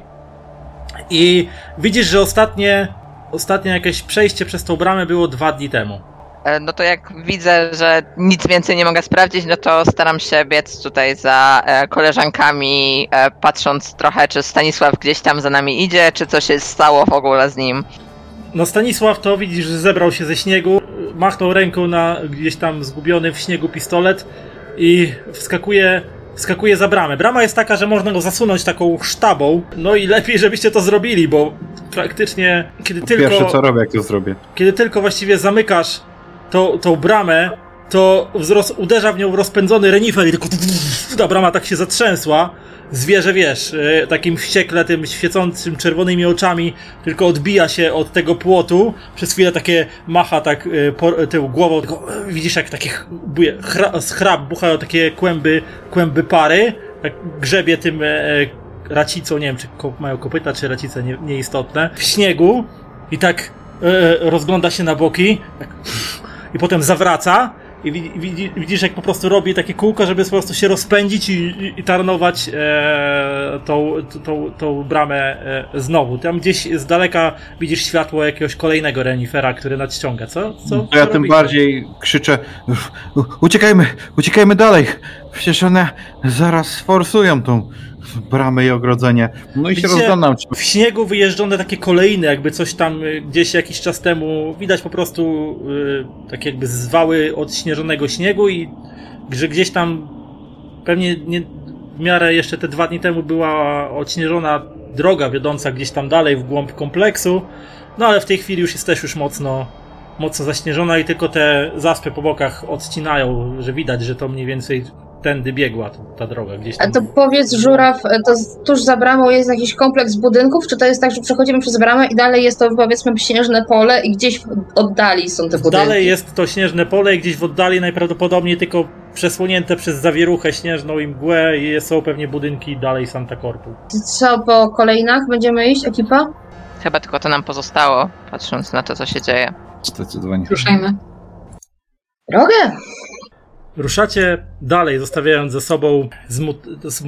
I widzisz, że ostatnie, ostatnie jakieś przejście przez tą bramę było dwa dni temu. E, No to jak widzę, że nic więcej nie mogę sprawdzić, no to staram się biec tutaj za e, koleżankami, e, patrząc trochę, czy Stanisław gdzieś tam za nami idzie, czy coś się stało w ogóle z nim. No Stanisław to widzisz, że zebrał się ze śniegu, machnął ręką na gdzieś tam zgubiony w śniegu pistolet i wskakuje, wskakuje za bramę. Brama jest taka, że można go zasunąć taką sztabą, no i lepiej, żebyście to zrobili, bo praktycznie kiedy tylko... Pierwsze co robię, jak to zrobię. kiedy tylko właściwie zamykasz tą, tą bramę, to wzrost, uderza w nią rozpędzony renifer i tylko ta brama tak się zatrzęsła. Zwierzę, wiesz, e, takim wściekle tym świecącym czerwonymi oczami tylko odbija się od tego płotu. Przez chwilę takie macha tak e, po, tył głową, tylko e, widzisz jak takie ch- buje, chra, z chrap buchają takie kłęby, kłęby pary. Tak grzebie tym racicą, nie wiem czy mają kopyta czy racice, nie, nieistotne. W śniegu i tak rozgląda się na boki tak, i potem zawraca i widzi, widzi, widzisz jak po prostu robi takie kółko, żeby po prostu się rozpędzić i, i, i tarnować e, tą, tą, tą bramę e, znowu. Tam gdzieś z daleka widzisz światło jakiegoś kolejnego renifera, który nadciąga. Co? co To ja co tym robicie? bardziej krzyczę "U- uciekajmy, uciekajmy dalej. Przecież one zaraz sforsują tą bramę i ogrodzenie. No i się Widzicie, rozglądam, czy W śniegu wyjeżdżone takie kolejne, jakby coś tam y, gdzieś jakiś czas temu widać po prostu y, tak jakby zwały od śnieżonego śniegu i że gdzieś tam pewnie nie, w miarę jeszcze te dwa dni temu była odśnieżona droga wiodąca gdzieś tam dalej w głąb kompleksu, no ale w tej chwili już jest też już mocno mocno zaśnieżona i tylko te zaspy po bokach odcinają, że widać, że to mniej więcej tędy biegła ta, ta droga gdzieś A tam. to powiedz, Żuraw, to tuż za bramą jest jakiś kompleks budynków, czy to jest tak, że przechodzimy przez bramę i dalej jest to powiedzmy śnieżne pole i gdzieś w oddali są te budynki? Dalej jest to śnieżne pole i gdzieś w oddali najprawdopodobniej tylko przesłonięte przez zawieruchę śnieżną i mgłę i są pewnie budynki dalej Santa Corpu. Co po kolejnach będziemy iść, ekipa? Chyba tylko to nam pozostało, patrząc na to, co się dzieje. zdecydowanie. Ruszajmy. Drogę! Ruszacie dalej, zostawiając za sobą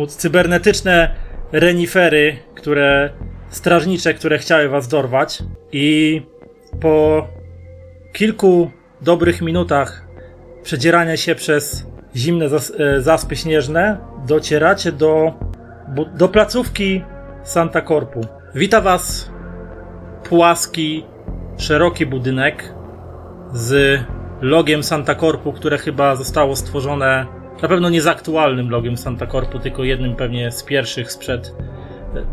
cybernetyczne renifery, które strażnicze, które chciały was dorwać i po kilku dobrych minutach przedzierania się przez zimne zas, e, zaspy śnieżne docieracie do, do placówki Santa Corpu. Wita was płaski, szeroki budynek z logiem Santa Corpu, które chyba zostało stworzone na pewno nie z aktualnym logiem Santa Corpu, tylko jednym pewnie z pierwszych sprzed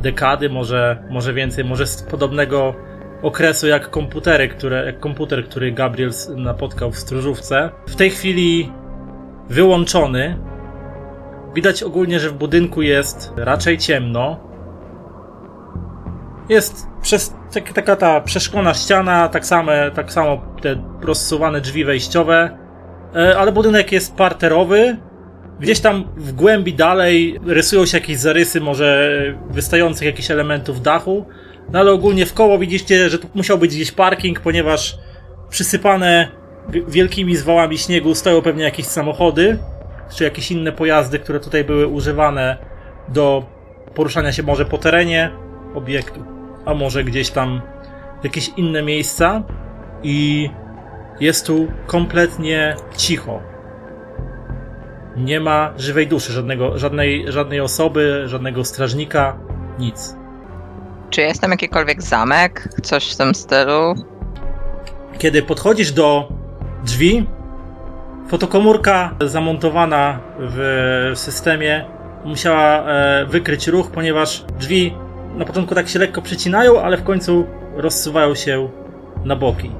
dekady, może, może więcej, może z podobnego okresu jak komputery, które, jak komputer, który Gabriel napotkał w stróżówce. W tej chwili wyłączony. Widać ogólnie, że w budynku jest raczej ciemno. Jest przez, tak, taka ta przeszklona ściana, tak, same, tak samo te rozsuwane drzwi wejściowe, e, ale budynek jest parterowy. Gdzieś tam w głębi dalej rysują się jakieś zarysy, może wystających jakichś elementów dachu, no ale ogólnie w koło widzicie, że tu musiał być gdzieś parking, ponieważ przysypane wi- wielkimi zwałami śniegu stoją pewnie jakieś samochody, czy jakieś inne pojazdy, które tutaj były używane do poruszania się może po terenie obiektu, a może gdzieś tam jakieś inne miejsca i jest tu kompletnie cicho. Nie ma żywej duszy, żadnego, żadnej, żadnej osoby, żadnego strażnika, nic. Czy jest tam jakikolwiek zamek? Coś w tym stylu? Kiedy podchodzisz do drzwi, fotokomórka zamontowana w systemie musiała e, wykryć ruch, ponieważ drzwi na początku tak się lekko przycinają, ale w końcu rozsuwają się na boki.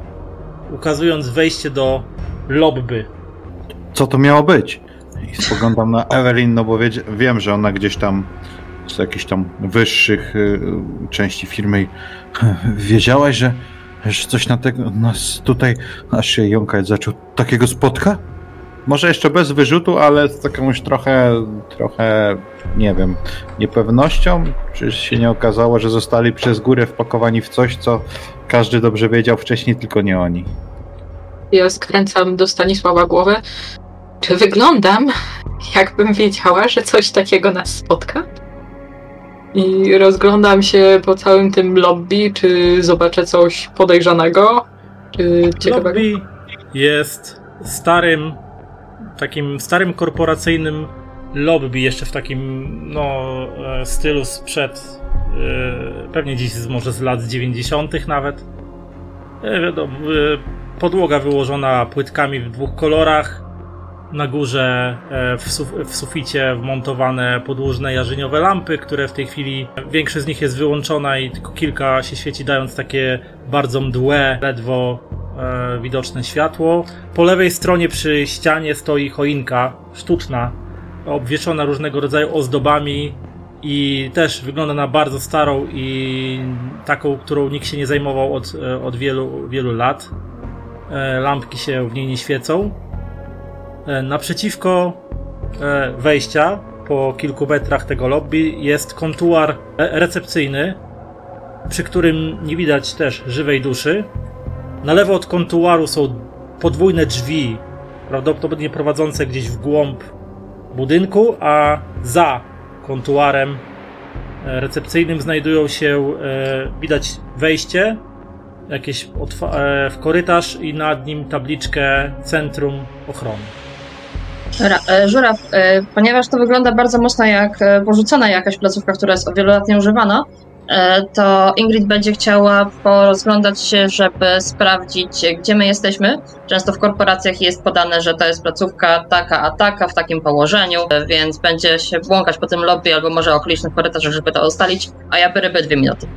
ukazując wejście do lobby. Co to miało być? I spoglądam na Evelyn, no bo wiem, że ona gdzieś tam z jakichś tam wyższych y, części firmy. [laughs] Wiedziałaś, że, że coś na tego, nas tutaj, aż się jąkać zaczął, takiego spotka? Może jeszcze bez wyrzutu, ale z jakąś trochę, trochę, nie wiem, niepewnością? Czy się nie okazało, że zostali przez górę wpakowani w coś, co każdy dobrze wiedział wcześniej, tylko nie oni? Ja skręcam do Stanisława głowę. Czy wyglądam, jakbym wiedziała, że coś takiego nas spotka? I rozglądam się po całym tym lobby, czy zobaczę coś podejrzanego, czy ciekawego. Lobby jest starym, takim starym korporacyjnym lobby, jeszcze w takim no, e, stylu sprzed, e, pewnie dziś może z lat 90. nawet. E, wiadomo, podłoga wyłożona płytkami w dwóch kolorach. Na górze w, suf w suficie wmontowane podłużne jarzyniowe lampy, które w tej chwili większość z nich jest wyłączona i tylko kilka się świeci, dając takie bardzo mdłe, ledwo e, widoczne światło. Po lewej stronie przy ścianie stoi choinka sztuczna, obwieszona różnego rodzaju ozdobami i też wygląda na bardzo starą i taką, którą nikt się nie zajmował od, e, od wielu, wielu lat. E, Lampki się w niej nie świecą. Naprzeciwko wejścia, po kilku metrach tego lobby, jest kontuar recepcyjny, przy którym nie widać też żywej duszy. Na lewo od kontuaru są podwójne drzwi, prawdopodobnie prowadzące gdzieś w głąb budynku, a za kontuarem e, recepcyjnym znajdują się, e, widać wejście, jakieś e, w korytarz i nad nim tabliczkę Centrum Ochrony. Żuraw, ponieważ to wygląda bardzo mocno jak porzucona jakaś placówka, która jest od wielu lat nieużywana, to Ingrid będzie chciała porozglądać się, żeby sprawdzić, e, gdzie my jesteśmy. Często w korporacjach jest podane, że to jest placówka taka a taka, w takim położeniu, e, więc będzie się błąkać po tym lobby albo może okolicznych korytarzach, żeby to ustalić, a ja biorę dwie minuty.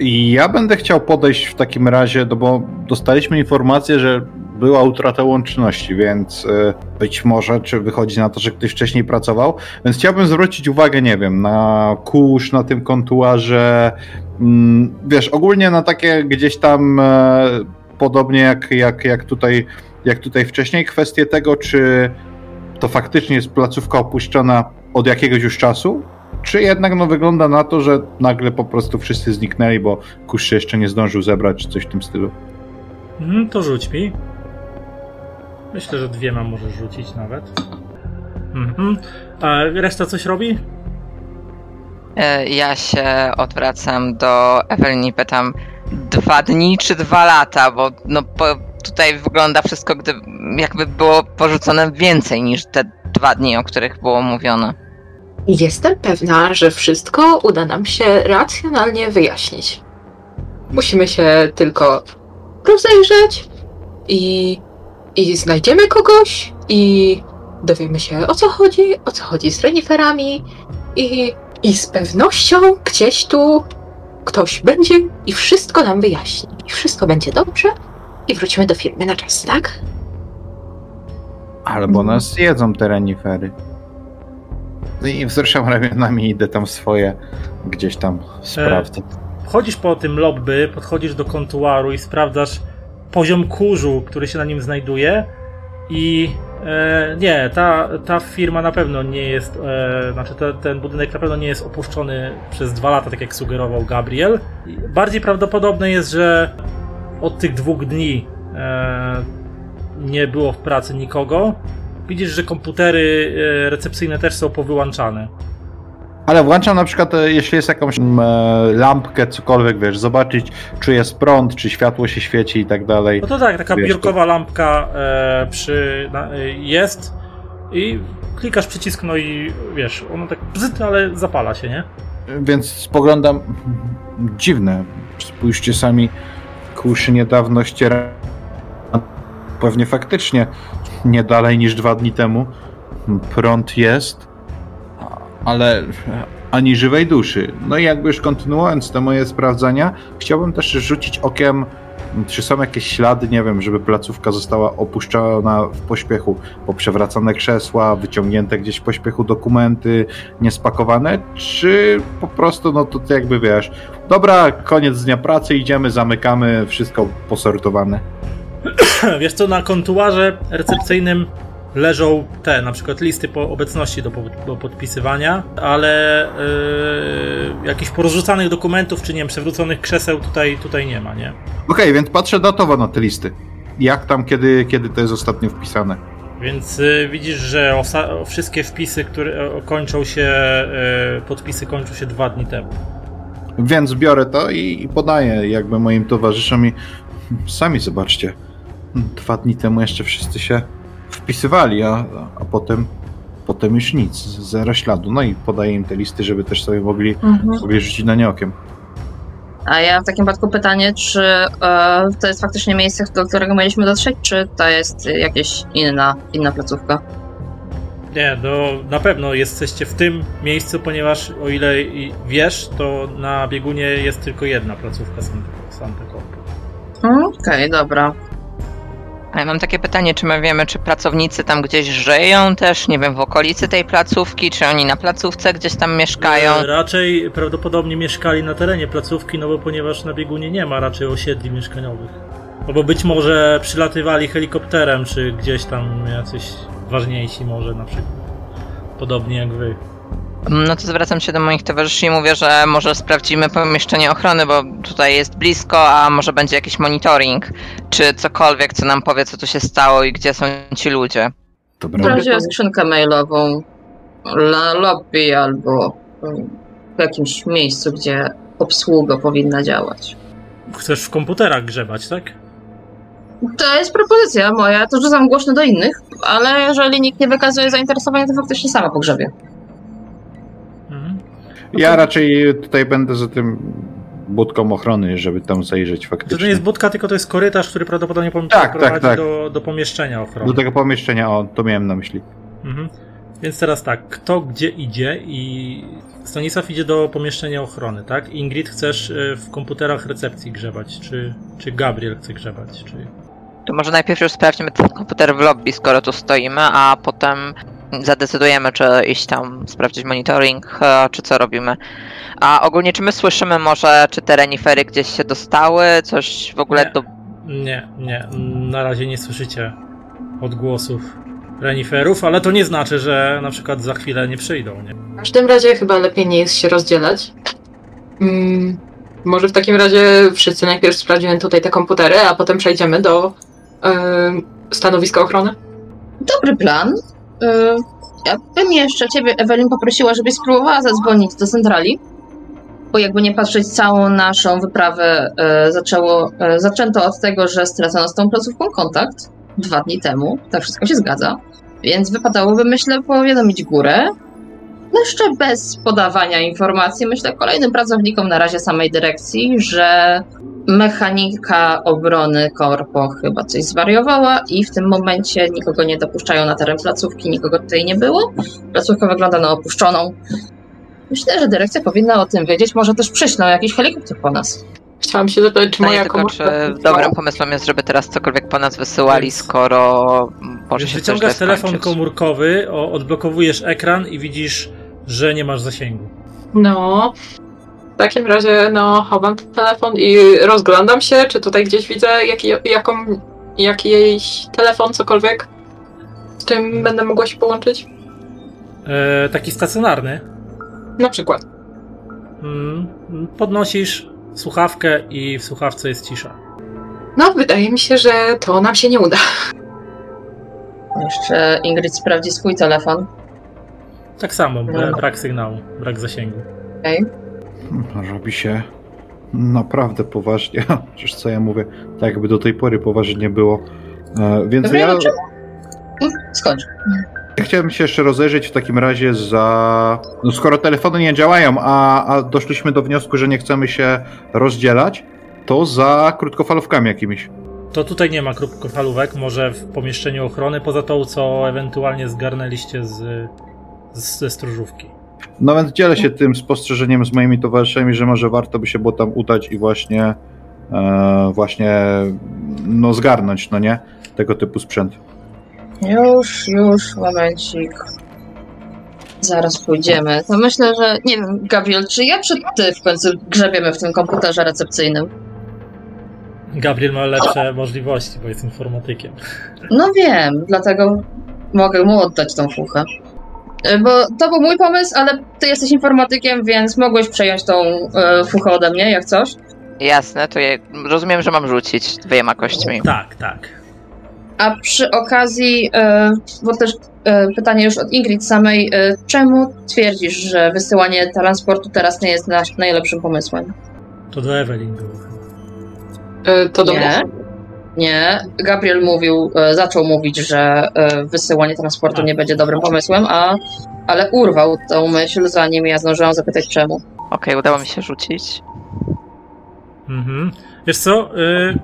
Ja będę chciał podejść w takim razie, no bo dostaliśmy informację, że była utrata łączności, więc y, być może, czy wychodzi na to, że ktoś wcześniej pracował, więc chciałbym zwrócić uwagę, nie wiem, na kurz, na tym kontuarze, mm, wiesz, ogólnie na takie gdzieś tam e, podobnie jak, jak, jak, tutaj, jak tutaj wcześniej, kwestie tego, czy to faktycznie jest placówka opuszczona od jakiegoś już czasu, czy jednak no, wygląda na to, że nagle po prostu wszyscy zniknęli, bo kurz się jeszcze nie zdążył zebrać, czy coś w tym stylu. Mhm, to rzuć mi. Myślę, że dwiema możesz rzucić nawet. Mhm. A reszta coś robi? E, Ja się odwracam do Ewelin i pytam dwa dni czy dwa lata, bo no po, tutaj wygląda wszystko, gdy, jakby było porzucone więcej niż te dwa dni, o których było mówione. Jestem pewna, że wszystko uda nam się racjonalnie wyjaśnić. Musimy się tylko rozejrzeć i, i znajdziemy kogoś i dowiemy się o co chodzi, o co chodzi z reniferami i, i z pewnością gdzieś tu ktoś będzie i wszystko nam wyjaśni. I wszystko będzie dobrze i wrócimy do firmy na czas, tak? Albo nas jedzą te renifery. I wzruszam ramionami i idę tam swoje gdzieś tam sprawdzę. Wchodzisz po tym lobby, podchodzisz do kontuaru i sprawdzasz poziom kurzu, który się na nim znajduje i e, nie, ta, ta firma na pewno nie jest, e, znaczy te, ten budynek na pewno nie jest opuszczony przez dwa lata, tak jak sugerował Gabriel. Bardziej prawdopodobne jest, że od tych dwóch dni e, nie było w pracy nikogo. Widzisz, że komputery e, recepcyjne też są powyłączane. Ale włączam na przykład, e, jeśli jest jakąś mm, e, lampkę, cokolwiek, wiesz, zobaczyć, czy jest prąd, czy światło się świeci i tak dalej. No to tak, taka Wiesz, biurkowa lampka e, przy, na, e, jest i klikasz przycisk, no i wiesz, ono tak bzyt, ale zapala się, nie? Więc spoglądam. Dziwne. Spójrzcie sami, kuszy niedawno ściera. Pewnie faktycznie nie dalej niż dwa dni temu. Prąd jest, ale ani żywej duszy. No i jakby już kontynuując te moje sprawdzania, chciałbym też rzucić okiem Czy są jakieś ślady, nie wiem, żeby placówka została opuszczona w pośpiechu, poprzewracane krzesła, wyciągnięte gdzieś w pośpiechu dokumenty, niespakowane, czy po prostu, no to ty jakby wiesz, dobra, koniec dnia pracy, idziemy, zamykamy, wszystko posortowane. Wiesz co, na kontuarze recepcyjnym leżą te, na przykład listy po obecności do, do podpisywania, ale yy, jakichś porozrzucanych dokumentów, czy nie wiem, przewróconych krzeseł tutaj, tutaj nie ma, nie? Okej, okay, więc patrzę datowo na te listy. Jak tam, kiedy, kiedy to jest ostatnio wpisane? Więc y, widzisz, że wszystkie wpisy, które kończą się, y, podpisy kończą się dwa dni temu. Więc biorę to i, i podaję jakby moim towarzyszom i sami zobaczcie. Dwa dni temu jeszcze wszyscy się wpisywali, a, a potem, potem już nic, zero śladu. No i podaję im te listy, żeby też sobie mogli, mhm. rzucić na nie okiem. A ja w takim przypadku pytanie, czy e, to jest faktycznie miejsce, do którego mieliśmy dotrzeć, czy to jest jakieś inna, inna placówka? Nie, no na pewno jesteście w tym miejscu, ponieważ o ile wiesz, to na biegunie jest tylko jedna placówka Santa Corpo. Okej, okay, dobra. A ja mam takie pytanie, czy my wiemy, czy pracownicy tam gdzieś żyją też, nie wiem, w okolicy tej placówki, czy oni na placówce gdzieś tam mieszkają? E, raczej prawdopodobnie mieszkali na terenie placówki, no bo ponieważ na biegunie nie ma raczej osiedli mieszkaniowych. Albo być może przylatywali helikopterem, czy gdzieś tam jacyś ważniejsi może na przykład. Podobnie jak wy. No to zwracam się do moich towarzyszy i mówię, że może sprawdzimy pomieszczenie ochrony, bo tutaj jest blisko, a może będzie jakiś monitoring, czy cokolwiek, co nam powie, co tu się stało i gdzie są ci ludzie. Dobra. Razie skrzynkę mailową na lobby albo w jakimś miejscu, gdzie obsługa powinna działać. Chcesz w komputerach grzebać, tak? To jest propozycja moja, to rzucam głośno do innych, ale jeżeli nikt nie wykazuje zainteresowania, to faktycznie sama pogrzebie. Ja raczej tutaj będę za tym budką ochrony, żeby tam zajrzeć faktycznie. To nie jest budka, tylko to jest korytarz, który prawdopodobnie tak, prowadzi tak, tak. Do, do pomieszczenia ochrony. Do tego pomieszczenia, o, to miałem na myśli. Mhm. Więc teraz tak, kto gdzie idzie i Stanisław idzie do pomieszczenia ochrony, tak? Ingrid chcesz y, w komputerach recepcji grzebać, czy, czy Gabriel chce grzebać, czy... To może najpierw już sprawdźmy ten komputer w lobby, skoro tu stoimy, a potem zadecydujemy, czy iść tam sprawdzić monitoring, e, czy co robimy. A ogólnie, czy my słyszymy może, czy te renifery gdzieś się dostały, coś w ogóle nie, do... Nie, nie, na razie nie słyszycie odgłosów reniferów, ale to nie znaczy, że na przykład za chwilę nie przyjdą, nie? W każdym razie chyba lepiej nie jest się rozdzielać. Hmm, może w takim razie wszyscy najpierw sprawdzimy tutaj te komputery, a potem przejdziemy do yy, stanowiska ochrony? Dobry plan. Y, ja bym jeszcze ciebie, Ewelin, poprosiła, żebyś spróbowała zadzwonić do centrali, bo jakby nie patrzeć, całą naszą wyprawę y, zaczęło, y, zaczęto od tego, że stracono z tą placówką kontakt dwa dni temu. Tak wszystko się zgadza. Więc wypadałoby, myślę, powiadomić górę. Jeszcze bez podawania informacji, myślę, kolejnym pracownikom na razie samej dyrekcji, że mechanika obrony korpo chyba coś zwariowała i w tym momencie nikogo nie dopuszczają na teren placówki, nikogo tutaj nie było. Placówka wygląda na opuszczoną. Myślę, że dyrekcja powinna o tym wiedzieć, może też przyślą jakiś helikopter po nas. Chciałam się zapytać, czy moja komórka... Czy dobrym pomysłem jest, żeby teraz cokolwiek po nas wysyłali, skoro może się Wyciągasz telefon komórkowy, odblokowujesz ekran i widzisz, że nie masz zasięgu. No, w takim razie, no, chowam telefon i rozglądam się, czy tutaj gdzieś widzę jaki, jaką, jakiś telefon, cokolwiek, z czym będę mogła się połączyć. E, taki stacjonarny. Na przykład. Mm, podnosisz słuchawkę i w słuchawce jest cisza. No, wydaje mi się, że to nam się nie uda. Jeszcze Ingrid sprawdzi swój telefon. Tak samo, no. brak sygnału, brak zasięgu. Okej. Okay. Robi się naprawdę poważnie. [laughs] Przecież co ja mówię, tak jakby do tej pory poważnie było. E, więc Dobra, ja... No, Skończ. Ja chciałem się jeszcze rozejrzeć w takim razie za. No skoro telefony nie działają, a, a doszliśmy do wniosku, że nie chcemy się rozdzielać, to za krótkofalówkami jakimiś. To tutaj nie ma krótkofalówek, może w pomieszczeniu ochrony, poza tą, co ewentualnie zgarnęliście z, z, ze stróżówki. No więc dzielę się tym spostrzeżeniem z moimi towarzyszami, że może warto by się było tam udać i właśnie e, właśnie no zgarnąć, no nie? Tego typu sprzęt. Już, już, momencik. Zaraz pójdziemy. To myślę, że. Nie wiem, Gabriel, czy ja czy ty w końcu grzebiemy w tym komputerze recepcyjnym? Gabriel ma lepsze możliwości, bo jest informatykiem. No wiem, dlatego mogę mu oddać tą fuchę. E, Bo to był mój pomysł, ale ty jesteś informatykiem, więc mogłeś przejąć tą e, fuchę ode mnie, jak coś. Jasne, to je, rozumiem, że mam rzucić dwiema kośćmi. Tak, tak. A przy okazji, e, bo też e, pytanie już od Ingrid samej, e, czemu twierdzisz, że wysyłanie transportu teraz nie jest nasz najlepszym pomysłem? To do Evelyn było. E, To do Nie. mnie. Nie, Gabriel mówił, e, zaczął mówić, że e, wysyłanie transportu nie będzie dobrym pomysłem, a ale urwał tą myśl, zanim ja zdążyłam zapytać czemu. Okej, udało mi się rzucić. Mhm. Wiesz co? Y,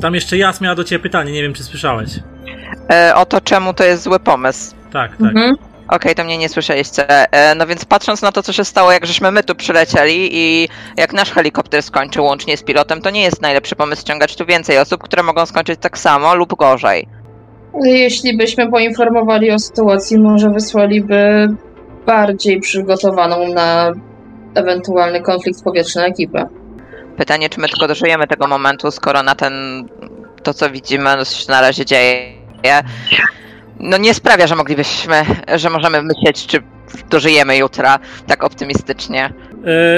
tam jeszcze Jas miała do ciebie pytanie, nie wiem czy słyszałeś. E, o to, czemu to jest zły pomysł. Tak, tak. Mhm. Okej, to mnie nie słyszeliście. E, no więc patrząc na to, co się stało, jak żeśmy my tu przylecieli i jak nasz helikopter skończył łącznie z pilotem, to nie jest najlepszy pomysł ściągać tu więcej osób, które mogą skończyć tak samo lub gorzej. Jeśli byśmy poinformowali o sytuacji, może wysłaliby bardziej przygotowaną na ewentualny konflikt powietrzny ekipę. Pytanie, czy my tylko dożyjemy tego momentu, skoro na ten, to co widzimy, no, się na razie dzieje, no nie sprawia, że moglibyśmy, że możemy myśleć, czy dożyjemy jutra tak optymistycznie.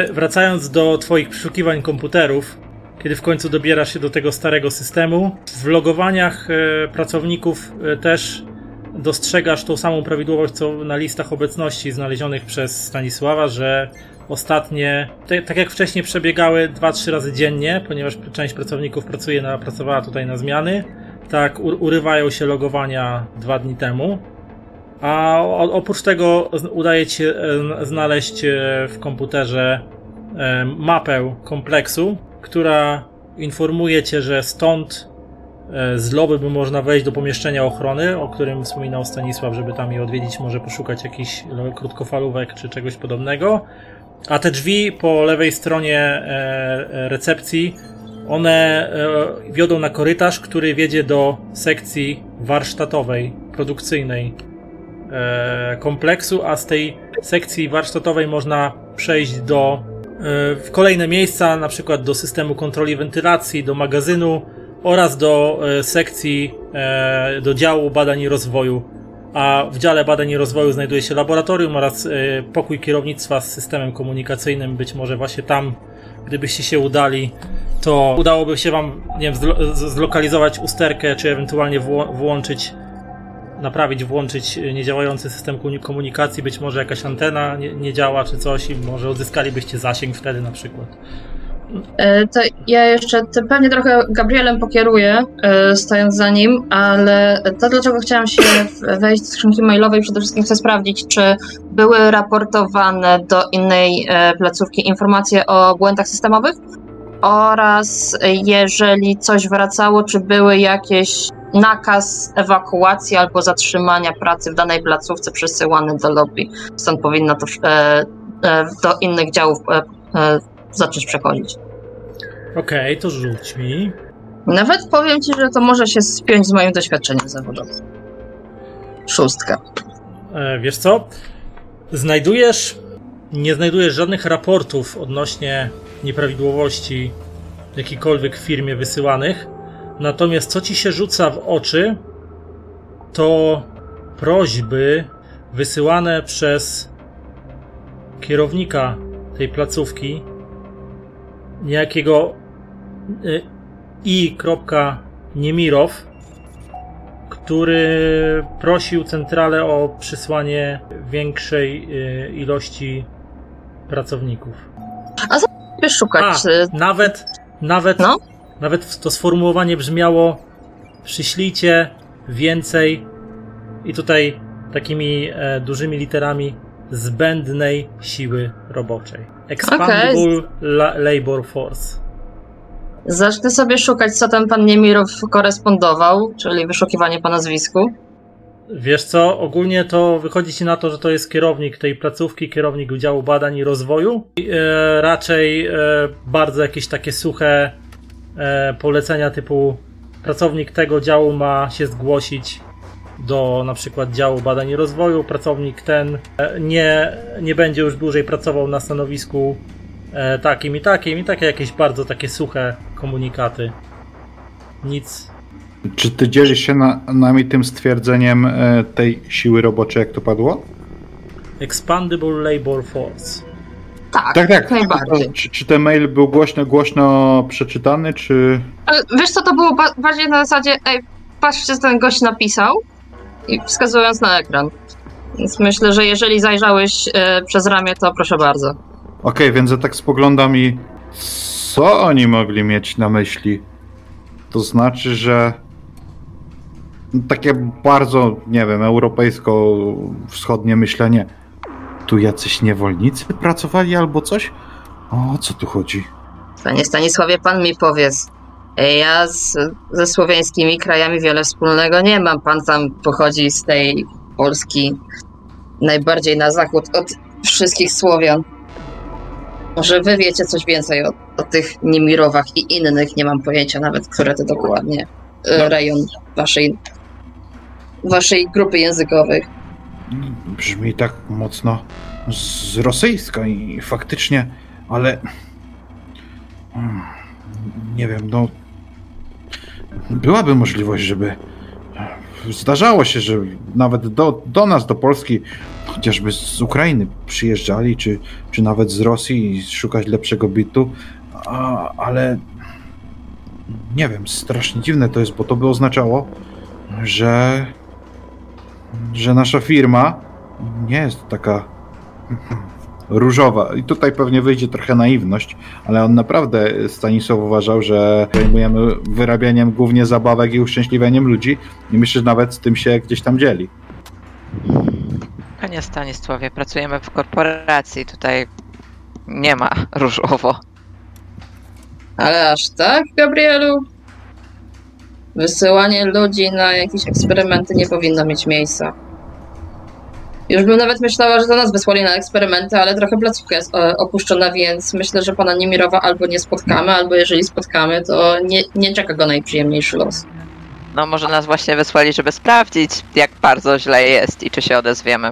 Y, wracając do twoich przeszukiwań komputerów, kiedy w końcu dobierasz się do tego starego systemu, w logowaniach y, pracowników y, też dostrzegasz tą samą prawidłowość, co na listach obecności znalezionych przez Stanisława, że ostatnie, te, tak jak wcześniej przebiegały 2-3 razy dziennie, ponieważ część pracowników pracuje na, pracowała tutaj na zmiany, tak urywają się logowania dwa dni temu. A oprócz tego udaje ci się e, znaleźć e, w komputerze e, mapę kompleksu, która informuje cię, że stąd z lobby by można wejść do pomieszczenia ochrony, o którym wspominał Stanisław, żeby tam je odwiedzić, może poszukać jakichś krótkofalówek czy czegoś podobnego. A te drzwi po lewej stronie recepcji, one e, wiodą na korytarz, który wiedzie do sekcji warsztatowej, produkcyjnej e, kompleksu, a z tej sekcji warsztatowej można przejść do e, w kolejne miejsca, na przykład do systemu kontroli wentylacji, do magazynu oraz do sekcji, do działu badań i rozwoju. A w dziale badań i rozwoju znajduje się laboratorium oraz pokój kierownictwa z systemem komunikacyjnym. Być może właśnie tam, gdybyście się udali, to udałoby się Wam nie wiem, zlokalizować usterkę, czy ewentualnie włączyć naprawić, włączyć niedziałający system komu- komunikacji, być może jakaś antena nie, nie działa czy coś i może odzyskalibyście zasięg wtedy na przykład. E, To ja jeszcze pewnie trochę Gabrielem pokieruję, e, stojąc za nim, ale to dlaczego chciałam się wejść do skrzynki mailowej, przede wszystkim chcę sprawdzić, czy były raportowane do innej e, placówki informacje o błędach systemowych oraz jeżeli coś wracało, czy były jakieś nakaz ewakuacji albo zatrzymania pracy w danej placówce przesyłany do lobby. Stąd powinno to do innych działów zacząć przechodzić. Okej, to rzuć mi. Nawet powiem ci, że to może się spiąć z moim doświadczeniem zawodowym. Szóstka. E, wiesz co? Znajdujesz, nie znajdujesz żadnych raportów odnośnie nieprawidłowości w jakiejkolwiek firmie wysyłanych. Natomiast co ci się rzuca w oczy, to prośby wysyłane przez kierownika tej placówki, niejakiego y, i. Niemirow, który prosił centralę o przysłanie większej y, ilości pracowników. Wiesz szukać. A, y, nawet, nawet, No. nawet to sformułowanie brzmiało przyślijcie więcej i tutaj takimi e, dużymi literami zbędnej siły roboczej. Expandable la- labor force. Zacznę sobie szukać, co ten pan Niemirow korespondował, czyli wyszukiwanie po nazwisku. Wiesz co, ogólnie to wychodzi ci na to, że to jest kierownik tej placówki, kierownik Wydziału Badań i Rozwoju. I, e, raczej e, bardzo jakieś takie suche e, polecenia typu pracownik tego działu ma się zgłosić do na przykład działu badań i rozwoju, pracownik ten e, nie, nie będzie już dłużej pracował na stanowisku e, takim i takim i takie jakieś bardzo takie suche komunikaty. Nic. Czy ty dzielisz się na, nami tym stwierdzeniem e, tej siły roboczej, jak to padło? Expandable Labor Force. Tak, Tak, tak. najbardziej. Czy, czy ten mail był głośno, głośno przeczytany, czy... Ale Wiesz co, to było ba- bardziej na zasadzie, ej, patrzcie, co ten gość napisał wskazując na ekran. Więc myślę, że jeżeli zajrzałeś e, przez ramię, to proszę bardzo. Okej, więc ja tak spoglądam i co oni mogli mieć na myśli? To znaczy, że takie bardzo, nie wiem, europejsko-wschodnie myślenie. Tu jacyś niewolnicy pracowali albo coś? O co tu chodzi? Panie Stanisławie, pan mi powiedz. E, Ja z, ze słowiańskimi krajami wiele wspólnego nie mam. Pan tam pochodzi z tej Polski najbardziej na zachód od wszystkich Słowian. Może wy wiecie coś więcej o, o tych Nimirowach i innych, nie mam pojęcia nawet, które to dokładnie e, No. rejon waszej, waszej grupy językowej. Brzmi tak mocno z rosyjska i faktycznie, ale mm, nie wiem, no byłaby możliwość, żeby zdarzało się, że nawet do, do nas, do Polski, chociażby z Ukrainy przyjeżdżali, czy, czy nawet z Rosji szukać lepszego bitu, a, ale nie wiem, strasznie dziwne to jest, bo to by oznaczało, że że nasza firma nie jest taka różowa. I tutaj pewnie wyjdzie trochę naiwność, ale on naprawdę, Stanisław uważał, że zajmujemy wyrabianiem głównie zabawek i uszczęśliwianiem ludzi i myślę, że nawet z tym się gdzieś tam dzieli. Panie Stanisławie, pracujemy w korporacji, tutaj nie ma [laughs] różowo. Ale aż tak, Gabrielu? Wysyłanie ludzi na jakieś eksperymenty nie powinno mieć miejsca. Już bym nawet myślała, że to nas wysłali na eksperymenty, ale trochę placówka jest e, opuszczona, więc myślę, że pana Niemirowa albo nie spotkamy, albo jeżeli spotkamy, to nie, nie czeka go najprzyjemniejszy los. No może nas właśnie wysłali, żeby sprawdzić, jak bardzo źle jest i czy się odezwiemy.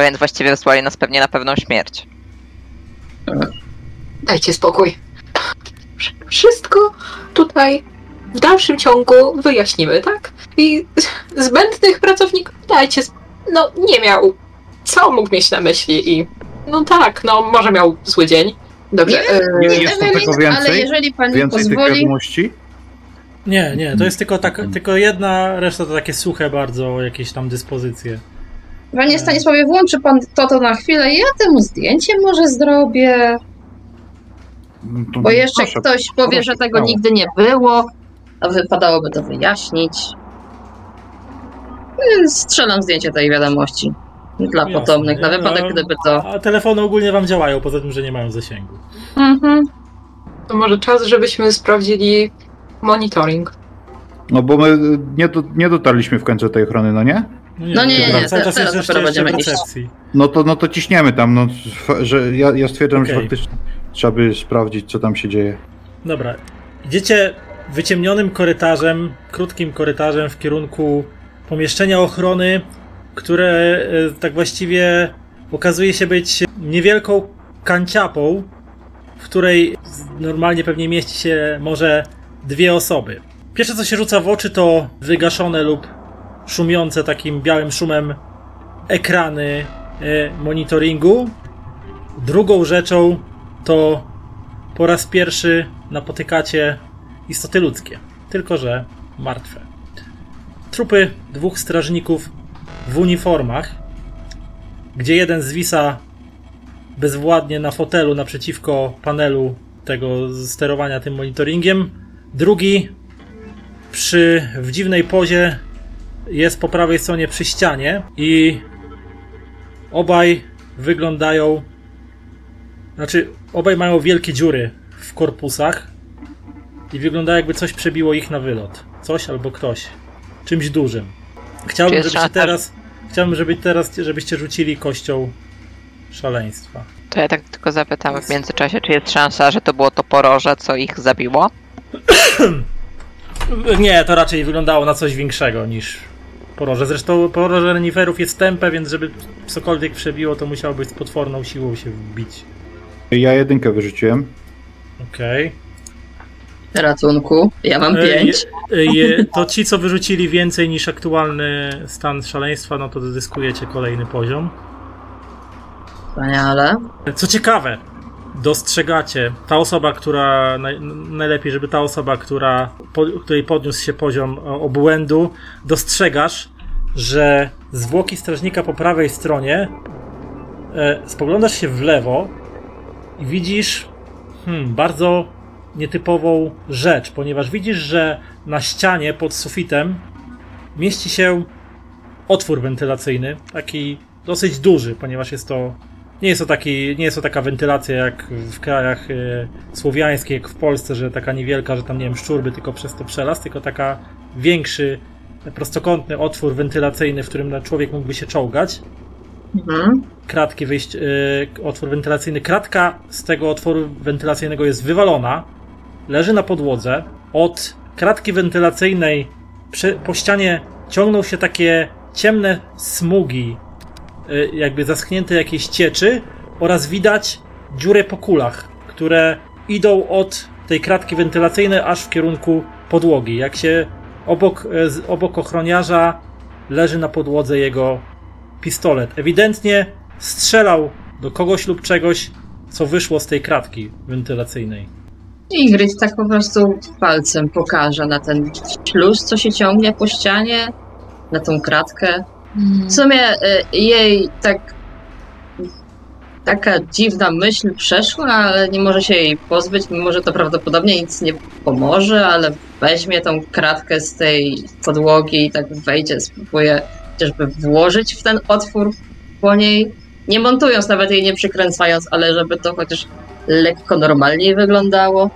Więc właściwie wysłali nas pewnie na pewną śmierć. Dajcie spokój. Wszystko tutaj w dalszym ciągu wyjaśnimy, tak? I zbędnych pracowników dajcie. sp- No, nie miał. Co mógł mieć na myśli i. No tak, no może miał zły dzień. Dobrze. e, Nie, jest to tego więcej? ale jeżeli pan mi Więcej tych pozwoli, wiadomości? Nie, nie, to jest tylko, tak, tylko jedna, reszta to takie suche bardzo jakieś tam dyspozycje. panie Stanisławie, włączy pan to, to na chwilę i ja temu zdjęcie może zrobię. No to Bo jeszcze proszę, ktoś powie, proszę, że tego nigdy nie było, a wypadałoby to wyjaśnić. Strzelam zdjęcie tej wiadomości. Dla Jasne. potomnych, na wypadek, No, gdyby to. A telefony ogólnie wam działają, poza tym, że nie mają zasięgu. Mhm. To może czas, żebyśmy sprawdzili monitoring. No bo my nie, do, nie dotarliśmy w końcu do tej ochrony, no nie? No nie, nie, dobra, nie, cały te- czas teraz jest dopiero będziemy iść. No to, no to ciśniemy tam, no, że ja, ja stwierdzam, że Okej. faktycznie trzeba by sprawdzić, co tam się dzieje. Dobra. Idziecie wyciemnionym korytarzem, krótkim korytarzem w kierunku pomieszczenia ochrony, które e, tak właściwie okazuje się być niewielką kanciapą, w której normalnie pewnie mieści się może dwie osoby. Pierwsze co się rzuca w oczy to wygaszone lub szumiące takim białym szumem ekrany e, monitoringu. Drugą rzeczą to po raz pierwszy napotykacie istoty ludzkie, tylko że martwe. Trupy dwóch strażników w uniformach, gdzie jeden zwisa bezwładnie na fotelu naprzeciwko panelu tego sterowania tym monitoringiem, drugi przy, w dziwnej pozie jest po prawej stronie przy ścianie i obaj wyglądają znaczy, obaj mają wielkie dziury w korpusach i wygląda jakby coś przebiło ich na wylot. Coś albo ktoś. Czymś dużym. Chciałbym, jest żebyście teraz, chciałbym, żeby teraz, żebyście rzucili kością szaleństwa. To ja tak tylko zapytam w międzyczasie, czy jest szansa, że to było to poroże, co ich zabiło? [coughs] Nie, to raczej wyglądało na coś większego niż poroże. Zresztą poroże reniferów jest tępe, więc żeby cokolwiek przebiło, to musiałoby z potworną siłą się wbić. Ja jedynkę wyrzuciłem. Okej. Ratunku. Ja mam E, pięć. je- je- To ci, co wyrzucili więcej niż aktualny stan szaleństwa, no to zyskujecie kolejny poziom. Wspaniale. Co ciekawe, dostrzegacie, ta osoba, która, naj, najlepiej, żeby ta osoba, która, po, której podniósł się poziom e, obłędu, dostrzegasz, że zwłoki strażnika po prawej stronie, e, spoglądasz się w lewo i widzisz hmm, bardzo nietypową rzecz, ponieważ widzisz, że na ścianie pod sufitem mieści się otwór wentylacyjny, taki dosyć duży, ponieważ jest to nie jest to, taki, nie jest to taka wentylacja jak w krajach e, słowiańskich, jak w Polsce, że taka niewielka, że tam nie wiem, szczurby tylko przez to przelaz, tylko taka większy, prostokątny otwór wentylacyjny, w którym człowiek mógłby się czołgać. Mhm. Kratki wyjść, e, otwór wentylacyjny. Kratka z tego otworu wentylacyjnego jest wywalona, leży na podłodze. Od kratki wentylacyjnej przy, po ścianie ciągną się takie ciemne smugi, y, jakby zaschnięte jakieś cieczy oraz widać dziurę po kulach, które idą od tej kratki wentylacyjnej aż w kierunku podłogi. Jak się obok, z- obok ochroniarza leży na podłodze jego pistolet. Ewidentnie strzelał do kogoś lub czegoś, co wyszło z tej kratki wentylacyjnej. Ingrid tak po prostu palcem pokaże na ten śluz, co się ciągnie po ścianie, na tą kratkę. W sumie y, jej tak taka dziwna myśl przeszła, ale nie może się jej pozbyć, mimo że to prawdopodobnie nic nie pomoże, ale weźmie tą kratkę z tej podłogi i tak wejdzie, spróbuje chociażby włożyć w ten otwór po niej, nie montując, nawet jej nie przykręcając, ale żeby to chociaż lekko normalniej wyglądało.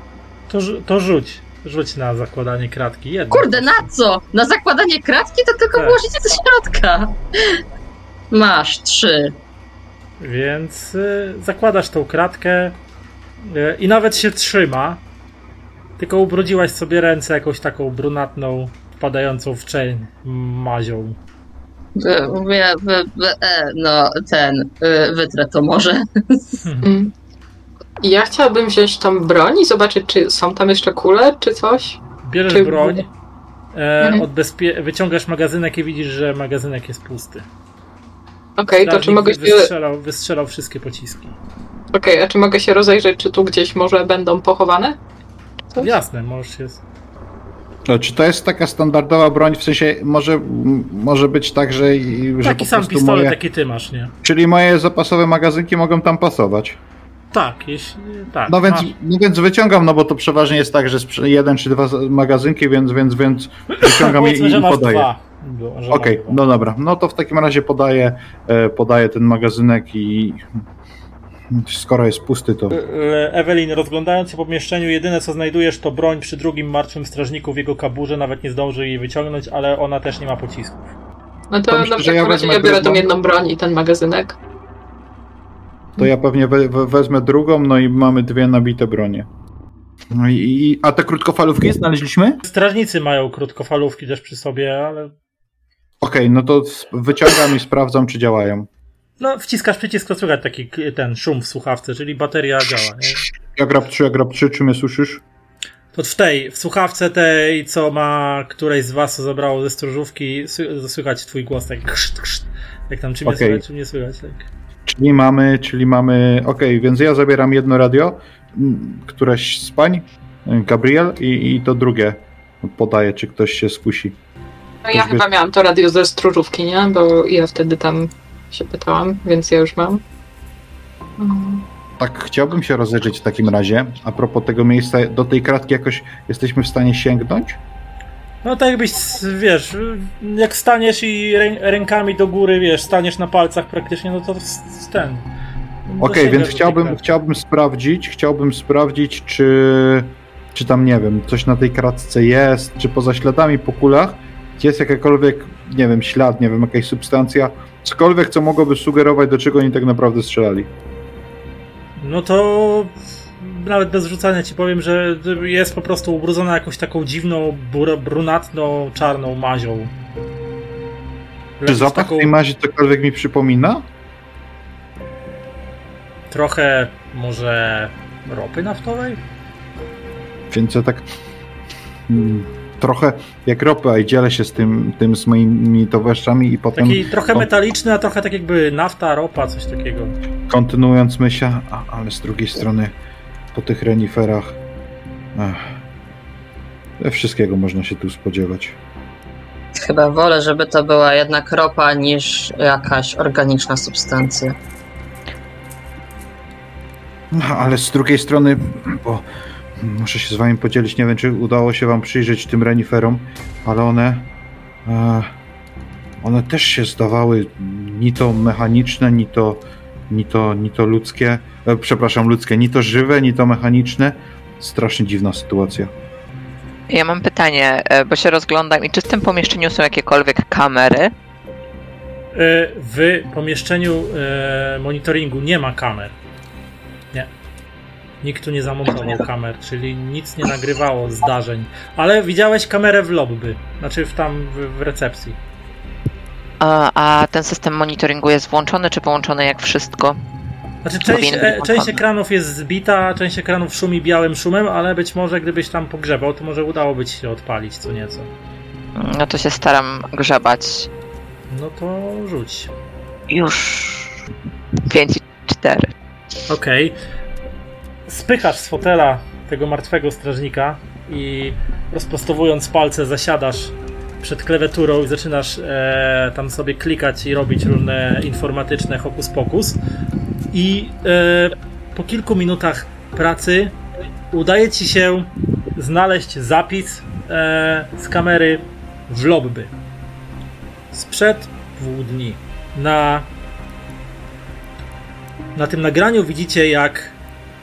To, to rzuć. Rzuć na zakładanie kratki. Jedno. Kurde, na co? Na zakładanie kratki to tylko Tak. włożyć do środka. Masz trzy. Więc y, zakładasz tą kratkę y, i nawet się trzyma. Tylko ubrudziłaś sobie ręce jakąś taką brunatną, wpadającą w czeń mazią. Wy- Mówię, e, no ten, y, wytrę to może. [laughs] Mm. Ja chciałabym wziąć tą broń i zobaczyć, czy są tam jeszcze kule, czy coś. Bierzesz Czy- broń, e, Mhm. odbezpie- wyciągasz magazynek i widzisz, że magazynek jest pusty. Okej, to czy mogę się... wystrzelał, wystrzelał wszystkie pociski. Okej, a czy mogę się rozejrzeć, czy tu gdzieś może będą pochowane? Coś? Jasne, możesz się... No, czy to jest taka standardowa broń, w sensie może, może być tak, że, i- że Taki po sam pistolet, moje, jaki ty masz, nie? Czyli moje zapasowe magazynki mogą tam pasować. Tak, jeśli... Tak, No więc, masz. no więc wyciągam, no bo to przeważnie jest tak, że jeden czy dwa magazynki, więc, więc, więc [coughs] wyciągam je i, i podaję. Okej, dwa. no dobra. No to w takim razie podaję, e, podaję ten magazynek i skoro jest pusty, to E, Ewelin, rozglądając się po pomieszczeniu, jedyne co znajdujesz to broń przy drugim martwym strażniku w jego kaburze, nawet nie zdążył jej wyciągnąć, ale ona też nie ma pocisków. No to, To myślę, w że ja takim razie wezmę ja biorę tą jedną broń i ten magazynek. To ja pewnie we, we, wezmę drugą, no i mamy dwie nabite bronie. No i, a te krótkofalówki znaleźliśmy? Strażnicy mają krótkofalówki też przy sobie, ale Okej, no to wyciągam i sprawdzam, czy działają. no wciskasz przycisk, to słychać taki ten szum w słuchawce, czyli bateria działa. Nie? Ja grab 3, ja grab 3, czy mnie słyszysz? To w tej, w słuchawce tej, co ma któreś z was zabrało ze stróżówki, słychać twój głos tak krzt, krzt, jak tam czy mnie Okej. słychać, czy nie słychać. Tak. Czyli mamy, czyli mamy, okej, więc ja zabieram jedno radio, któreś z pań, Gabriel, i, i to drugie podaję, czy ktoś się skusi. No ja chyba miałam to radio ze stróżówki, nie? Bo ja wtedy tam się pytałam, więc ja już mam. Tak, chciałbym się rozejrzeć w takim razie. A propos tego miejsca, do tej kratki jakoś jesteśmy w stanie sięgnąć? No tak jakbyś, wiesz, jak staniesz i rę, rękami do góry, wiesz, staniesz na palcach praktycznie, no to ten. Okej, dosięgasz więc chciałbym, chciałbym sprawdzić, chciałbym sprawdzić, czy, czy tam, nie wiem, coś na tej kratce jest, czy poza śladami po kulach jest jakakolwiek, nie wiem, ślad, nie wiem, jakaś substancja, cokolwiek, co mogłoby sugerować, do czego oni tak naprawdę strzelali. No to nawet bez rzucania ci powiem, że jest po prostu ubrudzona jakąś taką dziwną, brunatną, czarną mazią. Czy zapach taką tej mazi cokolwiek mi przypomina? Trochę może ropy naftowej? Więc ja tak mm, trochę jak ropa i dzielę się z tym, tym z moimi towarzyszami i potem Taki trochę metaliczny, a trochę tak jakby nafta, ropa, coś takiego. kontynuując myśl, ale z drugiej strony po tych reniferach we wszystkiego można się tu spodziewać. Chyba wolę, żeby to była jednak ropa niż jakaś organiczna substancja. No, ale z drugiej strony, bo muszę się z wami podzielić, nie wiem czy udało się wam przyjrzeć tym reniferom, ale one e, one też się zdawały ni to mechaniczne, ni to, ni to, ni to ludzkie, e, przepraszam, ludzkie, ni to żywe, ni to mechaniczne. Strasznie dziwna sytuacja. Ja mam pytanie, e, bo się rozglądam i czy w tym pomieszczeniu są jakiekolwiek kamery? E, W pomieszczeniu e, monitoringu nie ma kamer. Nie. Nikt tu nie zamontował kamer, czyli nic nie nagrywało zdarzeń. Ale widziałeś kamerę w lobby, znaczy w tam w, w recepcji. A, ten system monitoringu jest włączony czy połączony jak wszystko? Znaczy część, e, część ekranów jest zbita, część ekranów szumi białym szumem, ale być może gdybyś tam pogrzebał, to może udałoby ci się odpalić co nieco. No to się staram grzebać. No to rzuć. Już 5 i 4. Okej. Spychasz z fotela tego martwego strażnika i rozprostowując palce zasiadasz przed klawiaturą i zaczynasz e, tam sobie klikać i robić różne informatyczne hokus pokus. I e, po kilku minutach pracy udaje ci się znaleźć zapis e, z kamery w lobby. Sprzed dwóch dni. Na na tym nagraniu widzicie, jak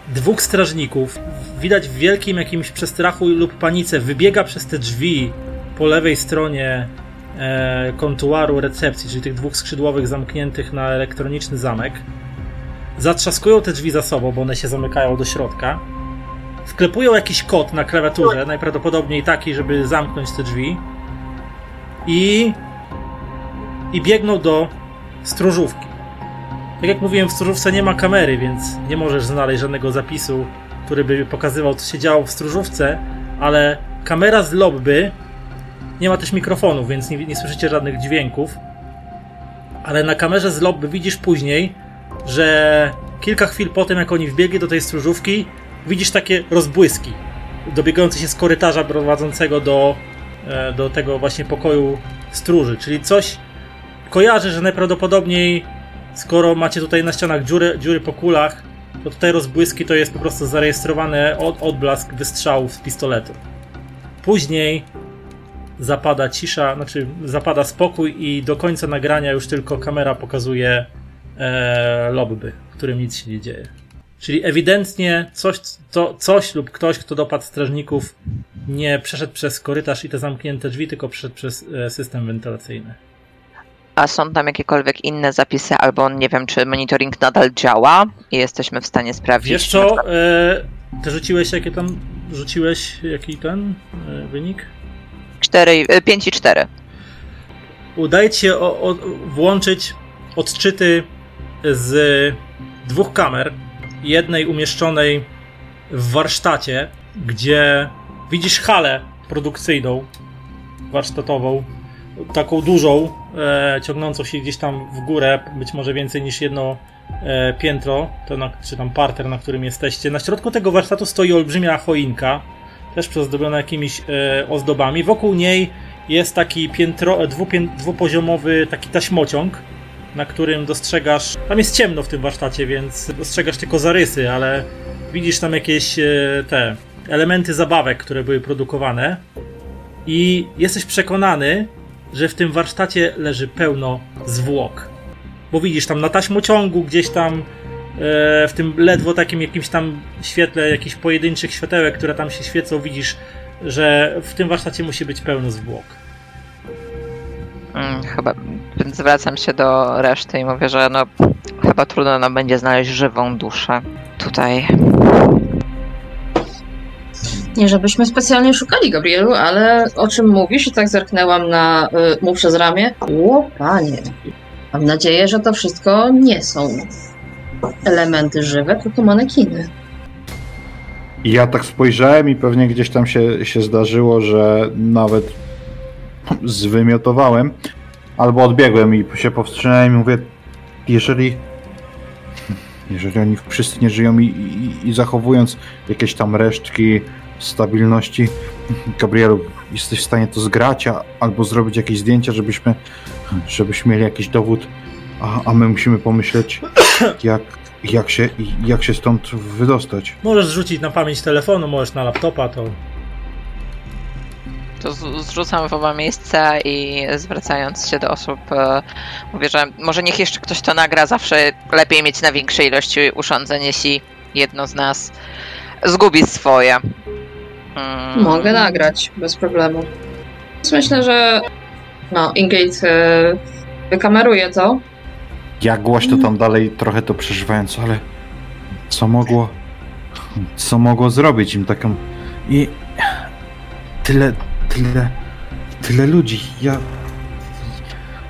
dwóch strażników, widać w wielkim jakimś przestrachu lub panice, wybiega przez te drzwi po lewej stronie e, kontuaru recepcji, czyli tych dwóch skrzydłowych zamkniętych na elektroniczny zamek. Zatrzaskują te drzwi za sobą, bo one się zamykają do środka. Wklepują jakiś kod na klawiaturze, najprawdopodobniej taki, żeby zamknąć te drzwi. I, i biegną do stróżówki. Tak jak mówiłem, w stróżówce nie ma kamery, więc nie możesz znaleźć żadnego zapisu, który by pokazywał, co się działo w stróżówce, ale kamera z lobby nie ma też mikrofonu, więc nie, nie słyszycie żadnych dźwięków. Ale na kamerze z lobby widzisz później, że kilka chwil po tym, jak oni wbiegli do tej stróżówki, widzisz takie rozbłyski dobiegające się z korytarza prowadzącego do, e, do tego właśnie pokoju stróży. Czyli coś kojarzy, że najprawdopodobniej skoro macie tutaj na ścianach dziury, dziury po kulach, to tutaj rozbłyski to jest po prostu zarejestrowany od, odblask wystrzałów z pistoletu. Później zapada cisza, znaczy zapada spokój i do końca nagrania już tylko kamera pokazuje e, lobby, w którym nic się nie dzieje. Czyli ewidentnie coś, to, coś lub ktoś, kto dopadł strażników, nie przeszedł przez korytarz i te zamknięte drzwi, tylko przeszedł przez e, system wentylacyjny. A są tam jakiekolwiek inne zapisy, albo nie wiem, czy monitoring nadal działa i jesteśmy w stanie sprawdzić. Wiesz co, e, ty rzuciłeś jakie tam, rzuciłeś jaki ten e, wynik? 4, 5 i 4. Udaje ci się o, o, włączyć odczyty z dwóch kamer. Jednej umieszczonej w warsztacie, gdzie widzisz halę produkcyjną, warsztatową, taką dużą, e, ciągnącą się gdzieś tam w górę, być może więcej niż jedno e, piętro, to na, czy tam parter, na którym jesteście. Na środku tego warsztatu stoi olbrzymia choinka, też przyozdobiona jakimiś e, ozdobami. Wokół niej jest taki piętro, dwupię, dwupoziomowy taki taśmociąg, na którym dostrzegasz. Tam jest ciemno w tym warsztacie, więc dostrzegasz tylko zarysy, ale widzisz tam jakieś e, te elementy zabawek, które były produkowane. I jesteś przekonany, że w tym warsztacie leży pełno zwłok. Bo widzisz tam na taśmociągu gdzieś tam e, w tym ledwo takim jakimś tam świetle jakichś pojedynczych światełek, które tam się świecą, widzisz, że w tym warsztacie musi być pełno zwłok. Mm, chyba. Więc zwracam się do reszty i mówię, że no chyba trudno nam będzie znaleźć żywą duszę tutaj. Nie żebyśmy specjalnie szukali Gabrielu, ale o czym mówisz? I tak zerknęłam na y, mu przez ramię. O panie. Mam nadzieję, że to wszystko nie są elementy żywe, tylko manekiny. Ja tak spojrzałem i pewnie gdzieś tam się, się zdarzyło, że nawet zwymiotowałem albo odbiegłem i się powstrzymałem i mówię, jeżeli jeżeli oni wszyscy nie żyją i, i, i zachowując jakieś tam resztki stabilności, Gabrielu, jesteś w stanie to zgrać, a, albo zrobić jakieś zdjęcia, żebyśmy, żebyśmy mieli jakiś dowód, a, a my musimy pomyśleć, jak, jak, się, jak się stąd wydostać. Możesz zrzucić na pamięć telefonu, możesz na laptopa, to To zrzucam w oba miejsca i zwracając się do osób, e, mówię, że może niech jeszcze ktoś to nagra. Zawsze lepiej mieć na większej ilości urządzeń, jeśli jedno z nas zgubi swoje. Mm. Mogę nagrać, bez problemu. Myślę, że no, Ingrid y, wykameruje to. Ja głośno tam dalej trochę to przeżywając, ale co mogło, co mogło zrobić im taką i tyle, tyle, tyle ludzi. Ja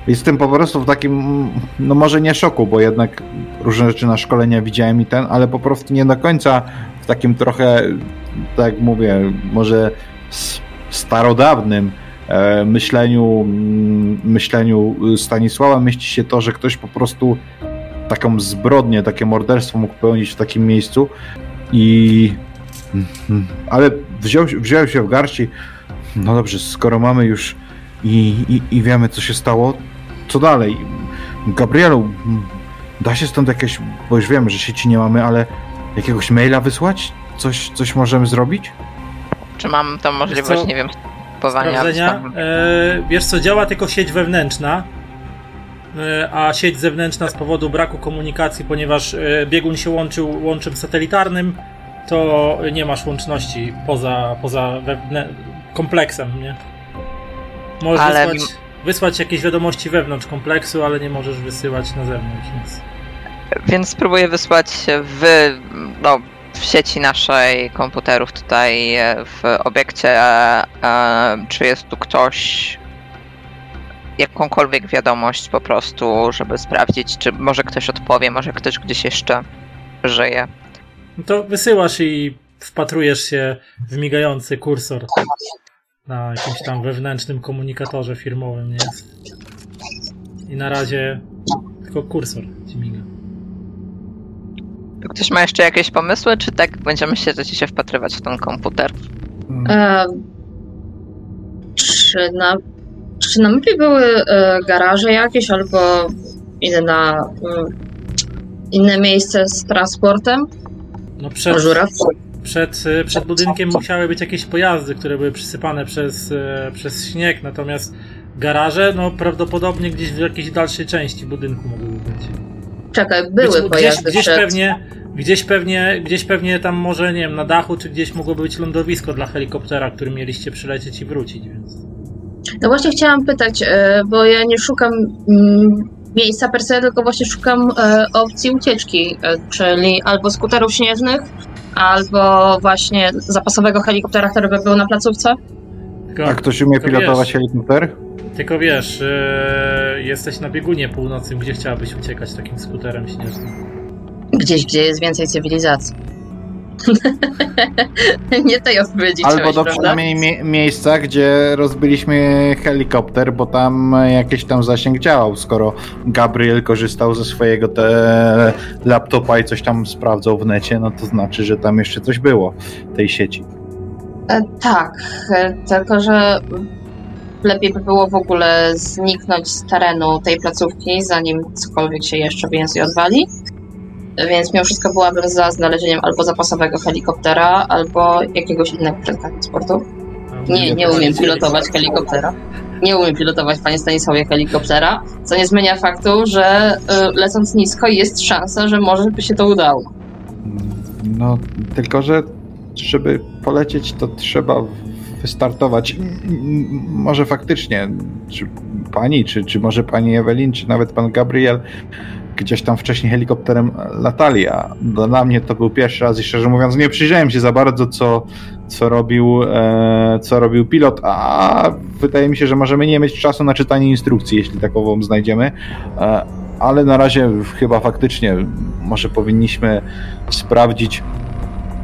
jestem po prostu w takim, no może nie szoku, bo jednak różne rzeczy na szkolenia widziałem i ten, ale po prostu nie do końca w takim trochę, tak mówię, może starodawnym myśleniu, mm, myśleniu Stanisława mieści się to, że ktoś po prostu taką zbrodnię, takie morderstwo mógł pełnić w takim miejscu i Mhm. ale wziął, wziął się w garści no dobrze, skoro mamy już i, i, i wiemy co się stało, co dalej? Gabrielu, da się stąd jakieś, bo już wiemy, że sieci nie mamy, ale jakiegoś maila wysłać? Coś, coś możemy zrobić? Czy mam tą możliwość, nie wiem, kupowania? sprawdzenia. E, wiesz co, działa tylko sieć wewnętrzna, e, a sieć zewnętrzna z powodu braku komunikacji, ponieważ e, biegun się łączył łączem satelitarnym, to nie masz łączności poza, poza wewnę- kompleksem, nie? Możesz Ale wysłać, wysłać jakieś wiadomości wewnątrz kompleksu, ale nie możesz wysyłać na zewnątrz nic. Więc spróbuję wysłać w, no, w sieci naszej komputerów tutaj e, w obiekcie, e, e, czy jest tu ktoś, jakąkolwiek wiadomość po prostu, żeby sprawdzić, czy może ktoś odpowie, może ktoś gdzieś jeszcze żyje. No to wysyłasz i wpatrujesz się w migający kursor na jakimś tam wewnętrznym komunikatorze firmowym, nie? I na razie tylko kursor ci miga. Ktoś ma jeszcze jakieś pomysły, czy tak będziemy siedzieć i się wpatrywać w ten komputer? E, czy, na, czy na mapie były e, garaże jakieś albo inna, mm, inne miejsce z transportem? No przed, przed, przed budynkiem musiały być jakieś pojazdy, które były przysypane przez, y, przez śnieg, natomiast garaże, no prawdopodobnie gdzieś w jakiejś dalszej części budynku mogłyby być. Czekaj, były Być- pojazdy gdzieś, gdzieś przed... pewnie, gdzieś pewnie, gdzieś pewnie tam może, nie wiem, na dachu, czy gdzieś mogło być lądowisko dla helikoptera, którym mieliście przylecieć i wrócić, więc... No właśnie chciałam pytać, e, bo ja nie szukam mm, miejsca per se, tylko właśnie szukam e, opcji ucieczki, e, czyli albo skuterów śnieżnych, albo właśnie zapasowego helikoptera, który by był na placówce. Tylko, A ktoś umie pilotować wiesz, helikopter? Tylko wiesz, jesteś na biegunie północnym, gdzie chciałabyś uciekać takim skuterem śnieżnym? Gdzieś, gdzie jest więcej cywilizacji. [laughs] nie tej odpowiedzi Albo do przynajmniej mie- miejsca, gdzie rozbiliśmy helikopter, bo tam jakiś tam zasięg działał, skoro Gabriel korzystał ze swojego laptopa i coś tam sprawdzał w necie, no to znaczy, że tam jeszcze coś było w tej sieci. E, tak, e, tylko że lepiej by było w ogóle zniknąć z terenu tej placówki, zanim cokolwiek się jeszcze więcej odwali. Więc mimo wszystko byłabym za znalezieniem albo zapasowego helikoptera, albo jakiegoś innego środka transportu. Nie, nie umiem pilotować helikoptera. Nie umiem pilotować, panie Stanisławie, helikoptera, co nie zmienia faktu, że y, lecąc nisko jest szansa, że może by się to udało. No, tylko że żeby polecieć, to trzeba wystartować. Może faktycznie, czy pani, czy, czy może pani Ewelin, czy nawet pan Gabriel gdzieś tam wcześniej helikopterem latali, a dla mnie to był pierwszy raz i szczerze mówiąc nie przyjrzałem się za bardzo, co, co robił, e, co robił pilot, a wydaje mi się, że możemy nie mieć czasu na czytanie instrukcji, jeśli takową znajdziemy. E, ale na razie chyba faktycznie może powinniśmy sprawdzić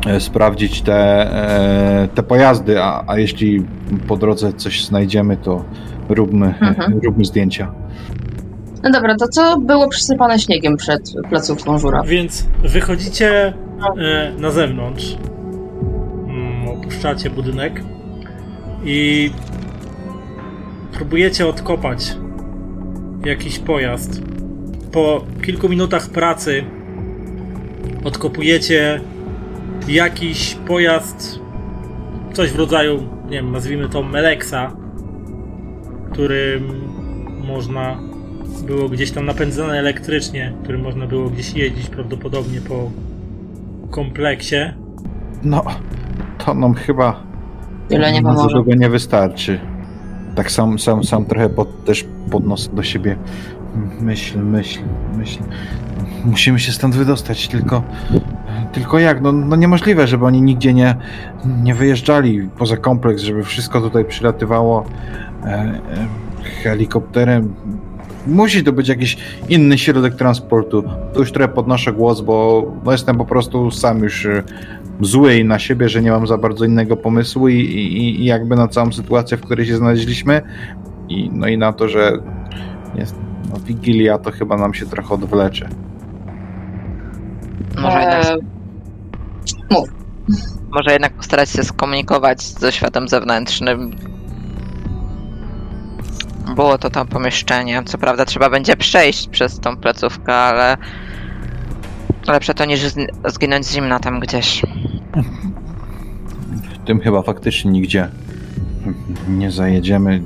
e, sprawdzić te, e, te pojazdy, a, a jeśli po drodze coś znajdziemy, to róbmy, Mhm. róbmy zdjęcia. No dobra, to co było przysypane śniegiem przed placówką żura? Więc wychodzicie e, na zewnątrz, mm, opuszczacie budynek i próbujecie odkopać jakiś pojazd. Po kilku minutach pracy odkopujecie jakiś pojazd, coś w rodzaju, nie wiem, nazwijmy to Meleksa, którym można było gdzieś tam napędzane elektrycznie, którym można było gdzieś jeździć prawdopodobnie po kompleksie. No, to nam chyba Tyle nie pomoże. tego nie wystarczy. Tak sam, sam, sam trochę pod, też podnoszę do siebie myśl, myśl, myśl. Musimy się stąd wydostać, tylko tylko jak? No, no niemożliwe, żeby oni nigdzie nie, nie wyjeżdżali poza kompleks, żeby wszystko tutaj przylatywało e, e, helikopterem. Musi to być jakiś inny środek transportu. Tu już trochę podnoszę głos, bo no jestem po prostu sam już e, zły i na siebie, że nie mam za bardzo innego pomysłu i, i, i jakby na całą sytuację, w której się znaleźliśmy i no i na to, że jest, no, Wigilia to chyba nam się trochę odwlecze. Może jednak, Eee, może jednak postarać się skomunikować ze światem zewnętrznym. Było to tam pomieszczenie. Co prawda trzeba będzie przejść przez tą placówkę, ale lepsze to niż zginąć z zimna tam gdzieś. Tym chyba faktycznie nigdzie nie zajedziemy.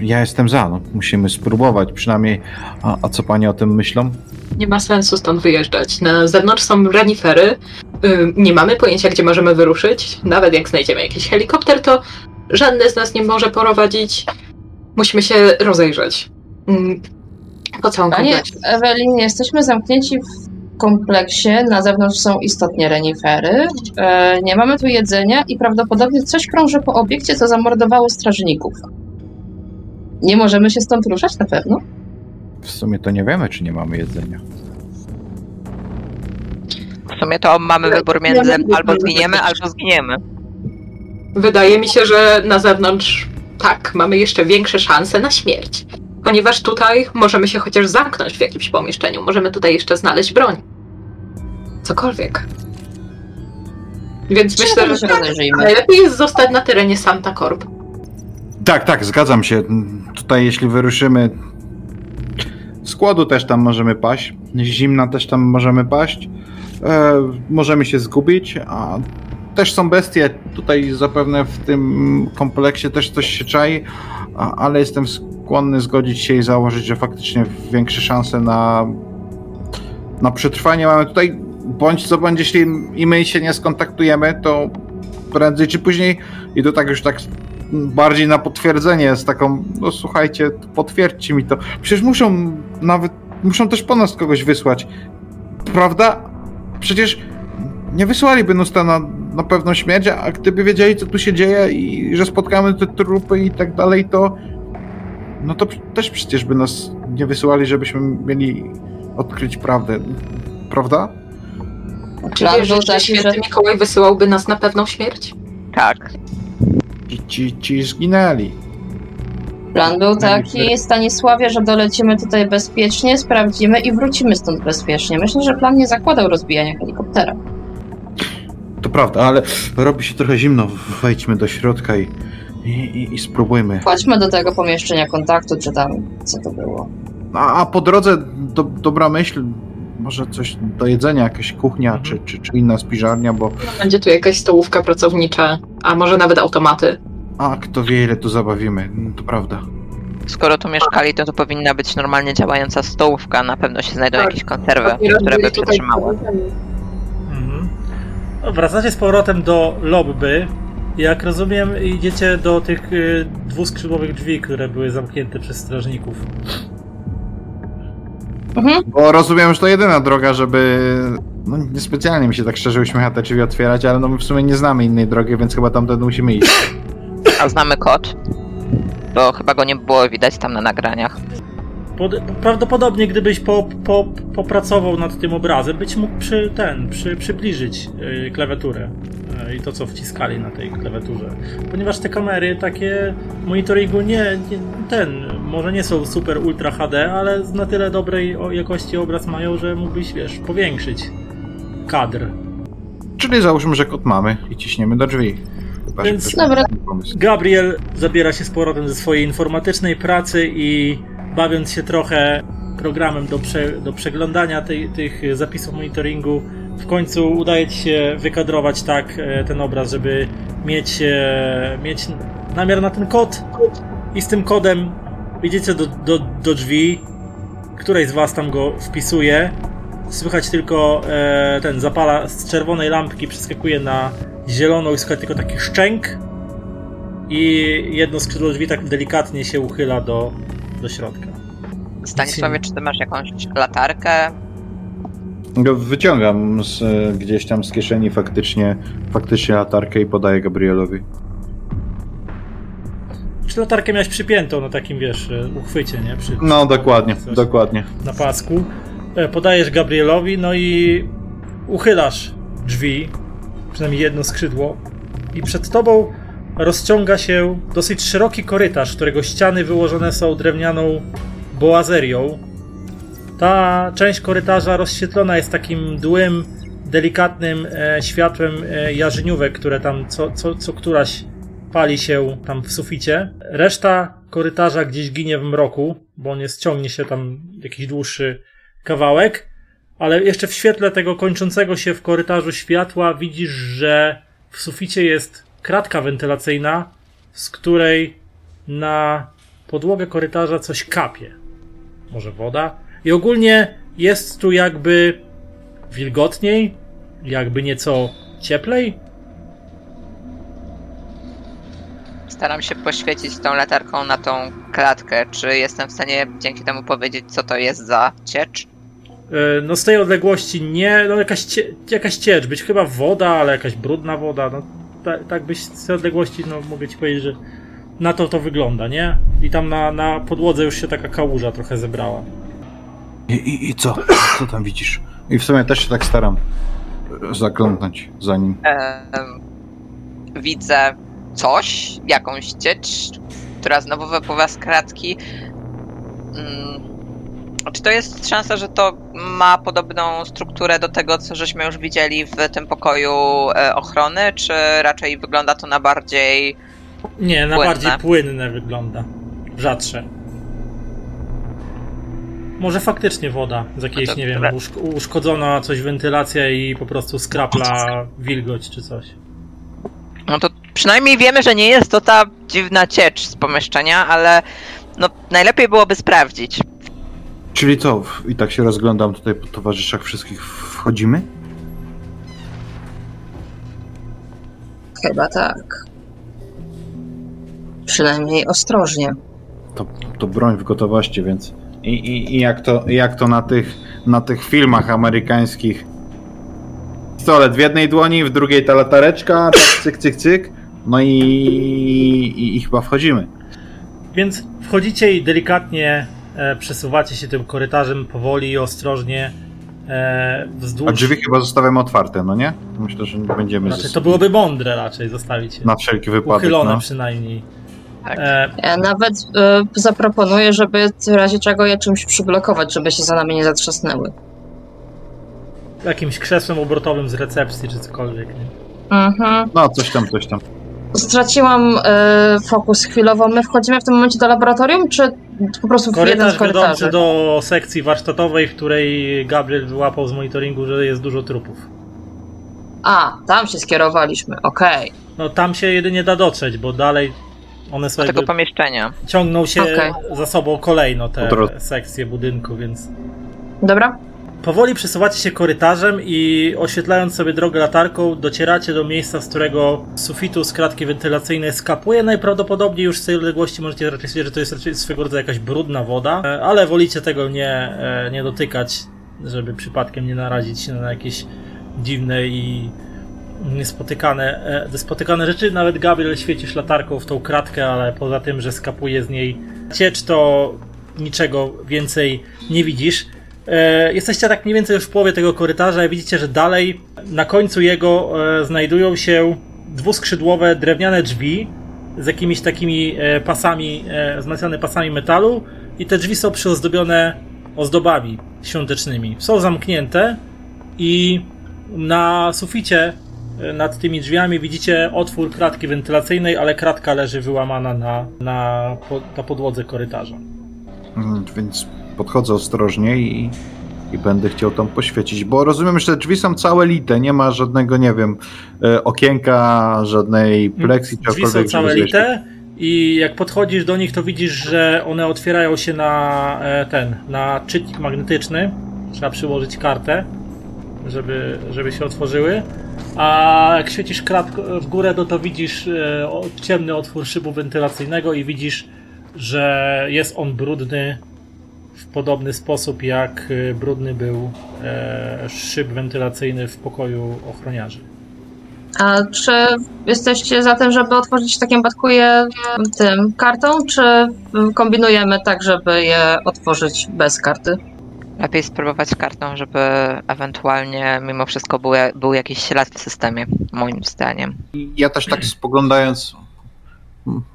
Ja jestem za, no. musimy spróbować przynajmniej. A, a co panie o tym myślą? Nie ma sensu stąd wyjeżdżać. Na zewnątrz są renifery. Nie mamy pojęcia, gdzie możemy wyruszyć. Nawet jak znajdziemy jakiś helikopter, to żadne z nas nie może prowadzić. Musimy się rozejrzeć. Ym, Po całym Panie kompleksie. Ewelin, jesteśmy zamknięci w kompleksie. Na zewnątrz są istotnie renifery. E, nie mamy tu jedzenia i prawdopodobnie coś krąży po obiekcie, co zamordowało strażników. Nie możemy się stąd ruszać na pewno. W sumie to nie wiemy, czy nie mamy jedzenia. W sumie to mamy wybór między albo zginiemy, albo zginiemy. Wydaje mi się, że na zewnątrz tak, mamy jeszcze większe szanse na śmierć. Ponieważ tutaj możemy się chociaż zamknąć w jakimś pomieszczeniu. Możemy tutaj jeszcze znaleźć broń. Cokolwiek. Więc myślę, Myślę, że najlepiej jest zostać na terenie Santa Corp. Tak, tak, zgadzam się. Tutaj jeśli wyruszymy z kłodu też tam możemy paść, z zimna też tam możemy paść. E, możemy się zgubić, a też są bestie. Tutaj zapewne w tym kompleksie też coś się czai, ale jestem skłonny zgodzić się i założyć, że faktycznie większe szanse na, na przetrwanie mamy tutaj. Bądź co bądź, jeśli i my się nie skontaktujemy, to prędzej czy później i to tak już tak bardziej na potwierdzenie z taką, no słuchajcie, potwierdźcie mi to. Przecież muszą nawet, muszą też po nas kogoś wysłać. Prawda? Przecież nie wysłaliby nas tam na, pewną śmierć, a gdyby wiedzieli, co tu się dzieje i że spotkamy te trupy i tak dalej, to no to też przecież by nas nie wysyłali, żebyśmy mieli odkryć prawdę. Prawda? Czy że taki, święty że- Mikołaj wysyłałby nas na pewną śmierć? Tak. Ci, ci, ci zginęli. Plan był taki, Stanisławie, że dolecimy tutaj bezpiecznie, sprawdzimy i wrócimy stąd bezpiecznie. Myślę, że plan nie zakładał rozbijania helikoptera. To prawda, ale robi się trochę zimno. Wejdźmy do środka i, i, i, i spróbujmy. Chodźmy do tego pomieszczenia kontaktu, czy tam, co to było. A, a po drodze do, dobra myśl, może coś do jedzenia, jakaś kuchnia czy, czy, czy inna spiżarnia, bo Będzie tu jakaś stołówka pracownicza, a może nawet automaty. a kto wie ile tu zabawimy, no, to prawda. Skoro tu mieszkali, to tu powinna być normalnie działająca stołówka. Na pewno się znajdą Tak. jakieś konserwy, które by przetrzymały. No, Wracacie z powrotem do lobby. Jak rozumiem, idziecie do tych y, dwuskrzydłowych drzwi, które były zamknięte przez strażników. Mhm. Bo rozumiem, że to jedyna droga, żeby No niespecjalnie mi się tak szczerze uśmiecha te drzwi otwierać, ale no my w sumie nie znamy innej drogi, więc chyba tamtędy musimy iść. A znamy kod? Bo chyba go nie było widać tam na nagraniach. Pod, prawdopodobnie gdybyś po, po, popracował nad tym obrazem, być mógł przy, ten, przy, przybliżyć y, klawiaturę y, i to, co wciskali na tej klawiaturze. Ponieważ te kamery takie monitoringu nie, nie ten, może nie są super ultra HD, ale na tyle dobrej jakości obraz mają, że mógłbyś, wiesz, powiększyć kadr. Czyli załóżmy, że kod mamy i ciśniemy do drzwi. Chyba, Więc- Dobra. Gabriel zabiera się z powrotem ze swojej informatycznej pracy i bawiąc się trochę programem do, prze, do przeglądania tej, tych zapisów monitoringu, w końcu udaje ci się wykadrować tak e, ten obraz, żeby mieć, e, mieć namiar na ten kod i z tym kodem idziecie do, do, do drzwi, której z was tam go wpisuje. Słychać tylko e, ten zapala z czerwonej lampki, przeskakuje na zieloną i słychać tylko taki szczęk i jedno skrzydło drzwi tak delikatnie się uchyla do, do środka. Stanisławie, czy ty masz jakąś latarkę? Go Wyciągam z, e, gdzieś tam z kieszeni faktycznie, faktycznie latarkę i podaję Gabrielowi. Czy latarkę miałeś przypiętą na takim, wiesz, e, uchwycie, nie? Przy, No dokładnie, Coś. dokładnie. na pasku. E, Podajesz Gabrielowi, no i uchylasz drzwi, przynajmniej jedno skrzydło, i przed tobą rozciąga się dosyć szeroki korytarz, którego ściany wyłożone są drewnianą boazerią. Ta część korytarza rozświetlona jest takim dłym, delikatnym e, światłem e, jarzyniówek, które tam co, co, co któraś pali się tam w suficie. Reszta korytarza gdzieś ginie w mroku, bo on jest, ciągnie się tam jakiś dłuższy kawałek, ale jeszcze w świetle tego kończącego się w korytarzu światła widzisz, że w suficie jest kratka wentylacyjna, z której na podłogę korytarza coś kapie. Może woda? I ogólnie jest tu jakby wilgotniej, jakby nieco cieplej. Staram się poświecić tą latarką na tą klatkę. Czy jestem w stanie dzięki temu powiedzieć, co to jest za ciecz? E, No z tej odległości nie, no jakaś, cie, jakaś ciecz, być chyba woda, ale jakaś brudna woda, no ta, tak byś z odległości, no mogę ci powiedzieć, że na to to wygląda, nie? I tam na, na podłodze już się taka kałuża trochę zebrała. I, i, I co? [coughs] Co tam widzisz? I w sumie też się tak staram zaglądnąć za nim. Em, widzę coś, jakąś ciecz, która znowu wypływa z kratki. Mm, Czy to jest szansa, że to ma podobną strukturę do tego, co żeśmy już widzieli w tym pokoju e, ochrony, czy raczej wygląda to na bardziej Nie, na Płynne. bardziej płynne wygląda. Rzadsze. Może faktycznie woda z jakiejś, No to nie wiem, uszk- uszkodzona coś wentylacja i po prostu skrapla wilgoć czy coś. No to przynajmniej wiemy, że nie jest to ta dziwna ciecz z pomieszczenia, ale no najlepiej byłoby sprawdzić. Czyli co? I tak się rozglądam tutaj po towarzyszach wszystkich. Wchodzimy? Chyba tak. Przynajmniej ostrożnie. To, to broń w gotowości, więc. I, i, i jak, to, jak to na tych, na tych filmach amerykańskich. Pistolet w jednej dłoni, w drugiej ta latareczka, tak cyk, cyk, cyk. No i, i, i chyba wchodzimy. Więc wchodzicie i delikatnie e, przesuwacie się tym korytarzem powoli i ostrożnie e, wzdłuż. A drzwi chyba zostawiamy otwarte, no nie? Myślę, że nie będziemy Znaczy, ze- to byłoby mądre raczej zostawić je. na wszelki wypadek. Uchylone No. przynajmniej. Tak. E, Ja nawet e, zaproponuję, żeby w razie czego je czymś przyblokować, żeby się za nami nie zatrzasnęły. jakimś krzesłem obrotowym z recepcji czy cokolwiek. Nie? Mhm. no, coś tam, coś tam. Straciłam e, fokus chwilowo. My wchodzimy w tym momencie do laboratorium, czy po prostu w jeden Korytarz z korytarzy? do sekcji warsztatowej, w której Gabriel wyłapał z monitoringu, że jest dużo trupów. A, tam się skierowaliśmy, okej. No tam się jedynie da dotrzeć, bo dalej one Do sobie tego pomieszczenia. ciągną się Okej. za sobą kolejno te sekcje budynku, więc Dobra? Powoli przesuwacie się korytarzem i oświetlając sobie drogę latarką docieracie do miejsca, z którego sufitu z kratki wentylacyjnej skapuje. Najprawdopodobniej już z tej odległości możecie raczej stwierdzić, że to jest raczej swego rodzaju jakaś brudna woda, e, ale wolicie tego nie, e, nie dotykać żeby przypadkiem nie narazić się na jakieś dziwne i niespotykane e, spotykane rzeczy. Nawet Gabriel świecisz latarką w tą kratkę, ale poza tym, że skapuje z niej ciecz, to niczego więcej nie widzisz. E, jesteście tak mniej więcej już w połowie tego korytarza i widzicie, że dalej na końcu jego e, znajdują się dwuskrzydłowe drewniane drzwi z jakimiś takimi e, pasami, wzmacniane pasami metalu i te drzwi są przyozdobione ozdobami świątecznymi. Są zamknięte i na suficie nad tymi drzwiami widzicie otwór kratki wentylacyjnej, ale kratka leży wyłamana na, na, na podłodze korytarza. Mm, więc podchodzę ostrożnie i, i będę chciał tam poświecić, bo rozumiem, że te drzwi są całe lite, nie ma żadnego, nie wiem, e, okienka, żadnej pleksji. Drzwi są całe lite i jak podchodzisz do nich, to widzisz, że one otwierają się na e, ten, na czytnik magnetyczny. Trzeba przyłożyć kartę, żeby, żeby się otworzyły. A jak świecisz kratko w górę, to, to widzisz e, ciemny otwór szybu wentylacyjnego i widzisz, że jest on brudny w podobny sposób, jak y, brudny był e, szyb wentylacyjny w pokoju ochroniarzy. A czy jesteście za tym, żeby otworzyć w takim wypadku je tym kartą, czy kombinujemy tak, żeby je otworzyć bez karty? Lepiej spróbować kartą, żeby ewentualnie mimo wszystko był, był jakiś ślad w systemie, moim zdaniem. Ja też tak spoglądając,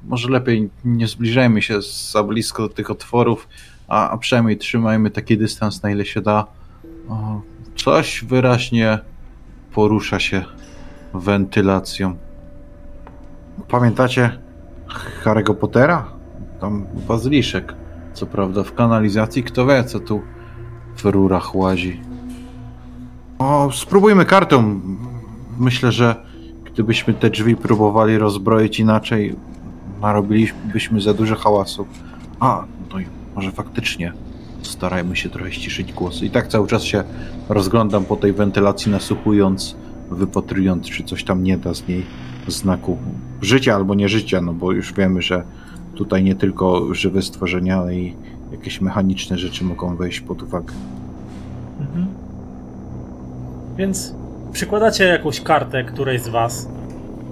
może lepiej nie zbliżajmy się za blisko do tych otworów, a, a przynajmniej trzymajmy taki dystans, na ile się da. O, coś wyraźnie porusza się wentylacją. Pamiętacie Harry'ego Pottera? Tam bazyliszek. Co prawda w kanalizacji, kto wie, co tu w rurach łazi. O, spróbujmy kartą. Myślę, że gdybyśmy te drzwi próbowali rozbroić inaczej, narobilibyśmy za dużo hałasu. A, no i może faktycznie starajmy się trochę ściszyć głosy. I tak cały czas się rozglądam po tej wentylacji, nasłuchując, wypatrując, czy coś tam nie da z niej znaku życia albo nie życia, no bo już wiemy, że tutaj nie tylko żywe stworzenia, ale i jakieś mechaniczne rzeczy mogą wejść pod uwagę. Mhm. Więc przykładacie jakąś kartę którejś z was,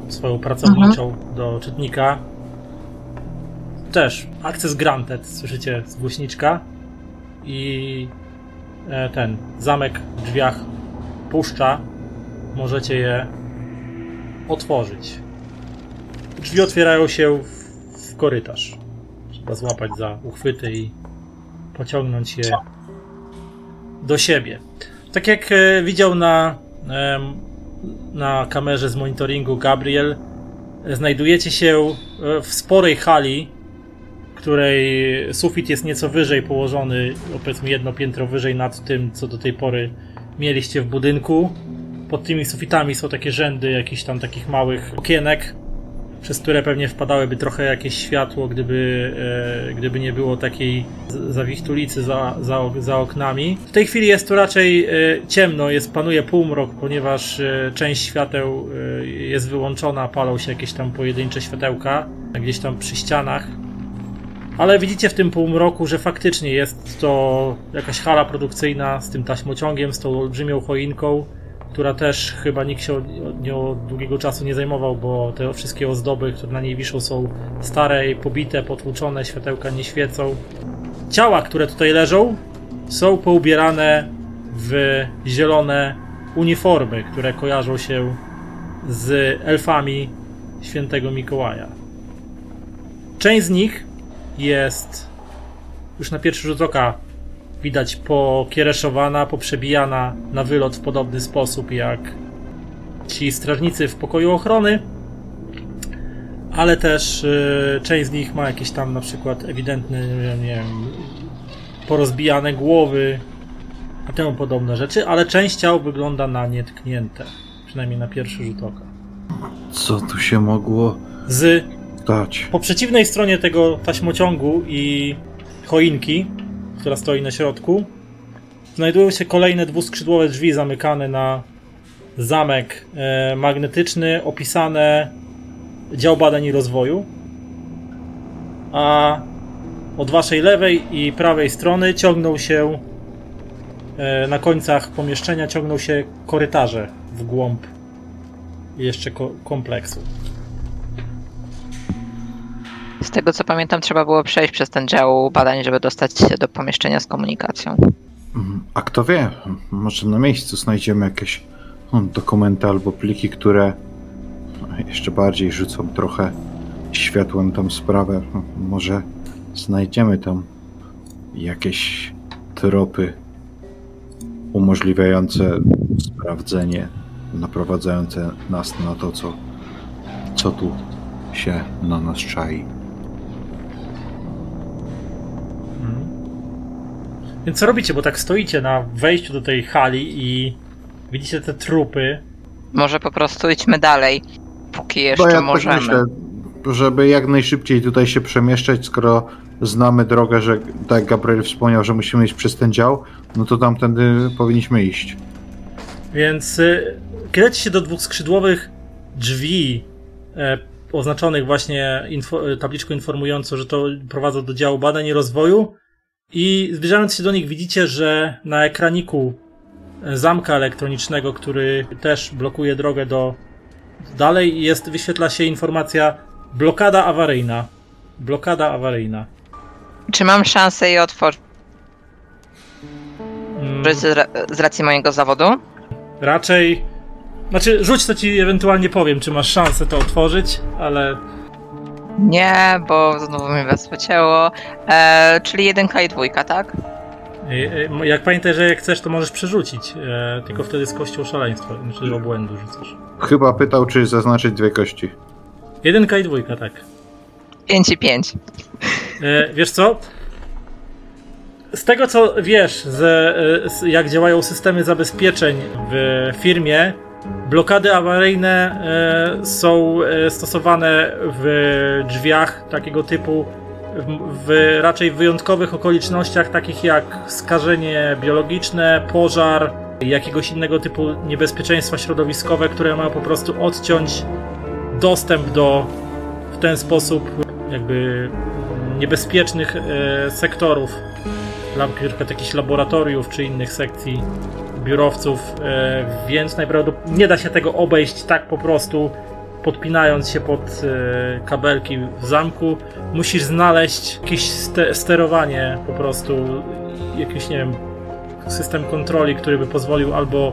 swoją pracowniczą, mhm. do czytnika też Access Granted, słyszycie z głośniczka i e, ten zamek w drzwiach puszcza. Możecie je otworzyć. Drzwi otwierają się w, korytarz. Trzeba złapać za uchwyty i pociągnąć je do siebie. Tak jak e, widział na, na kamerze z monitoringu Gabriel, znajdujecie się w sporej hali której sufit jest nieco wyżej położony, powiedzmy jedno piętro wyżej nad tym, co do tej pory mieliście w budynku. Pod tymi sufitami są takie rzędy jakichś tam takich małych okienek, przez które pewnie wpadałyby trochę jakieś światło, gdyby, e, gdyby nie było takiej zawihtulicy za, za, za oknami. W tej chwili jest tu raczej e, ciemno, jest, panuje półmrok, ponieważ e, część świateł e, jest wyłączona, palą się jakieś tam pojedyncze światełka gdzieś tam przy ścianach. Ale widzicie w tym półmroku, że faktycznie jest to jakaś hala produkcyjna z tym taśmociągiem, z tą olbrzymią choinką, która też chyba nikt się nią długiego czasu nie zajmował, bo te wszystkie ozdoby, które na niej wiszą są stare pobite, potłuczone, światełka nie świecą. Ciała, które tutaj leżą, są poubierane w zielone uniformy, które kojarzą się z elfami świętego Mikołaja. Część z nich jest już na pierwszy rzut oka widać pokiereszowana, poprzebijana na wylot w podobny sposób jak ci strażnicy w pokoju ochrony, ale też y, część z nich ma jakieś tam na przykład ewidentne, nie wiem, porozbijane głowy, a temu podobne rzeczy, ale część ciał wygląda na nietknięte, przynajmniej na pierwszy rzut oka. Co tu się mogło z po przeciwnej stronie tego taśmociągu i choinki, która stoi na środku, znajdują się kolejne dwuskrzydłowe drzwi zamykane na zamek e, magnetyczny, opisane dział badań i rozwoju. A od waszej lewej i prawej strony ciągną się e, na końcach pomieszczenia ciągną się korytarze w głąb jeszcze ko- kompleksu. Z tego co pamiętam, trzeba było przejść przez ten dział badań, żeby dostać się do pomieszczenia z komunikacją. Mm, A kto wie, może na miejscu znajdziemy jakieś hmm, dokumenty albo pliki, które jeszcze bardziej rzucą trochę światłem tą sprawę. Może znajdziemy tam jakieś tropy umożliwiające sprawdzenie, naprowadzające nas na to, co, co tu się na nas czai. Więc co robicie? Bo tak stoicie na wejściu do tej hali i widzicie te trupy. Może po prostu idźmy dalej, póki jeszcze ja tak możemy. myślę, żeby jak najszybciej tutaj się przemieszczać, skoro znamy drogę, że tak jak Gabriel wspomniał, że musimy iść przez ten dział, no to tamtędy powinniśmy iść. Więc y, kierujecie się do dwóch skrzydłowych drzwi e, oznaczonych właśnie info, e, tabliczką informującą, że to prowadzą do działu badań i rozwoju. I zbliżając się do nich widzicie, że na ekraniku e, zamka elektronicznego, który też blokuje drogę do dalej, jest, wyświetla się informacja blokada awaryjna. Blokada awaryjna. Czy mam szansę je otworzyć Mm. z, ra- z racji mojego zawodu? Raczej. Znaczy, rzuć to ci ewentualnie powiem, czy masz szansę to otworzyć, ale. Nie, bo znowu mi was pocięło. E, czyli jedynka i dwójka, tak? e, e, Jak pamiętaj, że jak chcesz, to możesz przerzucić. E, tylko wtedy z kością szaleństwa, czy obłędu rzucasz. Chyba pytał, czy zaznaczyć dwie kości. Jedynka i dwójka, tak. 5 i 5. E, wiesz co? Z tego co wiesz, z, e, z, jak działają systemy zabezpieczeń w firmie, blokady awaryjne e, są e, stosowane w drzwiach takiego typu w, raczej wyjątkowych okolicznościach, takich jak skażenie biologiczne, pożar, jakiegoś innego typu niebezpieczeństwa środowiskowe, które mają po prostu odciąć dostęp do w ten sposób jakby niebezpiecznych e, sektorów, na przykład jakichś laboratoriów czy innych sekcji biurowców, e, więc najprawdopodobniej nie da się tego obejść tak po prostu podpinając się pod e, kabelki w zamku. Musisz znaleźć jakieś ste sterowanie po prostu, jakiś nie wiem, system kontroli, który by pozwolił albo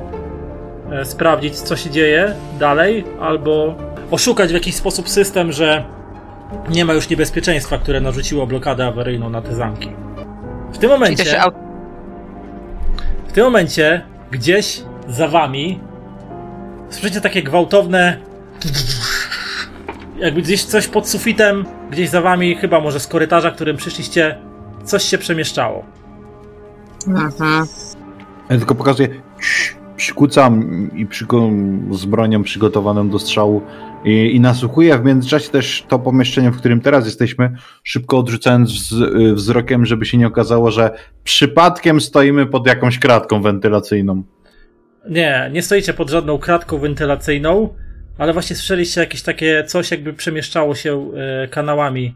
e, sprawdzić co się dzieje dalej, albo oszukać w jakiś sposób system, że nie ma już niebezpieczeństwa, które narzuciło blokadę awaryjną na te zamki. W tym momencie, w tym momencie, gdzieś za wami słyszycie takie gwałtowne jakby gdzieś coś pod sufitem, gdzieś za wami, chyba może z korytarza, którym przyszliście, coś się przemieszczało. Mhm. Ja tylko pokazuję, przykucam i z bronią przygotowaną do strzału i, i nasłuchuję. W międzyczasie też to pomieszczenie, w którym teraz jesteśmy, szybko odrzucając wz- wzrokiem, żeby się nie okazało, że przypadkiem stoimy pod jakąś kratką wentylacyjną. Nie, nie stoicie pod żadną kratką wentylacyjną, ale właśnie słyszeliście jakieś takie coś, jakby przemieszczało się e, kanałami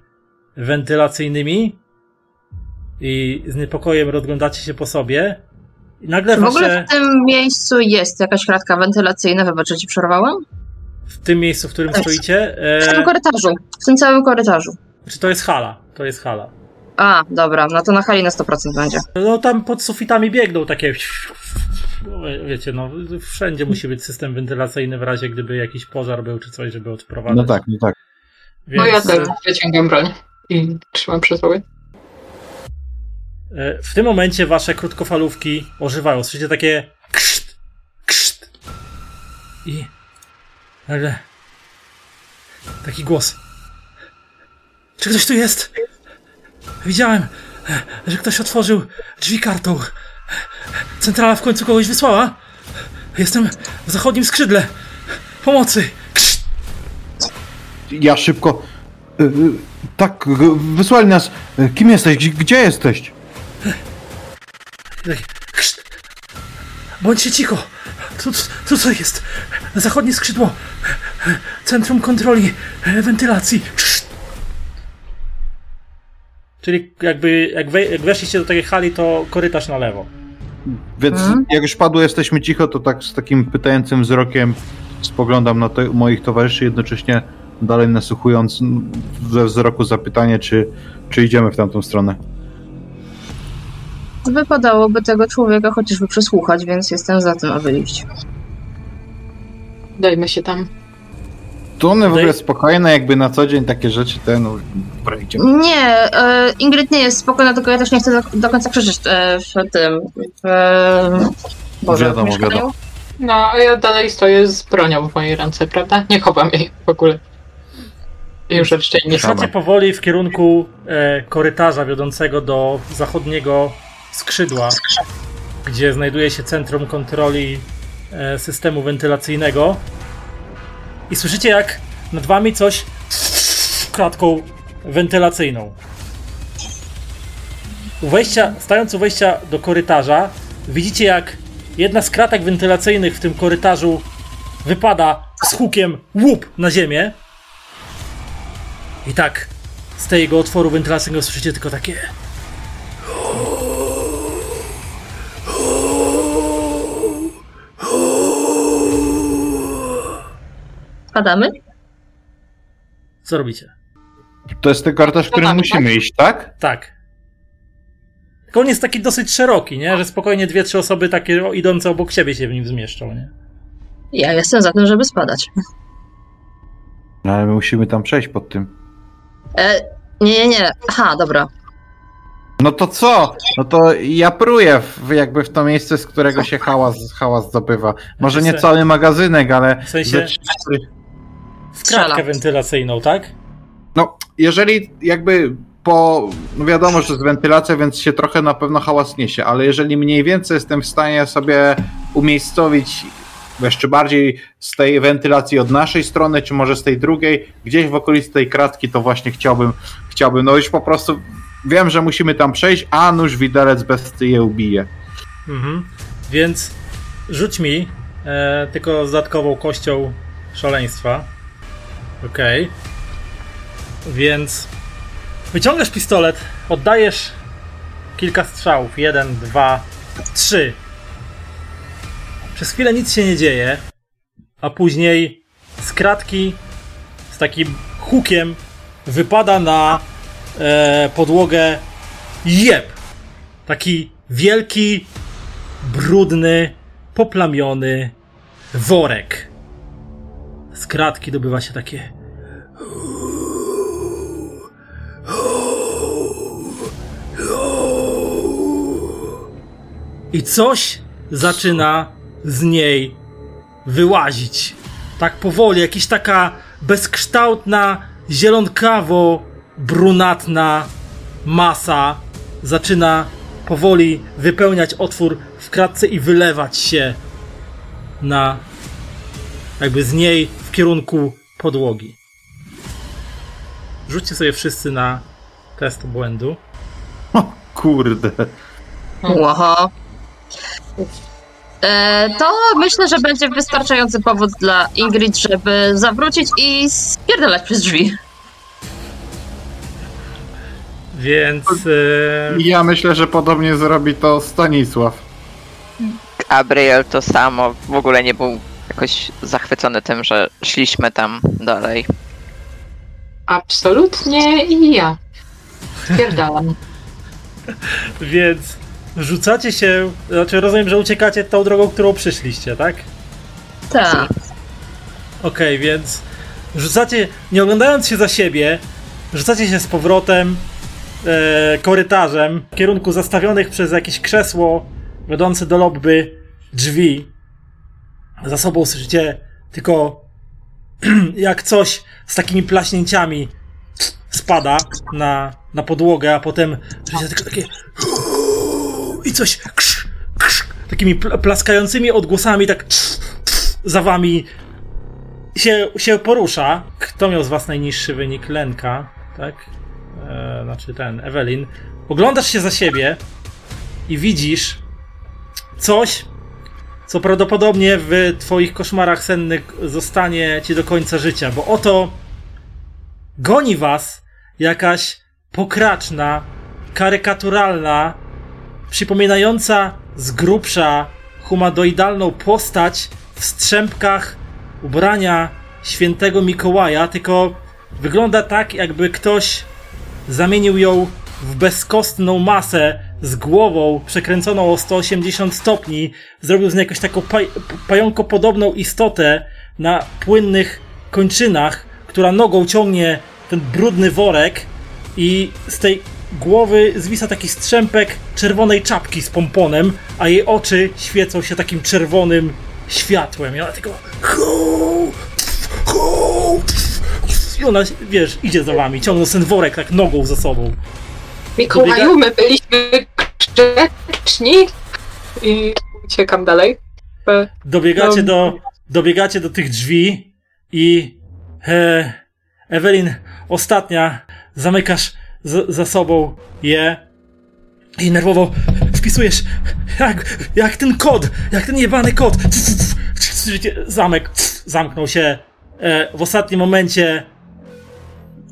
wentylacyjnymi i z niepokojem rozglądacie się po sobie. Nagle Czy w ogóle wasze, w tym miejscu jest jakaś kratka wentylacyjna? Wybacz, że ci przerwałam? w tym miejscu, w którym Tak. stoicie, W tym e, korytarzu. W tym całym korytarzu. czy to jest hala? To jest hala. A, dobra, no to na hali na 100% będzie. No tam pod sufitami biegną takie. Wiecie, no wszędzie musi być system wentylacyjny w razie gdyby jakiś pożar był czy coś, żeby odprowadzać. No tak, no tak. Więc, No ja też wyciągam broń i trzymam przy sobie. E, W tym momencie wasze krótkofalówki ożywają. Słyszycie takie krzt, krzt. I nagle taki głos. Czy ktoś tu jest? Widziałem, e, że ktoś otworzył drzwi kartą. Centrala w końcu kogoś wysłała. Jestem w zachodnim skrzydle. Pomocy! Krzt. Ja szybko. y, tak, wysłali nas. Kim jesteś? Gdzie jesteś? Krzt. Bądźcie cicho. Tu, tu, co jest? Zachodnie skrzydło. Centrum kontroli wentylacji. Krzt. Czyli jakby jak, we, jak weszliście do takiej hali, to korytarz na lewo. Więc Mhm. jak już padło, jesteśmy cicho, to tak z takim pytającym wzrokiem spoglądam na te, moich towarzyszy, jednocześnie dalej nasłuchując ze wzroku zapytanie, czy, czy idziemy w tamtą stronę. Wypadałoby tego człowieka chociażby przesłuchać, więc jestem za tym, aby iść. Dajmy się tam. To one w ogóle spokojne, jakby na co dzień takie rzeczy, te no, dobra, idziemy. Nie, e, Ingrid nie jest spokojna, tylko ja też nie chcę do, do końca krzyczeć e, w tym. W, e, Boże, Wiadomo, w wiadomo. No, a ja dalej stoję z bronią w mojej ręce, prawda? Nie chowam jej w ogóle. Już raczej nie. Ruszacie powoli w kierunku e, korytarza wiodącego do zachodniego skrzydła, gdzie znajduje się centrum kontroli e, systemu wentylacyjnego. I słyszycie, jak nad wami coś kratką wentylacyjną. U wejścia, stając u wejścia do korytarza, widzicie, jak jedna z kratek wentylacyjnych w tym korytarzu wypada z hukiem łup na ziemię. I tak z tego otworu wentylacyjnego słyszycie tylko takie. Spadamy? Co robicie? To jest ten korytarz, w którym musimy iść, tak? Tak. Tylko on jest taki dosyć szeroki, nie? Że spokojnie dwie, trzy osoby takie idące obok siebie się w nim zmieszczą, nie? Ja jestem za tym, żeby spadać. No ale my musimy tam przejść pod tym. E, nie, nie, nie. Aha, dobra. No to co? No to ja pruję w, jakby w to miejsce, z którego się hałas, hałas zdobywa. Może nie cały magazynek, ale... W sensie- ze trzy, cztery- W Strzela. kratkę wentylacyjną, tak? No, jeżeli jakby po... No wiadomo, że jest wentylacja, więc się trochę na pewno hałas niesie, ale jeżeli mniej więcej jestem w stanie sobie umiejscowić jeszcze bardziej z tej wentylacji od naszej strony, czy może z tej drugiej, gdzieś w okolicy tej kratki, to właśnie chciałbym, chciałbym, no już po prostu wiem, że musimy tam przejść, a nuż widelec bez je ubije. Mhm. Więc rzuć mi e, tylko z dodatkową kością szaleństwa. Okej. Więc wyciągasz pistolet, oddajesz kilka strzałów. Jeden, dwa, trzy. Przez chwilę nic się nie dzieje, a później z kratki z takim hukiem wypada na e, podłogę jeb. Taki wielki, brudny, poplamiony worek. Z kratki dobywa się takie. I coś zaczyna z niej wyłazić. Tak powoli, jakaś taka bezkształtna, zielonkawo-brunatna masa zaczyna powoli wypełniać otwór w kratce i wylewać się na jakby z niej w kierunku podłogi. Rzućcie sobie wszyscy na test błędu. O kurde. Łoho. E, to myślę, że będzie wystarczający powód dla Ingrid, żeby zawrócić i spierdalać przez drzwi. Więc e, Ja myślę, że podobnie zrobi to Stanisław. Gabriel to samo. W ogóle nie był jakoś zachwycony tym, że szliśmy tam dalej. Absolutnie i ja. Spierdalam. [laughs] Więc rzucacie się, znaczy rozumiem, że uciekacie tą drogą, którą przyszliście, tak? Tak. Okej, więc rzucacie, nie oglądając się za siebie, rzucacie się z powrotem e, korytarzem w kierunku zastawionych przez jakieś krzesło wiodące do lobby drzwi. Za sobą słyszycie tylko [clears throat] jak coś z takimi plaśnięciami spada na, na podłogę, a potem słyszycie tylko takie i coś krz, krz, takimi pl- plaskającymi odgłosami tak za wami się, się porusza. Kto miał z was najniższy wynik? Lenka, tak? E, znaczy ten, Ewelin. Oglądasz się za siebie i widzisz coś, co prawdopodobnie w twoich koszmarach sennych zostanie ci do końca życia, bo oto goni was jakaś pokraczna, karykaturalna, przypominająca z grubsza humanoidalną postać w strzępkach ubrania świętego Mikołaja, tylko wygląda tak, jakby ktoś zamienił ją w bezkostną masę z głową przekręconą o 180 stopni, zrobił z niej jakąś taką paj pająkopodobną istotę na płynnych kończynach, która nogą ciągnie ten brudny worek i z tej głowy zwisa taki strzępek czerwonej czapki z pomponem, a jej oczy świecą się takim czerwonym światłem. I ona tylko i ona, wiesz, idzie za wami, ciągnąc ten worek tak nogą za sobą. Mikołaju, my byliśmy grzeczni i uciekam dalej. E, Dobiegacie No. do, dobiegacie do tych drzwi i e, Ewelin, ostatnia, zamykasz za, za sobą je i nerwowo wpisujesz jak, jak ten kod, jak ten jebany kod. Zamek zamknął się e, w ostatnim momencie.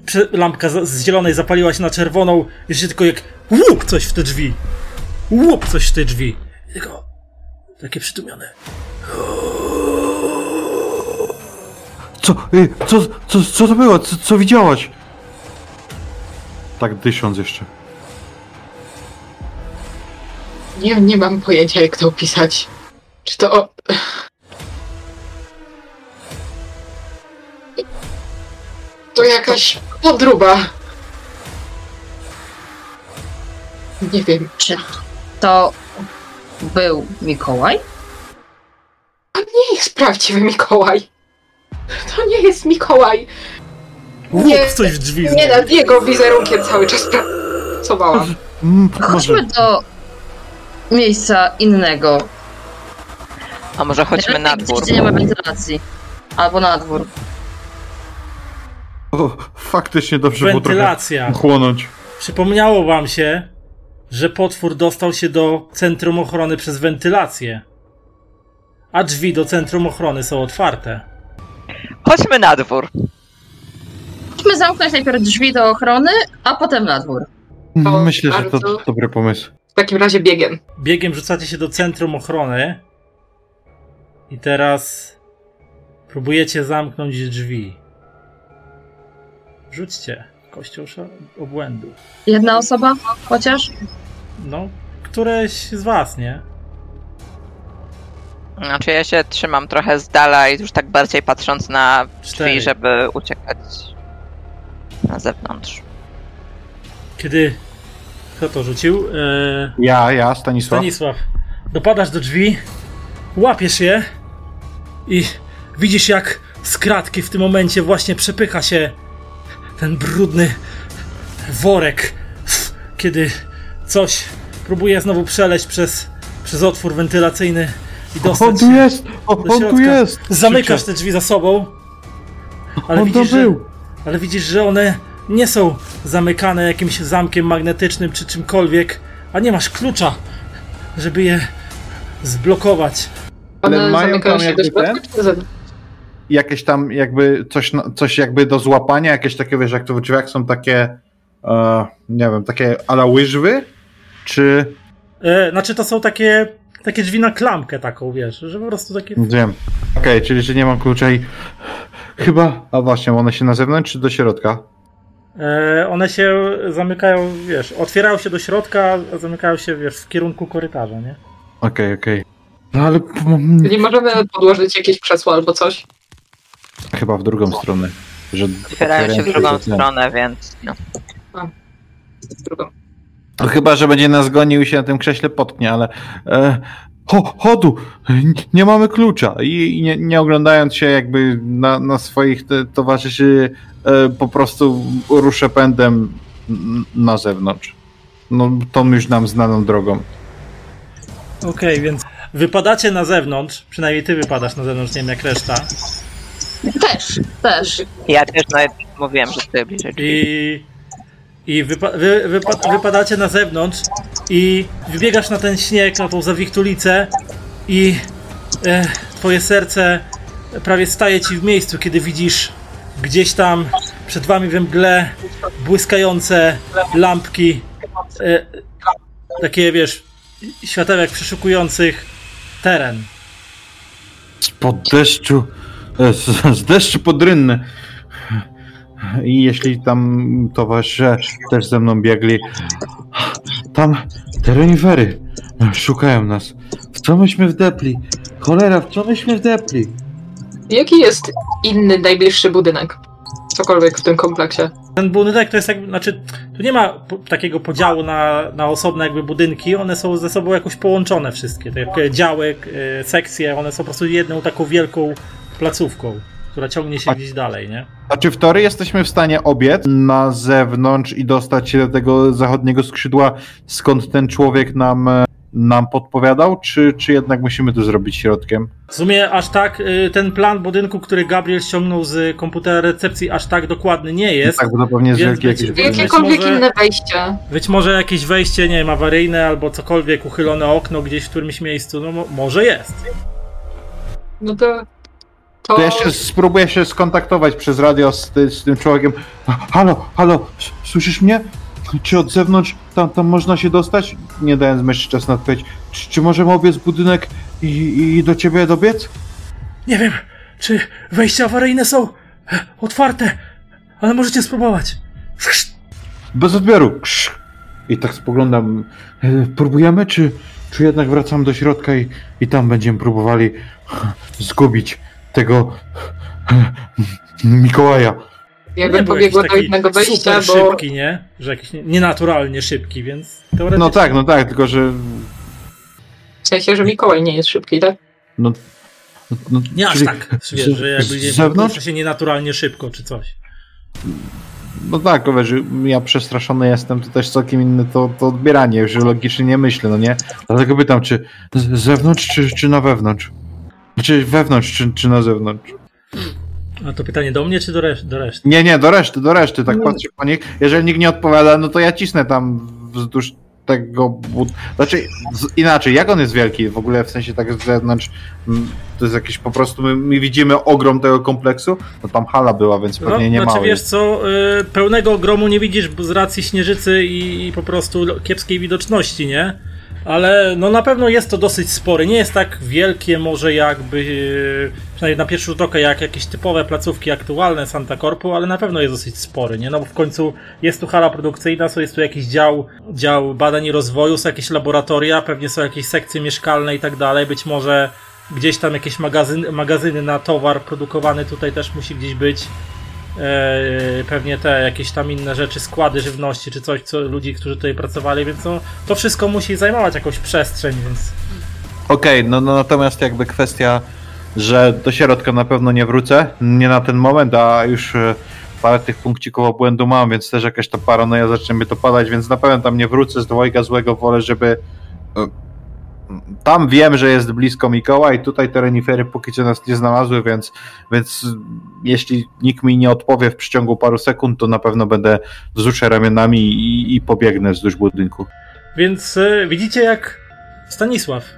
Prze- Lampka z, z zielonej zapaliła się na czerwoną. Jeszcze tylko jak łup coś w te drzwi. Łup coś w te drzwi. I Tylko takie przytłumione. Co, y, co, co, co to było? Co, co widziałaś? Tak dysząc jeszcze. nie, nie mam pojęcia, jak to opisać. Czy to. To jakaś podruba. Nie wiem. Czy to był Mikołaj? To nie jest prawdziwy Mikołaj. To nie jest Mikołaj. Nie, coś w drzwi. Nie znowu. nad jego wizerunkiem cały czas pracowałam. Mm. Chodźmy do miejsca innego. A może chodźmy na dwór? Gdzie nie ma wentylacji. Albo na dwór. O, faktycznie dobrze było trochę Wentylacja. chłonąć. Przypomniało wam się, że potwór dostał się do centrum ochrony przez wentylację. A drzwi do centrum ochrony są otwarte. Chodźmy na dwór. Chodźmy zamknąć najpierw drzwi do ochrony, a potem na dwór. O, Myślę, że to bardzo. dobry pomysł. W takim razie biegiem. Biegiem rzucacie się do centrum ochrony. I teraz próbujecie zamknąć drzwi. Rzućcie kością obłędu. Jedna osoba chociaż? No, któreś z was, nie? Znaczy ja się trzymam trochę z dala i już tak bardziej patrząc na Cztery. drzwi, żeby uciekać na zewnątrz. Kiedy... Kto to rzucił? Eee... Ja, ja, Stanisław. Stanisław, dopadasz do drzwi, łapiesz je i widzisz jak z kratki w tym momencie właśnie przepycha się ten brudny worek, kiedy coś próbuje znowu przeleźć przez, przez otwór wentylacyjny i dostać On tu się jest! O, do on tu jest! Zamykasz te drzwi za sobą, ale On to widzisz, że, ale widzisz, że one nie są zamykane jakimś zamkiem magnetycznym czy czymkolwiek, a nie masz klucza, żeby je zblokować. Ale mają tam jakby ten? Jakieś tam jakby coś, coś jakby do złapania, jakieś takie, wiesz, jak to w drzwiach są takie, e, nie wiem, takie ala łyżwy? Czy... E, znaczy to są takie, takie drzwi na klamkę taką, wiesz, że po prostu takie... Wiem. Okej, czyli że nie mam klucza i... Chyba... A właśnie, one się na zewnątrz czy do środka? E, one się zamykają, wiesz, otwierają się do środka, a zamykają się, wiesz, w kierunku korytarza, nie? Okej, okej. No ale... Nie możemy podłożyć jakieś krzesło albo coś. Chyba w drugą stronę. Że Otwierają się w drugą stronę, więc no. Drugą. No chyba, że będzie nas gonił i się na tym krześle potknie, ale... E, ho, chodu! Nie mamy klucza! I, i nie, nie oglądając się jakby na, na swoich te, towarzyszy, e, po prostu ruszę pędem na zewnątrz. No, tą już nam znaną drogą. Okej, więc wypadacie na zewnątrz, przynajmniej ty wypadasz na zewnątrz, nie wiem jak reszta. Też, też. ja też nawet mówiłem, że stoję bliżej drzwi. I, i wypa- wy, wypa- wypadacie na zewnątrz i wybiegasz na ten śnieg, na tą zawiktulicę i e, twoje serce prawie staje ci w miejscu, kiedy widzisz gdzieś tam przed wami we mgle błyskające lampki. E, takie, wiesz, światełek przeszukujących teren. Spod deszczu, z, z deszczu pod rynny. I jeśli tam towarzysze też ze mną biegli, tam te renifery szukają nas. W co myśmy wdepli? Cholera, w co myśmy wdepli? Jaki jest inny, najbliższy budynek? Cokolwiek w tym kompleksie. Ten budynek to jest jakby, znaczy, tu nie ma takiego podziału na, na osobne jakby budynki, one są ze sobą jakoś połączone wszystkie, tak jak działek, e, sekcje, one są po prostu jedną taką wielką placówką, która ciągnie się A- gdzieś dalej, nie? A czy w teorii jesteśmy w stanie obiec na zewnątrz i dostać się do tego zachodniego skrzydła, skąd ten człowiek nam, nam podpowiadał, czy, czy jednak musimy to zrobić środkiem? W sumie aż tak y, ten plan budynku, który Gabriel ściągnął z komputera recepcji, aż tak dokładny nie jest. Tak, bo to pewnie jest Więc wielki być- jakiś... Być Jakiekolwiek może- inne wejście. Być może jakieś wejście, nie wiem, awaryjne albo cokolwiek, uchylone okno gdzieś w którymś miejscu, no mo- może jest. No to... To... To ja się spróbuję się skontaktować przez radio z, ty, z tym człowiekiem. Halo, halo, słyszysz mnie? Czy od zewnątrz tam, tam można się dostać? Nie dając myśli czas na odpowiedź. Czy, czy możemy obiec budynek i, i do ciebie dobiec? Nie wiem, czy wejścia awaryjne są e, otwarte, ale możecie spróbować. Bez odbioru. Krz. I tak spoglądam. E, Próbujemy, czy, czy jednak wracamy do środka i, i tam będziemy próbowali zgubić tego Mikołaja? Nie był pobiegła do innego wejścia, super bo... szybki, nie? Że jakiś nie- nienaturalnie szybki, więc teoretycznie... No tak, no tak, tylko że. W sensie, że Mikołaj nie jest szybki, tak? No, no, Nie aż tak, wiesz, z- że jakby z nie zewnątrz? się nienaturalnie szybko, czy coś. No tak, wiesz, ja przestraszony jestem, to też całkiem inne to, to odbieranie, już logicznie nie myślę, no nie? Dlatego pytam, czy z z zewnątrz, czy, czy na wewnątrz? Czy wewnątrz, czy, czy na zewnątrz? A to pytanie do mnie, czy do, resz- do reszty? Nie, nie, do reszty, do reszty, tak No. patrzę po nich. Jeżeli nikt nie odpowiada, no to ja cisnę tam wzdłuż tego bud... Znaczy, z, inaczej, jak on jest wielki w ogóle, w sensie tak z zewnątrz, to jest jakieś po prostu, my, my widzimy ogrom tego kompleksu, no tam hala była, więc No, pewnie nie znaczy mały. wiesz co, y, pełnego gromu nie widzisz z racji śnieżycy i, i po prostu kiepskiej widoczności, nie? Ale no na pewno jest to dosyć spory. Nie jest tak wielkie może jakby, y, przynajmniej na pierwszy rzut oka, jak jakieś typowe placówki aktualne Santa Corpu, ale na pewno jest dosyć spory, nie? No bo w końcu jest tu hala produkcyjna, so jest tu jakiś dział, dział badań i rozwoju, są jakieś laboratoria, pewnie są jakieś sekcje mieszkalne i tak dalej, być może gdzieś tam jakieś magazyn, magazyny na towar produkowany tutaj też musi gdzieś być. E, pewnie te jakieś tam inne rzeczy, składy żywności czy coś, co ludzi, którzy tutaj pracowali, więc no, to wszystko musi zajmować jakąś przestrzeń, więc Okej, no, no natomiast jakby kwestia, że do środka na pewno nie wrócę, nie na ten moment, a już e, parę tych punkcików obłędu mam, więc też jakaś ta paranoja zacznie mnie to padać, więc na pewno tam nie wrócę z dwojga złego, wolę, żeby e, tam wiem, że jest blisko Mikołaj, tutaj te renifery póki co nas nie znalazły, więc, więc jeśli nikt mi nie odpowie w przeciągu paru sekund, to na pewno będę wzruszę ramionami i, i pobiegnę wzdłuż budynku. Więc e, widzicie jak Stanisław e,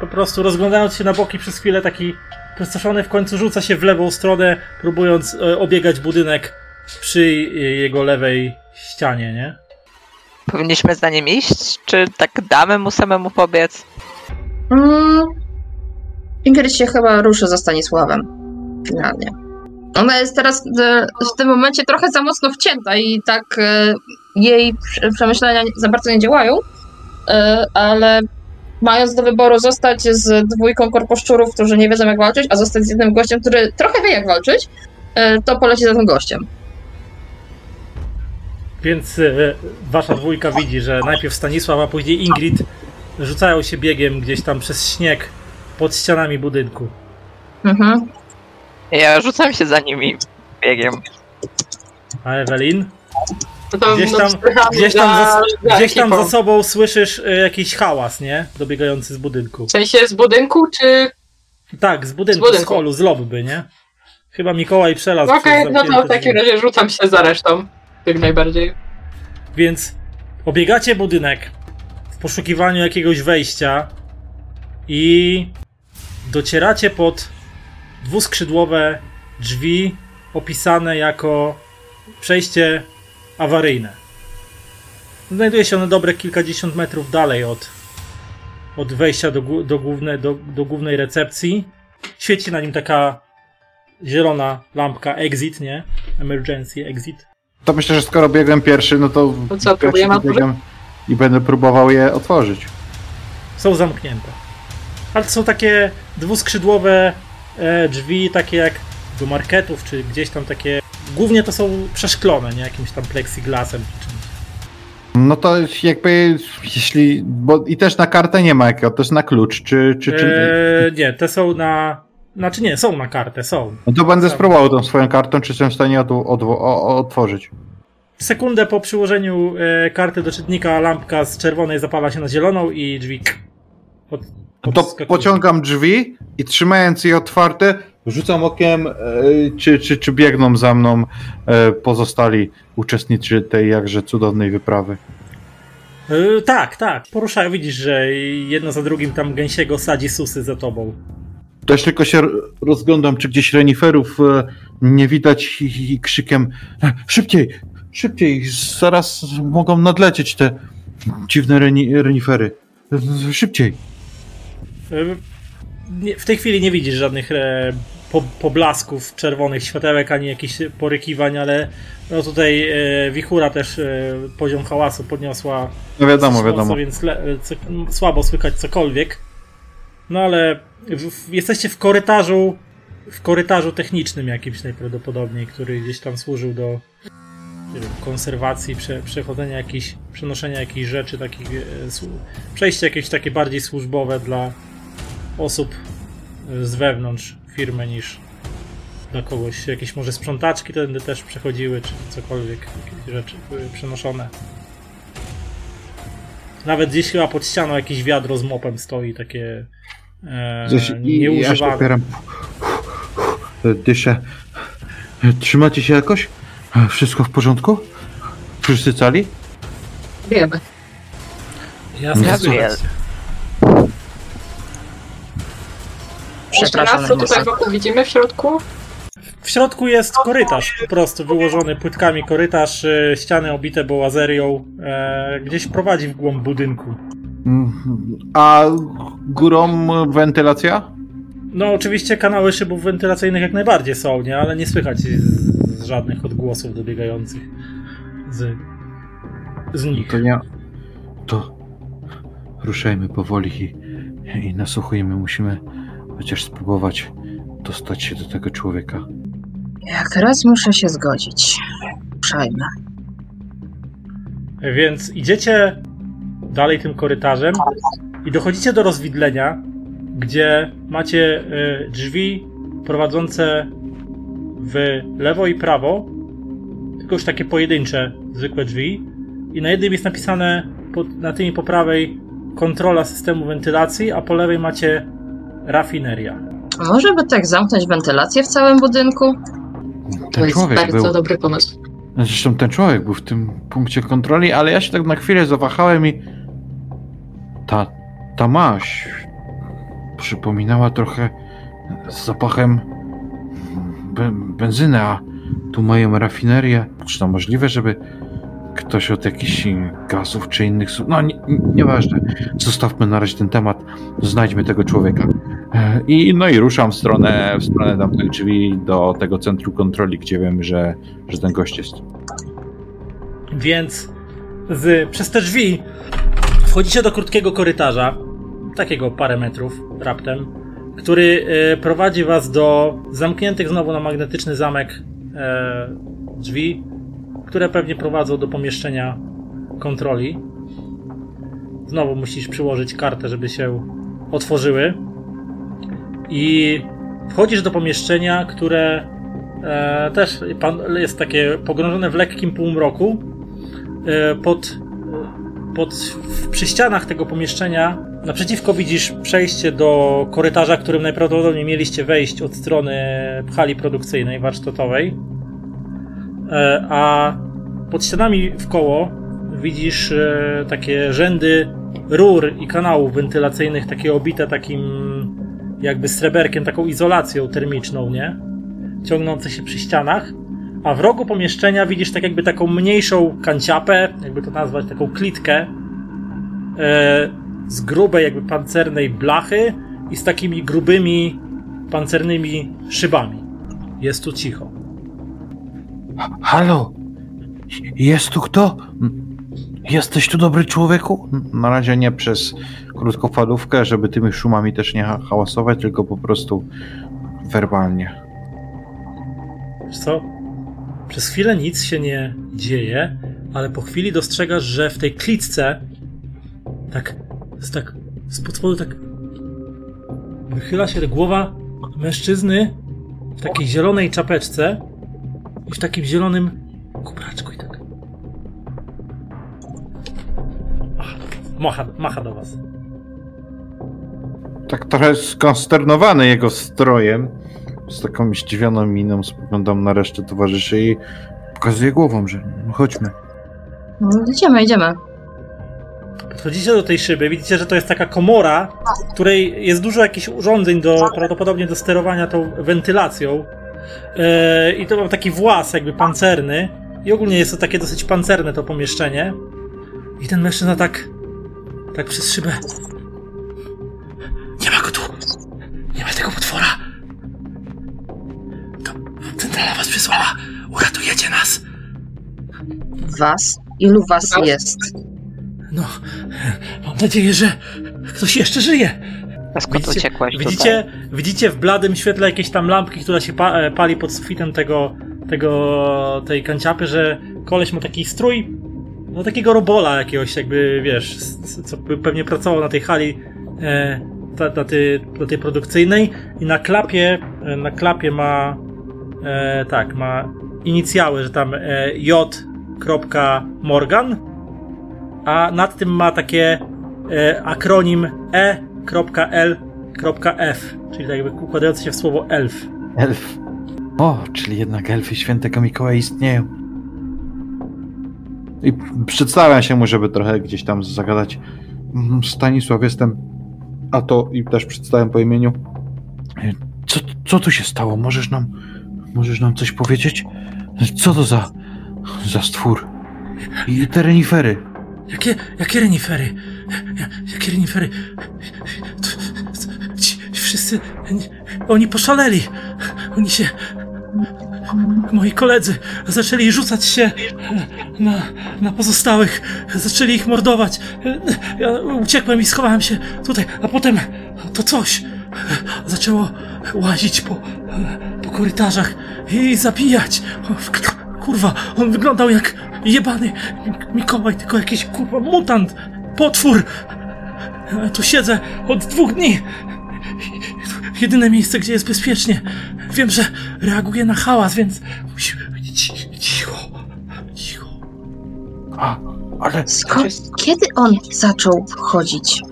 po prostu rozglądając się na boki przez chwilę taki przestraszony w końcu rzuca się w lewą stronę, próbując e, obiegać budynek przy jego lewej ścianie, nie? Powinniśmy za nim iść, czy tak damy mu samemu pobiec? Mm. Ingrid się chyba ruszy za Stanisławem. Finalnie. Ona jest teraz e, w tym momencie trochę za mocno wcięta i tak e, jej prze- przemyślenia za bardzo nie działają, e, ale mając do wyboru zostać z dwójką korposzczurów, którzy nie wiedzą jak walczyć, a zostać z jednym gościem, który trochę wie jak walczyć, to poleci za tym gościem. Więc e, wasza dwójka widzi, że najpierw Stanisław, a później Ingrid rzucają się biegiem gdzieś tam przez śnieg pod ścianami budynku. Mhm. Ja rzucam się za nimi biegiem. A Ewelin? No to Gdzieś no, tam- Gdzieś tam, za- gdzieś tam za sobą słyszysz e, jakiś hałas, nie? Dobiegający z budynku. W sensie z budynku, czy... Tak, z budynku, Z z, budynku. holu, z lobby, nie? Chyba Mikołaj przelazł Okej, przez no to w takim razie rzucam się za resztą. Jak najbardziej. Więc obiegacie budynek w poszukiwaniu jakiegoś wejścia i docieracie pod dwuskrzydłowe drzwi opisane jako przejście awaryjne. Znajduje się one dobre kilkadziesiąt metrów dalej od, od wejścia do, do, główne, do, do głównej recepcji. Świeci na nim taka zielona lampka exit, nie? Emergency exit. To myślę, że skoro biegłem pierwszy, no to. To co, próbujemy biegam I będę próbował je otworzyć. Są zamknięte. Ale to są takie dwuskrzydłowe e, drzwi, takie jak do marketów, czy gdzieś tam takie. Głównie to są przeszklone, nie jakimś tam plexiglasem czy czymś. No to jakby, jeśli. Bo i też na kartę nie ma jakiego, to jest na klucz, czy. czy, czy... E, nie, te są na. Znaczy nie, są na kartę, są. No to będę są. spróbował tą swoją kartą, czy jestem w stanie od, od, o, otworzyć. Sekundę po przyłożeniu e, karty do czytnika lampka z czerwonej zapala się na zieloną i drzwi. Pod, To pociągam drzwi i trzymając je otwarte, rzucam okiem, e, czy, czy, czy biegną za mną e, pozostali uczestnicy tej jakże cudownej wyprawy. E, tak, tak. Poruszają, widzisz, że jedno za drugim tam gęsiego sadzi susy za tobą. Też tylko się rozglądam, czy gdzieś reniferów e, nie widać i, krzykiem e, szybciej, szybciej, zaraz mogą nadlecieć te dziwne reni, renifery. E, Szybciej. W tej chwili nie widzisz żadnych po, poblasków czerwonych światełek, ani jakichś porykiwań, ale no tutaj wichura też poziom hałasu podniosła No wiadomo, wiadomo. Więc słabo słychać cokolwiek. No ale w, jesteście w korytarzu, w korytarzu technicznym jakimś najprawdopodobniej, który gdzieś tam służył do konserwacji, prze, przechodzenia jakichś, przenoszenia jakichś rzeczy, takich, e, przejście jakieś takie bardziej służbowe dla osób e, z wewnątrz firmy niż dla kogoś. Jakieś może sprzątaczki tędy też przechodziły, czy cokolwiek, jakieś rzeczy były przenoszone. Nawet gdzieś chyba pod ścianą jakieś wiadro z mopem stoi, takie e, Coś, i, nieużywane. opieram. Dyszę. Trzymacie się jakoś? Wszystko w porządku? Wszyscy cali? Wiemy. Jasne, Gabriel. Przepraszam, raz, co tutaj wokół widzimy w środku? W środku jest korytarz, po prostu wyłożony płytkami korytarz, e, ściany obite bołazerią, e, gdzieś prowadzi w głąb budynku. Mhm. A górą wentylacja? No oczywiście kanały szybów wentylacyjnych jak najbardziej są, nie? Ale nie słychać z, z żadnych odgłosów dobiegających z, z nich. To nie. To ruszajmy powoli i, i nasłuchujmy. Musimy chociaż spróbować dostać się do tego człowieka. Jak teraz muszę się zgodzić. Ruszajmy. Więc idziecie dalej tym korytarzem i dochodzicie do rozwidlenia, gdzie macie e, drzwi prowadzące w lewo i prawo, tylko już takie pojedyncze, zwykłe drzwi. I na jednym jest napisane na tymi po prawej kontrola systemu wentylacji, a po lewej macie rafineria. Może by tak zamknąć wentylację w całym budynku? To Ten jest człowiek bardzo był. dobry pomysł. Zresztą ten człowiek był w tym punkcie kontroli, ale ja się tak na chwilę zawahałem i. Ta. Ta maś. Przypominała trochę z zapachem be, benzyny, a tu mają rafinerię. Czy to możliwe, żeby ktoś od jakichś gazów czy innych. No, nie- nieważne. Zostawmy na razie ten temat. Znajdźmy tego człowieka. I, no i ruszam w stronę, w stronę tamtych drzwi do tego centrum kontroli, gdzie wiem, że, że ten gość jest. Więc z, przez te drzwi wchodzicie do krótkiego korytarza, takiego parę metrów raptem, który e, prowadzi was do zamkniętych znowu na magnetyczny zamek e, drzwi, które pewnie prowadzą do pomieszczenia kontroli. Znowu musisz przyłożyć kartę, żeby się otworzyły. I wchodzisz do pomieszczenia, które e, też pan, jest takie pogrążone w lekkim półmroku. E, pod, pod, w, przy ścianach tego pomieszczenia naprzeciwko widzisz przejście do korytarza, którym najprawdopodobniej mieliście wejść od strony hali produkcyjnej, warsztatowej. E, a pod ścianami w koło widzisz e, takie rzędy rur i kanałów wentylacyjnych, takie obite takim jakby sreberkiem, taką izolacją termiczną, nie? Ciągnące się przy ścianach. a w rogu pomieszczenia widzisz tak jakby taką mniejszą kanciapę, jakby to nazwać, taką klitkę e, z grubej jakby pancernej blachy i z takimi grubymi pancernymi szybami. Jest tu cicho. Halo? Jest tu kto? Jesteś tu dobry człowieku? Na razie nie przez krótkofalówkę, żeby tymi szumami też nie ha- hałasować, tylko po prostu werbalnie. Wiesz co? Przez chwilę nic się nie dzieje, ale po chwili dostrzegasz, że w tej klitce tak, z tak, spod spodu tak wychyla się głowa mężczyzny w takiej zielonej czapeczce i w takim zielonym kubraczku Macha, macha, do was. Tak trochę skonsternowany jego strojem, z taką zdziwioną miną spoglądam na resztę towarzyszy i pokazuję głową, że chodźmy. No, idziemy, idziemy. Podchodzicie do tej szyby, widzicie, że to jest taka komora, w której jest dużo jakichś urządzeń do, prawdopodobnie do sterowania tą wentylacją. Yy, I to ma taki włas jakby pancerny. I ogólnie jest to takie dosyć pancerne to pomieszczenie. I ten mężczyzna tak, tak przez szybę. Nie ma go tu! Nie ma tego potwora! To centrala was przysłała! Uratujecie nas! Was? Ilu was jest? No, mam nadzieję, że ktoś jeszcze żyje. A skąd uciekłeś widzicie, widzicie w bladym świetle jakieś tam lampki, która się pa, e, pali pod sufitem tego, tego, tej kanciapy, że koleś ma taki strój, no takiego robola jakiegoś jakby, wiesz, co pewnie pracował na tej hali, e, ta, na, tej, na tej produkcyjnej i na klapie, e, na klapie ma, e, tak, ma inicjały, że tam e, J. Morgan, a nad tym ma takie e, akronim E.L.F, czyli tak jakby układające się w słowo elf. Elf. O, czyli jednak elfy świętego Mikołaja istnieją. I przedstawiam się mu, żeby trochę gdzieś tam zagadać. Mm, Stanisław jestem. A to i też przedstawiam po imieniu. E, Co, co tu się stało? Możesz nam, możesz nam coś powiedzieć? Co to za, za stwór? I te renifery. Jakie, jakie renifery? Ja- Jakie renifery? Ci wszyscy, oni poszaleli. Oni się, moi koledzy, zaczęli rzucać się na, na pozostałych. Zaczęli ich mordować. Ja uciekłem i schowałem się tutaj, a potem to coś zaczęło łazić po, po korytarzach i zabijać. Kurwa, on wyglądał jak jebany Mikołaj, tylko jakiś kurwa mutant, potwór. Ja tu siedzę od dwóch dni. Jedyne miejsce, gdzie jest bezpiecznie. Wiem, że reaguje na hałas, więc musimy być ci- cicho. Cicho. A, ale Skąd? Kiedy on zaczął wchodzić?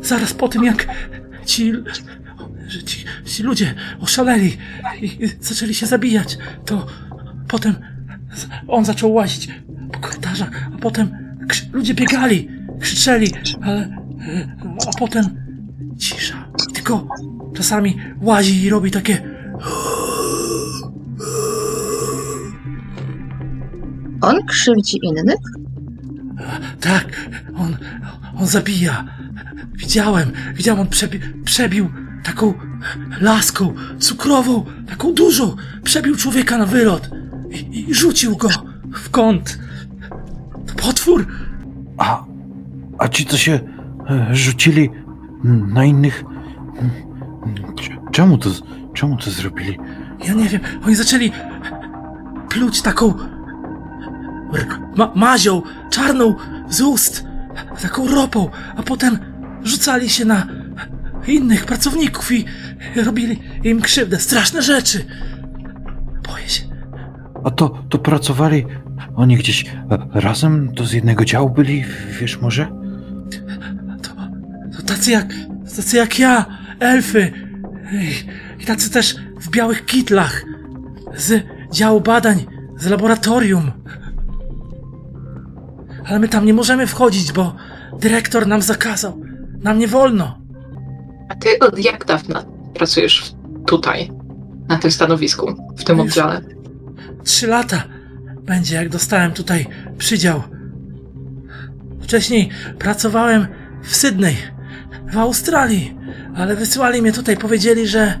Zaraz po tym, jak ci, że ci, ci ludzie oszaleli i zaczęli się zabijać, to potem on zaczął łazić po korytarzach, a potem ludzie biegali, krzyczeli, ale e, a potem cisza. Tylko czasami łazi i robi takie On krzywdzi innych? Tak, on, on zabija. Widziałem, widziałem, on przebi przebił taką laską cukrową, taką dużą. Przebił człowieka na wylot i, i rzucił go w kąt. To potwór. A, a ci, co się e, rzucili na innych. Czemu to, czemu to zrobili? Ja nie wiem, oni zaczęli pluć taką ma mazią czarną z ust, taką ropą, a potem rzucali się na innych pracowników i robili im krzywdę. Straszne rzeczy. Boję się. A to, to pracowali oni gdzieś e, razem? To z jednego działu byli, wiesz może? To, to tacy jak, tacy jak ja, elfy. I, tacy też w białych kitlach. Z działu badań, z laboratorium. Ale my tam nie możemy wchodzić, bo dyrektor nam zakazał. Nam nie wolno. A ty od jak dawna pracujesz tutaj, na tym stanowisku, w tym Już- oddziale? trzy lata będzie, jak dostałem tutaj przydział. Wcześniej pracowałem w Sydney, w Australii, ale wysłali mnie tutaj, powiedzieli, że e,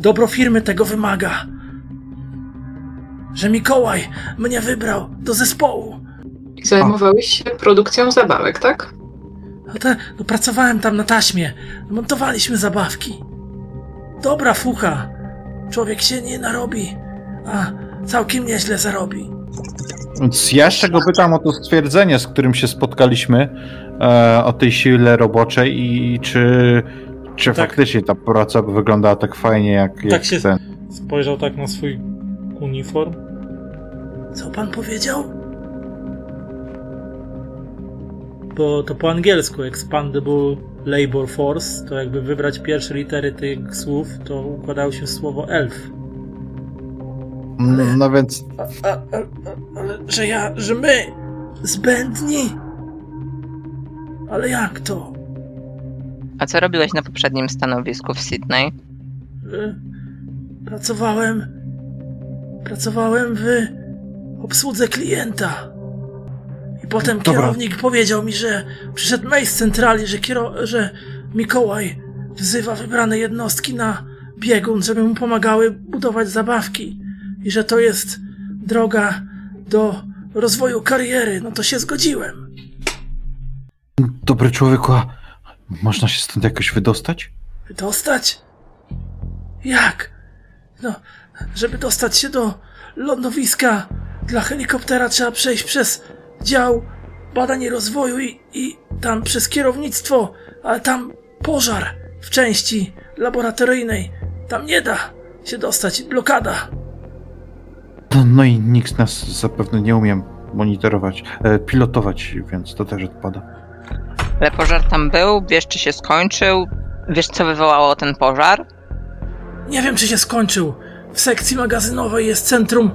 dobro firmy tego wymaga. Że Mikołaj mnie wybrał do zespołu. I zajmowałeś się produkcją zabawek, tak? No, te, no pracowałem tam na taśmie. Montowaliśmy zabawki. Dobra fucha. Człowiek się nie narobi, a całkiem nieźle zarobi. Więc ja jeszcze go pytam o to stwierdzenie, z którym się spotkaliśmy, e, o tej sile roboczej i czy, czy Tak. faktycznie ta praca wyglądała tak fajnie, jak, jak się- ten. Spojrzał tak na swój uniform. Co pan powiedział? Bo to po angielsku Expandable Labor Force, to jakby wybrać pierwsze litery tych słów, to układało się słowo elf. No więc A, a, a, a, ale że ja, że my zbędni? Ale jak to? A co robiłeś na poprzednim stanowisku w Sydney? Y, Pracowałem. Pracowałem w obsłudze klienta. I potem Dobra. kierownik powiedział mi, że przyszedł mail z centrali, że, kiero- że Mikołaj wzywa wybrane jednostki na biegun, żeby mu pomagały budować zabawki. I że to jest droga do rozwoju kariery. No to się zgodziłem. Dobry człowieku, a można się stąd jakoś wydostać? Dostać? Jak? No, żeby dostać się do lądowiska dla helikoptera trzeba przejść przez dział badań i rozwoju i, i tam przez kierownictwo, ale tam pożar w części laboratoryjnej. Tam nie da się dostać, blokada. No, no i nikt z nas zapewne nie umie monitorować, e, pilotować, więc to też odpada. Ale pożar tam był, wiesz czy się skończył, wiesz co wywołało ten pożar? Nie wiem, czy się skończył. W sekcji magazynowej jest centrum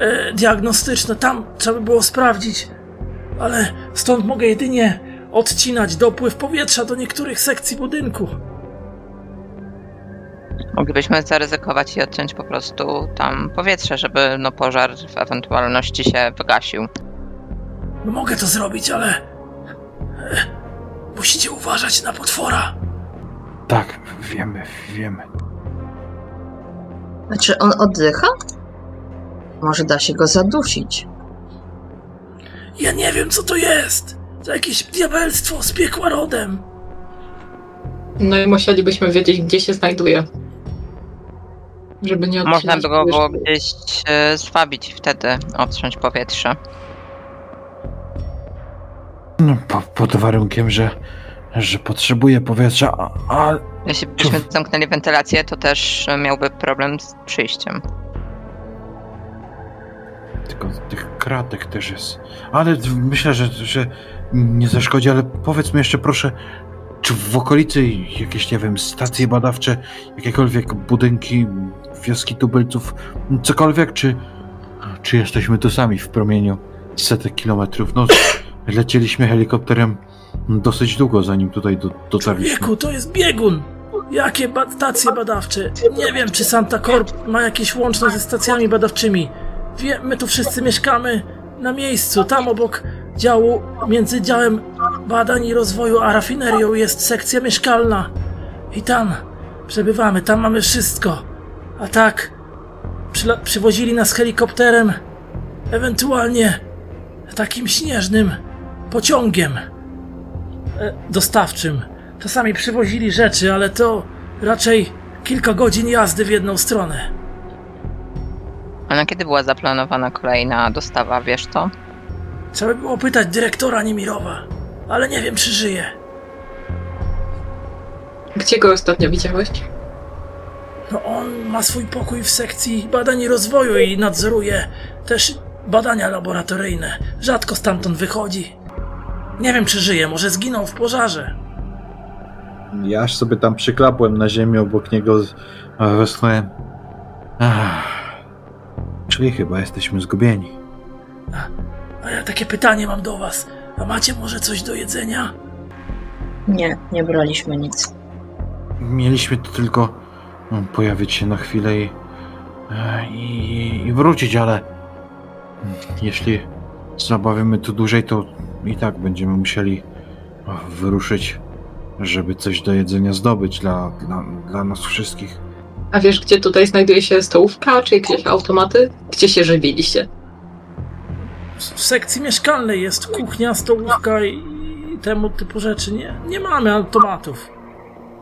e, diagnostyczne. Tam trzeba by było sprawdzić. Ale stąd mogę jedynie odcinać dopływ powietrza do niektórych sekcji budynku. Moglibyśmy zaryzykować i odciąć po prostu tam powietrze, żeby no pożar w ewentualności się wygasił. No mogę to zrobić, ale. Musicie uważać na potwora. Tak, wiemy, wiemy. Znaczy, on oddycha? Może da się go zadusić. Ja nie wiem, co to jest. To jakieś diabelstwo z piekła rodem. No i musielibyśmy wiedzieć, gdzie się znajduje. Żeby nie Można by go było gdzieś e, zwabić i wtedy odciąć powietrze. No, po, pod warunkiem, że, że potrzebuje powietrza, a, a Jeśli byśmy zamknęli wentylację, to też miałby problem z przyjściem. tylko tych kratek też jest. Ale myślę, że, że nie zaszkodzi, ale powiedz mi jeszcze proszę, czy w okolicy jakieś, nie wiem, stacje badawcze, jakiekolwiek budynki, wioski tubylców, cokolwiek, czy, czy jesteśmy tu sami w promieniu setek kilometrów? No, lecieliśmy helikopterem dosyć długo, zanim tutaj do, dotarliśmy. Człowieku, to jest biegun! Jakie ba- stacje badawcze? Nie wiem, czy Santa Corp ma jakieś łączność ze stacjami badawczymi. Wie, my tu wszyscy mieszkamy na miejscu, tam obok działu, między działem badań i rozwoju a rafinerią jest sekcja mieszkalna. I tam przebywamy, tam mamy wszystko. A tak, przywozili nas helikopterem, ewentualnie takim śnieżnym pociągiem e, dostawczym. Czasami przywozili rzeczy, ale to raczej kilka godzin jazdy w jedną stronę. A na kiedy była zaplanowana kolejna dostawa, wiesz to? Trzeba by było pytać dyrektora Niemirowa, ale nie wiem, czy żyje. Gdzie go ostatnio widziałeś? No on ma swój pokój w sekcji badań i rozwoju i nadzoruje też badania laboratoryjne. Rzadko stamtąd wychodzi. Nie wiem, czy żyje, może zginął w pożarze. Ja aż sobie tam przyklapłem na ziemię obok niego, a westchnąłem. Czyli chyba jesteśmy zgubieni. A ja takie pytanie mam do was. A macie może coś do jedzenia? Nie, nie braliśmy nic. Mieliśmy tu tylko mm, pojawić się na chwilę i e, i, i wrócić, ale jeśli zabawimy tu dłużej, to i tak będziemy musieli wyruszyć, żeby coś do jedzenia zdobyć dla, dla, dla nas wszystkich. A wiesz, gdzie tutaj znajduje się stołówka, czy jakieś automaty? Gdzie się żywiliście? W sekcji mieszkalnej jest kuchnia, stołówka i i temu typu rzeczy. Nie, nie mamy automatów.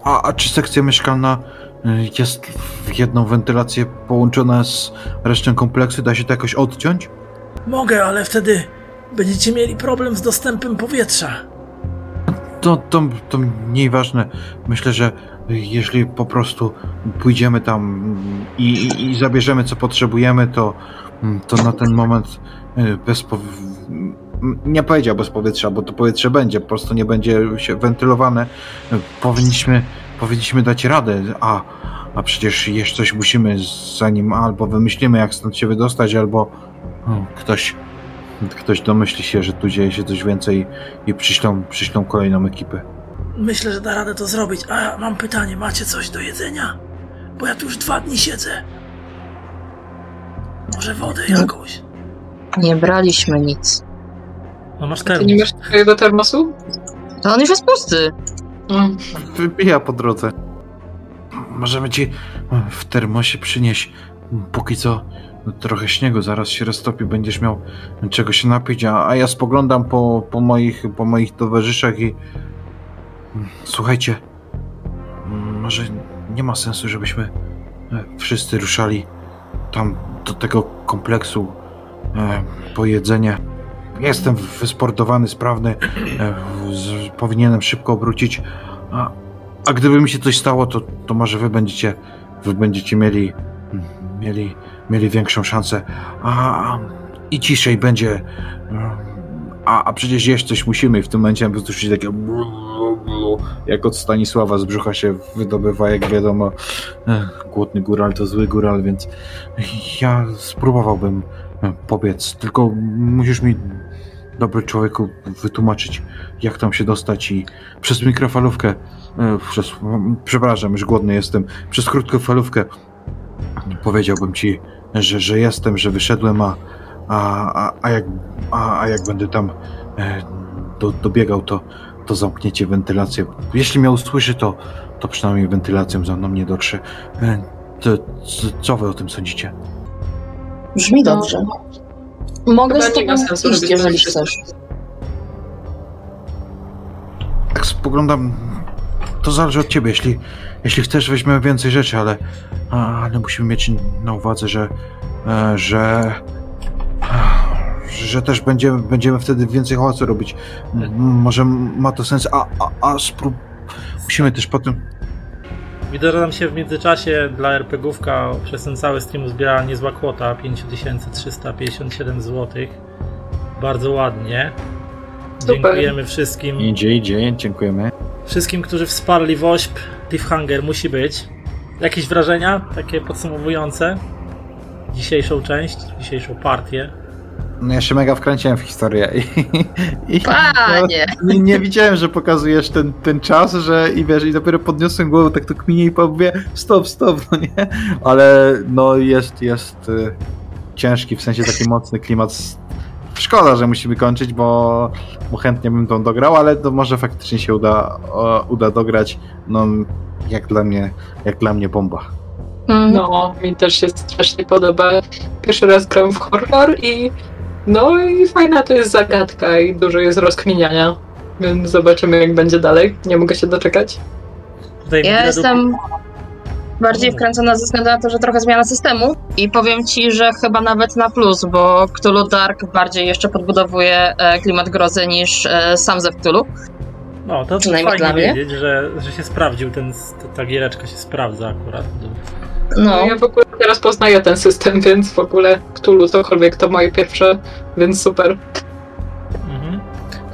A, a czy sekcja mieszkalna y, jest w jedną wentylację połączona z resztą kompleksu? Da się to jakoś odciąć? Mogę, ale wtedy będziecie mieli problem z dostępem powietrza. To, to, to mniej ważne. Myślę, że jeśli po prostu pójdziemy tam i, i, zabierzemy co potrzebujemy, to, to na ten moment y, bez nie powiedział bez powietrza, bo to powietrze będzie, po prostu nie będzie się wentylowane. Powinniśmy, powinniśmy dać radę, a, a przecież jeszcze coś musimy, zanim albo wymyślimy, jak stąd się wydostać, albo o, ktoś, ktoś domyśli się, że tu dzieje się coś więcej i przyślą, przyślą kolejną ekipę. Myślę, że da radę to zrobić. A ja mam pytanie, macie coś do jedzenia? Bo ja tu już dwa dni siedzę. Może wodę jakąś? Nie braliśmy nic. No masz Ty nie termos. masz twojego termosu? To on już jest pusty. Mm. Wypija po drodze. Możemy ci w termosie przynieść póki co trochę śniegu, zaraz się roztopi, będziesz miał czego się napić, a, a ja spoglądam po, po, moich, po moich towarzyszach i słuchajcie, może nie ma sensu, żebyśmy wszyscy ruszali tam do tego kompleksu e, po jedzenie. Jestem wysportowany, sprawny, e, z, powinienem szybko obrócić, a, a gdyby mi się coś stało, to, to może wy będziecie, wy będziecie mieli, mieli, mieli większą szansę, a i ciszej będzie. A, a przecież jeść coś musimy. W tym momencie po prostu takie jak od Stanisława z brzucha się wydobywa, jak wiadomo, Ech, głodny góral to zły góral, więc ja spróbowałbym pobiec, tylko musisz mi dobry człowieku wytłumaczyć, jak tam się dostać i przez mikrofalówkę, e, przez, przepraszam, już głodny jestem, przez krótkofalówkę powiedziałbym ci, że, że jestem, że wyszedłem, a, a, a, jak, a, a jak będę tam e, do, dobiegał, to, to zamkniecie wentylację. Jeśli mnie usłyszy, to, to przynajmniej wentylacją za mną nie dotrze. E, to, co, co wy o tym sądzicie? Brzmi dobrze. Mogę z tobą iść, jeżeli chcesz. Tak spoglądam, to zależy od ciebie. Jeśli, jeśli chcesz, weźmiemy więcej rzeczy, ale, ale musimy mieć na uwadze, że, e, że, że też będziemy, będziemy wtedy więcej hałasu robić. Może ma to sens, a, a, a sprób... musimy też potem... Widzę, że nam się w międzyczasie dla RPGówka przez ten cały stream zbierała niezła kwota 5357 zł. Bardzo ładnie. Super. Dziękujemy wszystkim. Idzie, idzie, dziękujemy. Wszystkim, którzy wsparli WOŚP. Cliffhanger musi być. Jakieś wrażenia takie podsumowujące? Dzisiejszą część, dzisiejszą partię. No ja się mega wkręciłem w historię i, i Panie! nie, nie widziałem, że pokazujesz ten, ten czas, że i wiesz, i dopiero podniosłem głowę, tak to kminie i mówię, stop, stop, no nie? Ale no jest, jest y, ciężki, w sensie taki mocny klimat. Szkoda, że musimy kończyć, bo, bo chętnie bym tą dograł, ale to może faktycznie się uda, o, uda dograć. No, jak dla mnie, jak dla mnie bomba. Mm. No, mi też się strasznie podoba. Pierwszy raz gram w horror i no i fajna to jest zagadka i dużo jest rozkminiania. Więc zobaczymy jak będzie dalej. Nie mogę się doczekać. Tutaj Ja jestem bardziej wkręcona ze względu na to, że trochę zmiana systemu i powiem ci, że chyba nawet na plus, bo Cthulhu Dark bardziej jeszcze podbudowuje e, klimat grozy niż e, sam ze Cthulhu. No, to przynajmniej fajnie dla mnie. wiedzieć, że, że się sprawdził, ten, ta giereczka się sprawdza akurat. No. No, ja w ogóle teraz poznaję ten system, więc w ogóle Cthulhu cokolwiek to moje pierwsze, więc super.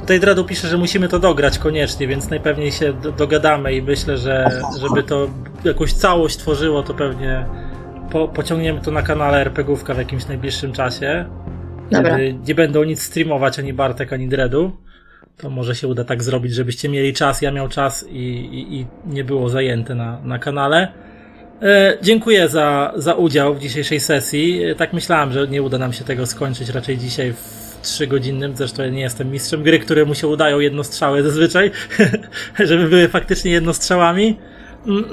Tutaj Dredu pisze, że musimy to dograć koniecznie, więc najpewniej się do, dogadamy i myślę, że żeby to jakąś całość tworzyło, to pewnie po, pociągniemy to na kanale RPGówka w jakimś najbliższym czasie. Dobra. Kiedy nie będą nic streamować ani Bartek, ani Dredu. To może się uda tak zrobić, żebyście mieli czas, ja miał czas i, i, i nie było zajęte na, na kanale. E, dziękuję za, za udział w dzisiejszej sesji. E, tak myślałem, że nie uda nam się tego skończyć raczej dzisiaj w trzygodzinnym. Zresztą ja nie jestem mistrzem gry, które mu się udają jednostrzały zazwyczaj, [laughs] żeby były faktycznie jednostrzałami. Mm,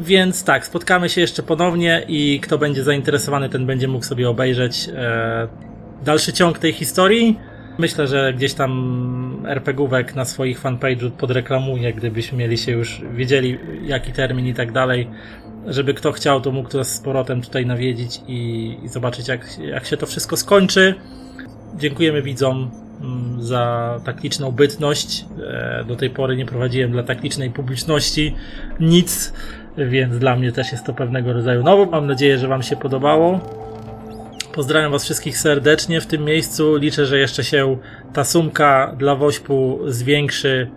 Więc tak, spotkamy się jeszcze ponownie i kto będzie zainteresowany, ten będzie mógł sobie obejrzeć e, dalszy ciąg tej historii. Myślę, że gdzieś tam RPGówek na swoich fanpage'u podreklamuję, gdybyśmy mieli się już wiedzieli jaki termin i tak dalej, żeby kto chciał, to mógł nas z powrotem tutaj nawiedzić i, i zobaczyć jak, jak się to wszystko skończy. Dziękujemy widzom mm, za tak liczną bytność. E, Do tej pory nie prowadziłem dla tak licznej publiczności nic, więc dla mnie też jest to pewnego rodzaju nowo. Mam nadzieję, że Wam się podobało. Pozdrawiam Was wszystkich serdecznie w tym miejscu. Liczę, że jeszcze się ta sumka dla Wośpu zwiększy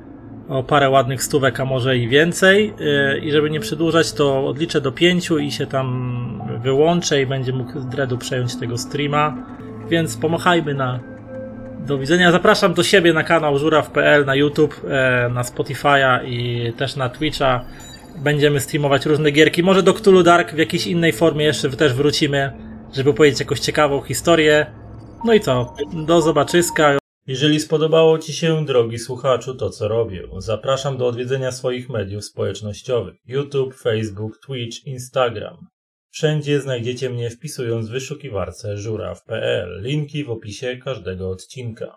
o parę ładnych stówek, a może i więcej. Yy, I żeby nie przedłużać, to odliczę do pięciu i się tam wyłączę i będzie mógł Dredu przejąć tego streama. Więc pomachajmy na do widzenia. Zapraszam do siebie na kanał żuraw.pl, na YouTube, e, na Spotify'a i też na Twitcha. Będziemy streamować różne gierki. Może do Cthulhu Dark w jakiejś innej formie jeszcze też wrócimy, żeby opowiedzieć jakąś ciekawą historię. No i co? Do zobaczyska. Jeżeli spodobało Ci się, drogi słuchaczu, to co robię, zapraszam do odwiedzenia swoich mediów społecznościowych: YouTube, Facebook, Twitch, Instagram. Wszędzie znajdziecie mnie wpisując w wyszukiwarce żuraw.pl. Linki w opisie każdego odcinka.